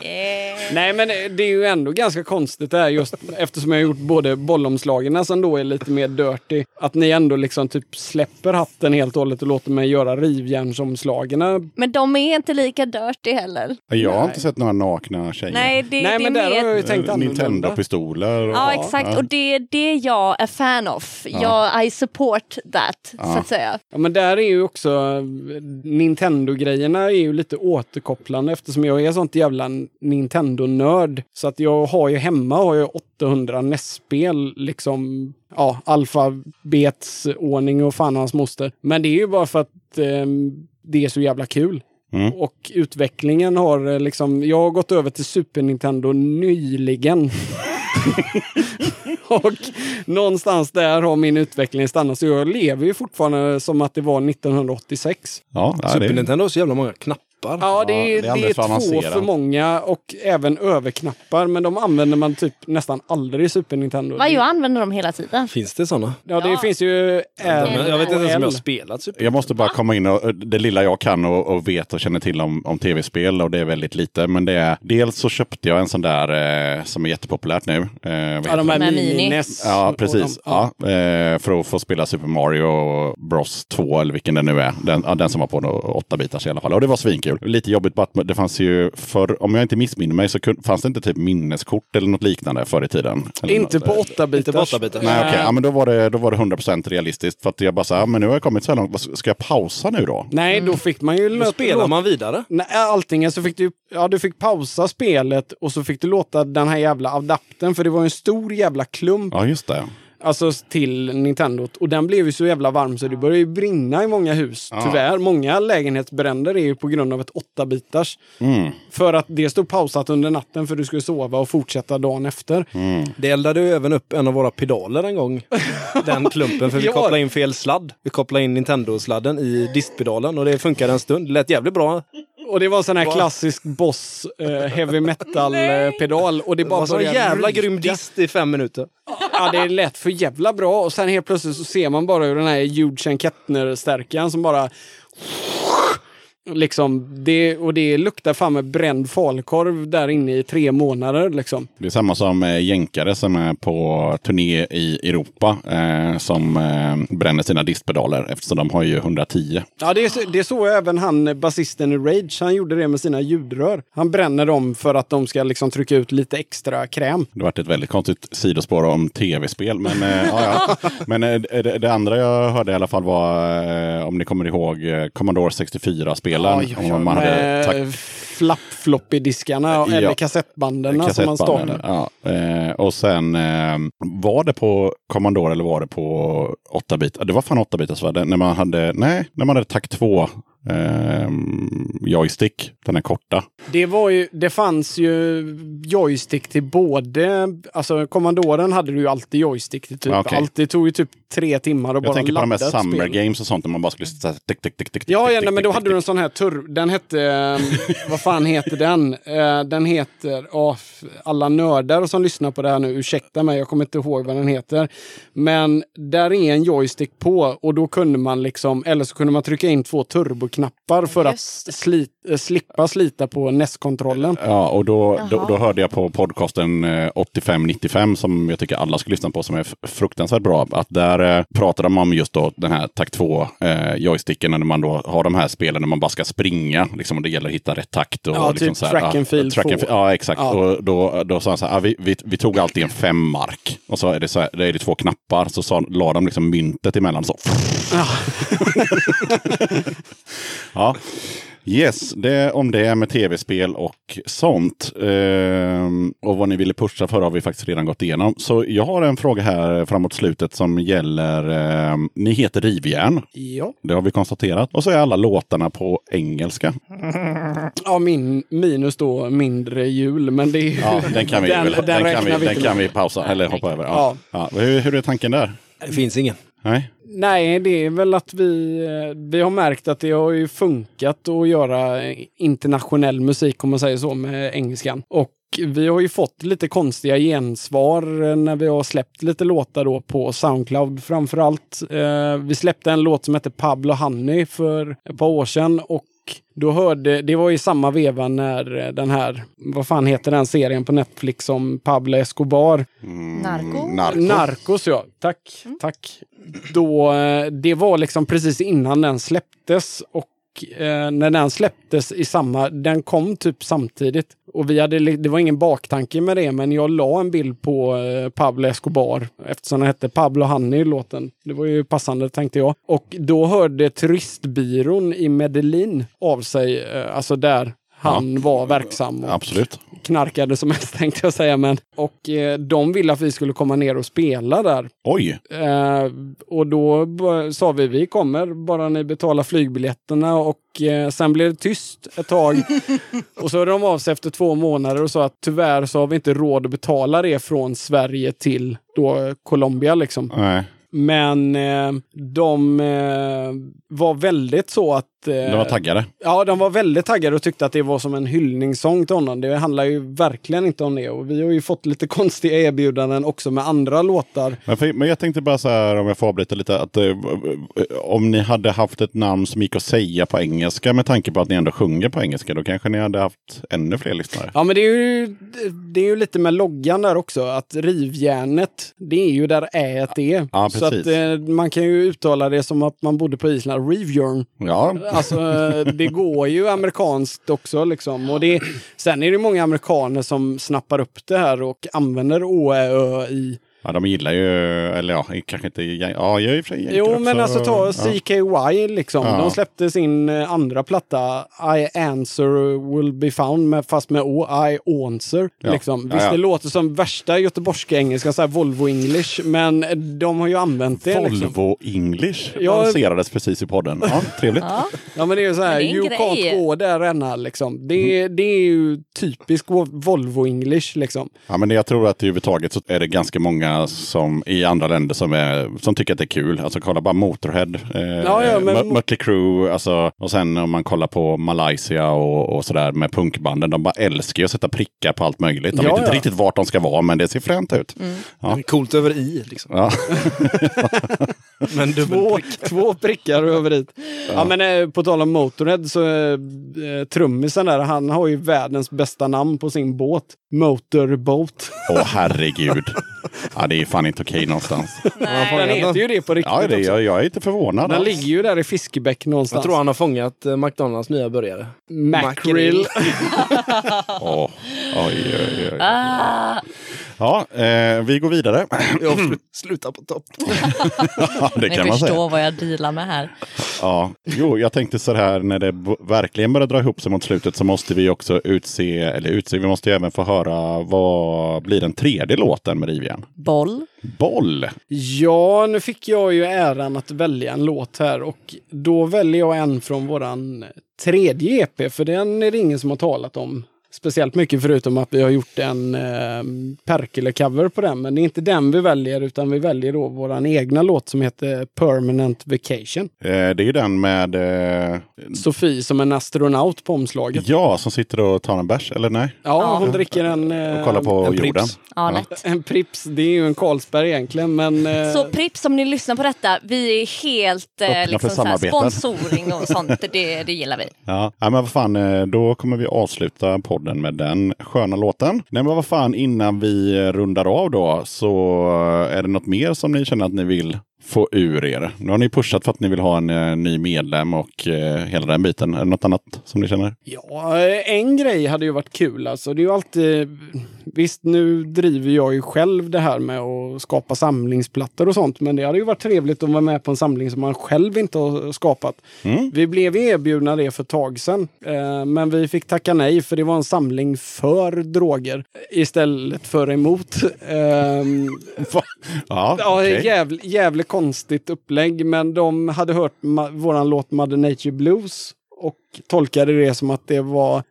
Eh, Nej, men det är ju ändå ganska konstigt det här just eftersom jag har gjort både bollomslagen som då är lite mer dirty. Att ni ändå liksom typ släpper hatten helt och hållet och låter mig göra rivjärnsomslagen. Men de är inte lika dirty heller. Jag har inte sett några nakna tjejer. Nej, det, Nej, det men är där har jag ju tänkt annorlunda. Nintendo-pistoler. och- Ja, exakt. Och det är det jag är fan of. Jag, I support that, så att säga. Ja, men där är ju också Nintendo-grejerna är ju lite återkopplande eftersom jag är sånt jävla Nintendo-nörd. Så att jag har ju hemma har jag 800 NES-spel liksom. Ja, alfabetsordning och fan och hans moster. Men det är ju bara för att ehm, det är så jävla kul. Mm. Och utvecklingen har eh, liksom, jag har gått över till Super Nintendo nyligen. och någonstans där har min utveckling stannat. Så jag lever ju fortfarande som att det var 1986. Ja, ja, Super det, Nintendo har så jävla många knappar. Ja, det är, det är det är, två avancerat. för många och även överknappar. Men de använder man typ nästan aldrig i Super Nintendo. Vad jag använder dem hela tiden. Finns det sådana? Ja, det Ja. finns ju R Men jag vet inte ens om jag har spelat Super jag måste bara komma in och det lilla jag kan och, och vet och känner till om, om tv-spel och det är väldigt lite. Men det är dels så köpte jag en sån där eh, som är jättepopulärt nu. Eh, Ja, de här mini-NES. Ja, precis. de- Ja. eh, för att få spela Super Mario Bros 2 eller vilken det nu är. Den, ja, den som var på nå- åtta bitars i alla fall. Och det var svinkul. Lite jobbigt bara att det fanns ju för om jag inte missminner mig så fanns det inte typ minneskort eller något liknande förr i tiden. Eller Inte något, på eh, 8 bitars Inte på 8-bitars. Nej, okej. Ja, men då var, det, då var det 100% realistiskt. För att jag bara så här, men nu har jag kommit så här långt. Ska jag pausa nu då? Nej, då fick man ju... Då låta- spelar man vidare. Nej, allting. Så fick du, ja, du fick pausa spelet och så fick du låta den här jävla adaptern, för det var en stor jävla klump Ja, just det. Alltså, till Nintendo. Och den blev ju så jävla varm så det började ju brinna i många hus. Ja. Tyvärr. Många lägenhetsbränder är ju på grund av ett 8-bitars. Mm. För att det stod pausat under natten för du skulle sova och fortsätta dagen efter. Det eldade ju även upp en av våra pedaler en gång. Den klumpen, för vi Ja. kopplade in fel sladd. Vi kopplade in Nintendo-sladden i distpedalen och det funkade en stund. Det lät jävligt bra. Och det var en sån här Va? klassisk boss eh, heavy metal-pedal. och det Det bara var så en jävla grym dist i fem minuter. Ja, det lät för jävla bra. Och sen helt plötsligt så ser man bara hur den här Eugene Kettner-stärkaren som bara Liksom, det, och det luktar fan med bränd falukorv där inne i tre månader. Liksom. Det är samma som eh, jänkare som är på turné i Europa eh, som eh, bränner sina distpedaler eftersom de har ju 110. Ja, det, är det såg även han, basisten i Rage. Han gjorde det med sina ljudrör. Han bränner dem för att de ska liksom trycka ut lite extra kräm. Det varit ett väldigt konstigt sidospår om tv-spel. Men, eh, ja, ja. men eh, det, det andra jag hörde i alla fall var, eh, om ni kommer ihåg, eh, Commodore 64-spelen. om man hade tack- flapp-floppy-diskarna Ja. eller kassettbanden som man startade. Ja. Eh, och sen eh, var det på Commodore eller var det på 8-bit? Det var fan 8-bitars va? Det- När man hade, nej, när man hade takt 2 eh, joystick, den är korta. Det, var ju, det fanns ju joystick till både, alltså kommandoren hade du ju alltid joystick till typ allt. Det tog ju typ tre timmar att Jag bara tänker på de här ladda Summer spel. Games och sånt där man bara skulle säga tick, tick, tick, tick, Ja, ja men då hade du en sån här turr. Den hette, eh, vad fan heter den? Eh, den heter, f- alla nördar som lyssnar på det här nu, ursäkta mig, jag kommer inte ihåg vad den heter. Men där är en joystick på och då kunde man liksom, eller så kunde man trycka in två turboknappar för att slit, eh, slippa slita på NES-kontrollen. Ja, och då, då, då hörde jag på podcasten eh, 8595 som jag tycker alla ska lyssna på som är fruktansvärt bra. Att där eh, pratade de om just då den här takt 2 eh, joysticken när man då har de här spelen när man bara ska springa. Liksom, och det gäller att hitta rätt takt. Och, Ja, liksom typ så här, track and field track and Ja, exakt. Ja. Och då, då sa han så här, ah, vi, vi, vi tog alltid en fem mark. Och så är det, så här, det är det två knappar. Så sa, la de liksom myntet emellan. Så. Ja. Yes, det om det med tv-spel och sånt. Ehm, och vad ni ville pusha för har vi faktiskt redan gått igenom. Så jag har en fråga här framåt slutet som gäller, ehm, ni heter Rivjärn. Ja. Det har vi konstaterat. Och så är alla låtarna på engelska. Ja, min, minus då mindre jul, men det är ju... Ja, den kan vi, den, väl, den den kan räknar vi, den kan vi pausa eller hoppa över. Ja. Ja. Hur, hur är tanken där? Det finns ingen. Nej? Nej, det är väl att vi, eh, vi har märkt att det har ju funkat att göra internationell musik, om man säger så, med engelskan. Och vi har ju fått lite konstiga gensvar eh, när vi har släppt lite låtar då på Soundcloud framförallt. Eh, vi släppte en låt som heter Pablo Honey för ett par år sedan och då hörde, det var i samma veva när eh, den här, vad fan heter den serien på Netflix om Pablo Escobar? Narco? Narco. Narcos ja, tack. tack. Då, eh, det var liksom precis innan den släpptes och eh, när den släpptes i samma, den kom typ samtidigt. Och vi hade, det var ingen baktanke med det, men jag la en bild på eh, Pablo Escobar eftersom den hette Pablo Honey låten. Det var ju passande tänkte jag. Och då hörde turistbyrån i Medellin av sig, eh, alltså där han var verksam. Och Absolut. knarkade som helst tänkte jag säga. Men, och eh, de ville att vi skulle komma ner och spela där. Oj! Eh, och då sa vi vi kommer bara ni betalar flygbiljetterna och eh, sen blev det tyst ett tag. och så hörde de av sig efter två månader och sa att tyvärr så har vi inte råd att betala det från Sverige till då Colombia liksom. Nej. Men eh, de eh, var väldigt så att... Eh, De var taggade. Ja, de var väldigt taggade och tyckte att det var som en hyllningssång till honom. Det handlar ju verkligen inte om det. Och vi har ju fått lite konstiga erbjudanden också med andra låtar. Men, för, men jag tänkte bara så här, om jag får avbryta lite, att eh, om ni hade haft ett namn som gick att säga på engelska med tanke på att ni ändå sjunger på engelska, då kanske ni hade haft ännu fler lyssnare. Ja, men det är ju, det är ju lite med loggan där också. Att rivjärnet, det är ju där ät är. Ja, Så att precis. eh, man kan ju uttala det som att man bodde på Island. Rivjörn. Ja, Alltså, det går ju amerikanskt också liksom. Och det, sen är det många amerikaner som snappar upp det här och använder å, ä, ö, i ja de gillar ju, eller ja, kanske inte, ja, jag är i och för sig Jo, också. men alltså ta Ja. CKY liksom. Ja. De släppte sin eh, andra platta, I answer will be found, med, fast med å, I answer. Ja. Liksom. Visst, ja. det låter som värsta göteborgska engelska, så här Volvo English, men de har ju använt det. Liksom. Volvo English Ja. lanserades precis i podden. Ja, trevligt. Ja. Ja men det är ju så här, you grej. can't gå där ännu liksom. Det, det är ju typisk Volvo English liksom. Ja, men jag tror att överhuvudtaget så är det ganska många som i andra länder som, är, som tycker att det är kul. Alltså kolla bara Motorhead, eh, Ja, ja, men- Mö- Mötley Crüe, alltså, och sen om man kollar på Malaysia och, och sådär med punkbanden. De bara älskar ju att sätta prickar på allt möjligt. De Ja, vet inte ja. riktigt vart de ska vara, men det ser fränt ut. Det är coolt över i liksom. Ja. Men Två, två prickar över dit. Ja men eh, på tal om Motorhead så eh, eh, trummisen där, han har ju världens bästa namn på sin båt. Motorboat. Åh herregud. Ja, det är fan inte okej någonstans. Den heter ju det på riktigt Ja, det, också. jag, jag är inte förvånad. Den alls. ligger ju där i Fiskebäck någonstans. Jag tror han har fångat eh, McDonalds nya burgare. Mackerel. Åh, oj, oj, oj. Ah, Ja, eh, vi går vidare. Jag slu- slutar på topp. Ja, det ni kan man säga. förstår vad jag dealar med här. Ja, jo, jag tänkte så här när det verkligen börjar dra ihop sig mot slutet så måste vi också utse, eller utse, vi måste ju även få höra vad blir den tredje låten med Rivjärn? Boll. Boll! Ja, nu fick jag ju äran att välja en låt här och då väljer jag en från våran tredje EP, för den är det ingen som har talat om speciellt mycket förutom att vi har gjort en eh, Perkele-cover på den. Men det är inte den vi väljer utan vi väljer då våran egna låt som heter Permanent Vacation. Eh, det är ju den med, eh, Sofie som en astronaut på omslaget. ja, som sitter och tar en bärs, eller nej? Ja, hon dricker en... Eh, Och kollar på en jorden. Ja, lätt. En Prips, det är ju en Carlsberg egentligen men... Eh, Så Prips, om ni lyssnar på detta, vi är helt eh, liksom, så här, samarbeten. sponsoring och sånt. Det, det gillar vi. Ja, ja men vad fan, eh, då kommer vi avsluta podden med den sköna låten. Nej, men vad fan, innan vi rundar av då, så eh, är det något mer som ni känner att ni vill få ur er? Nu har ni pushat för att ni vill ha en eh, ny medlem och eh, hela den biten. Är det något annat som ni känner? Ja, en grej hade ju varit kul alltså. Det är ju alltid... Visst, nu driver jag ju själv det här med att skapa samlingsplattor och sånt. Men det hade ju varit trevligt att vara med på en samling som man själv inte har skapat. Mm. Vi blev ju erbjudna det för ett tag sedan. Eh, men vi fick tacka nej för det var en samling för droger istället för emot. Ehm, Ja, Ja, okej. jävligt, jävligt konstigt upplägg, men de hade hört våran låt Mother Nature Blues och tolkade det som att det var,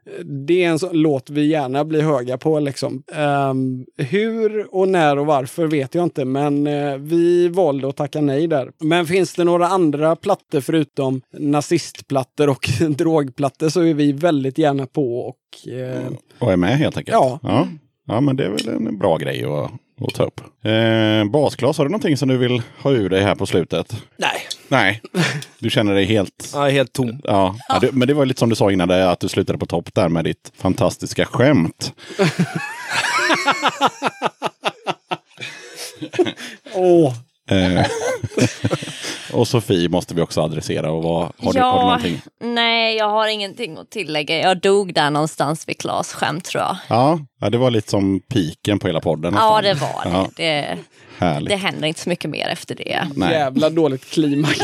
det är en sån låt vi gärna blir höga på liksom. Ehm, hur och när och varför vet jag inte, men eh, vi valde att tacka nej där. Men finns det några andra plattor förutom nazistplattor och drogplattor så är vi väldigt gärna på och eh, Och är med helt enkelt. Ja. ja. Ja, men det är väl en bra grej att, att ta upp. Eh, Basglas, har du någonting som du vill ha ur dig här på slutet? Nej, Nej, du känner dig helt... är helt tom. Ja, ja det, men det var lite som du sa innan, det, att du slutade på topp där med ditt fantastiska skämt. åh, Eh, och Sofie måste vi också adressera. Och vad, har, du, har du någonting? nej, jag har ingenting att tillägga. Jag dog där någonstans vid Klas skämt tror jag. Ja, ja, det var lite som piken på hela podden. Ja, det var det. Ja, det. Härligt. Det händer inte så mycket mer efter det. Nej. jävla dåligt klimax.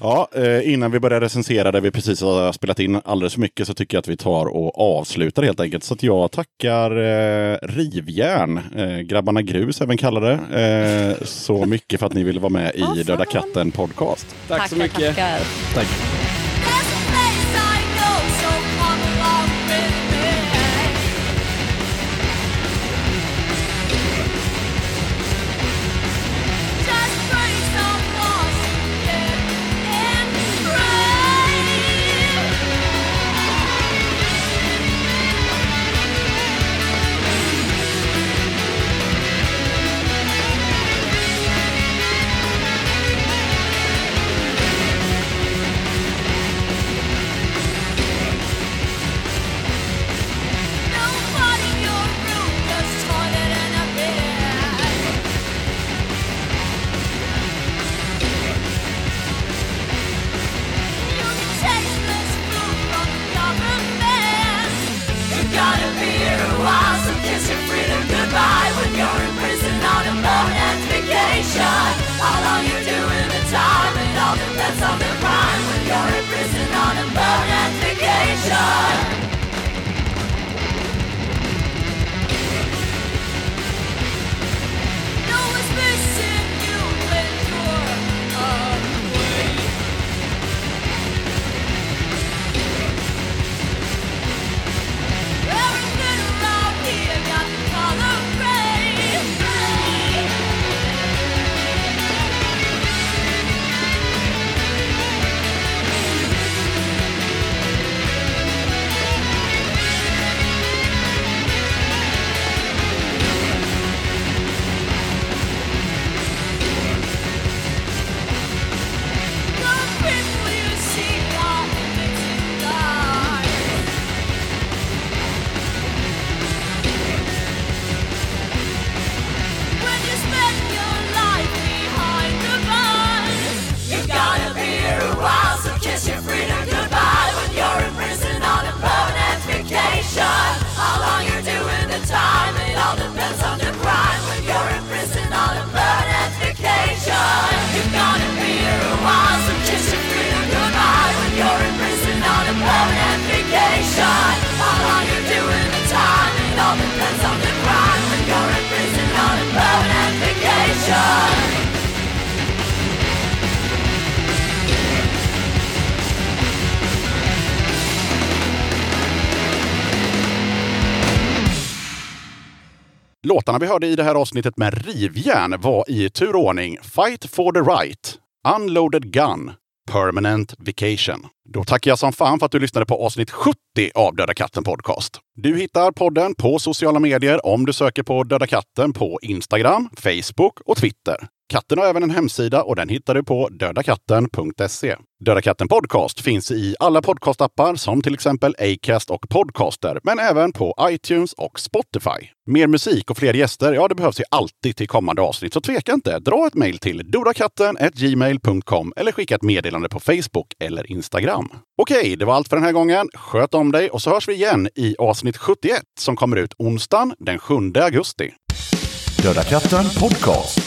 Ja, eh, innan vi börjar recensera där vi precis har spelat in alldeles för mycket så tycker jag att vi tar och avslutar helt enkelt. Så att jag tackar eh, Rivjärn, eh, Grabbarna Grus även kallade, eh, så mycket för att ni ville vara med i Döda katten podcast. Tack så Tackar, mycket. tackar. Tack. Låtarna vi hörde i det här avsnittet med rivjärn. Var i turordning. Fight for the right, Unloaded Gun, Permanent Vacation. Då tackar jag som fan för att du lyssnade på avsnitt 70 av Döda katten Podcast. Du hittar podden på sociala medier om du söker på Döda katten på Instagram, Facebook och Twitter. Katten har även en hemsida och den hittar du på dödakatten.se. Döda katten Podcast finns i alla podcastappar som till exempel Acast och Podcaster, men även på iTunes och Spotify. Mer musik och fler gäster, ja det behövs ju alltid till kommande avsnitt, så tveka inte. Dra ett mejl till dodakatten.gmail.com eller skicka ett meddelande på Facebook eller Instagram. Okej, det var allt för den här gången. Sköt om dig och så hörs vi igen i avsnitt avsnitt 71 som kommer ut onsdagen den 7 augusti. Döda katten Podcast.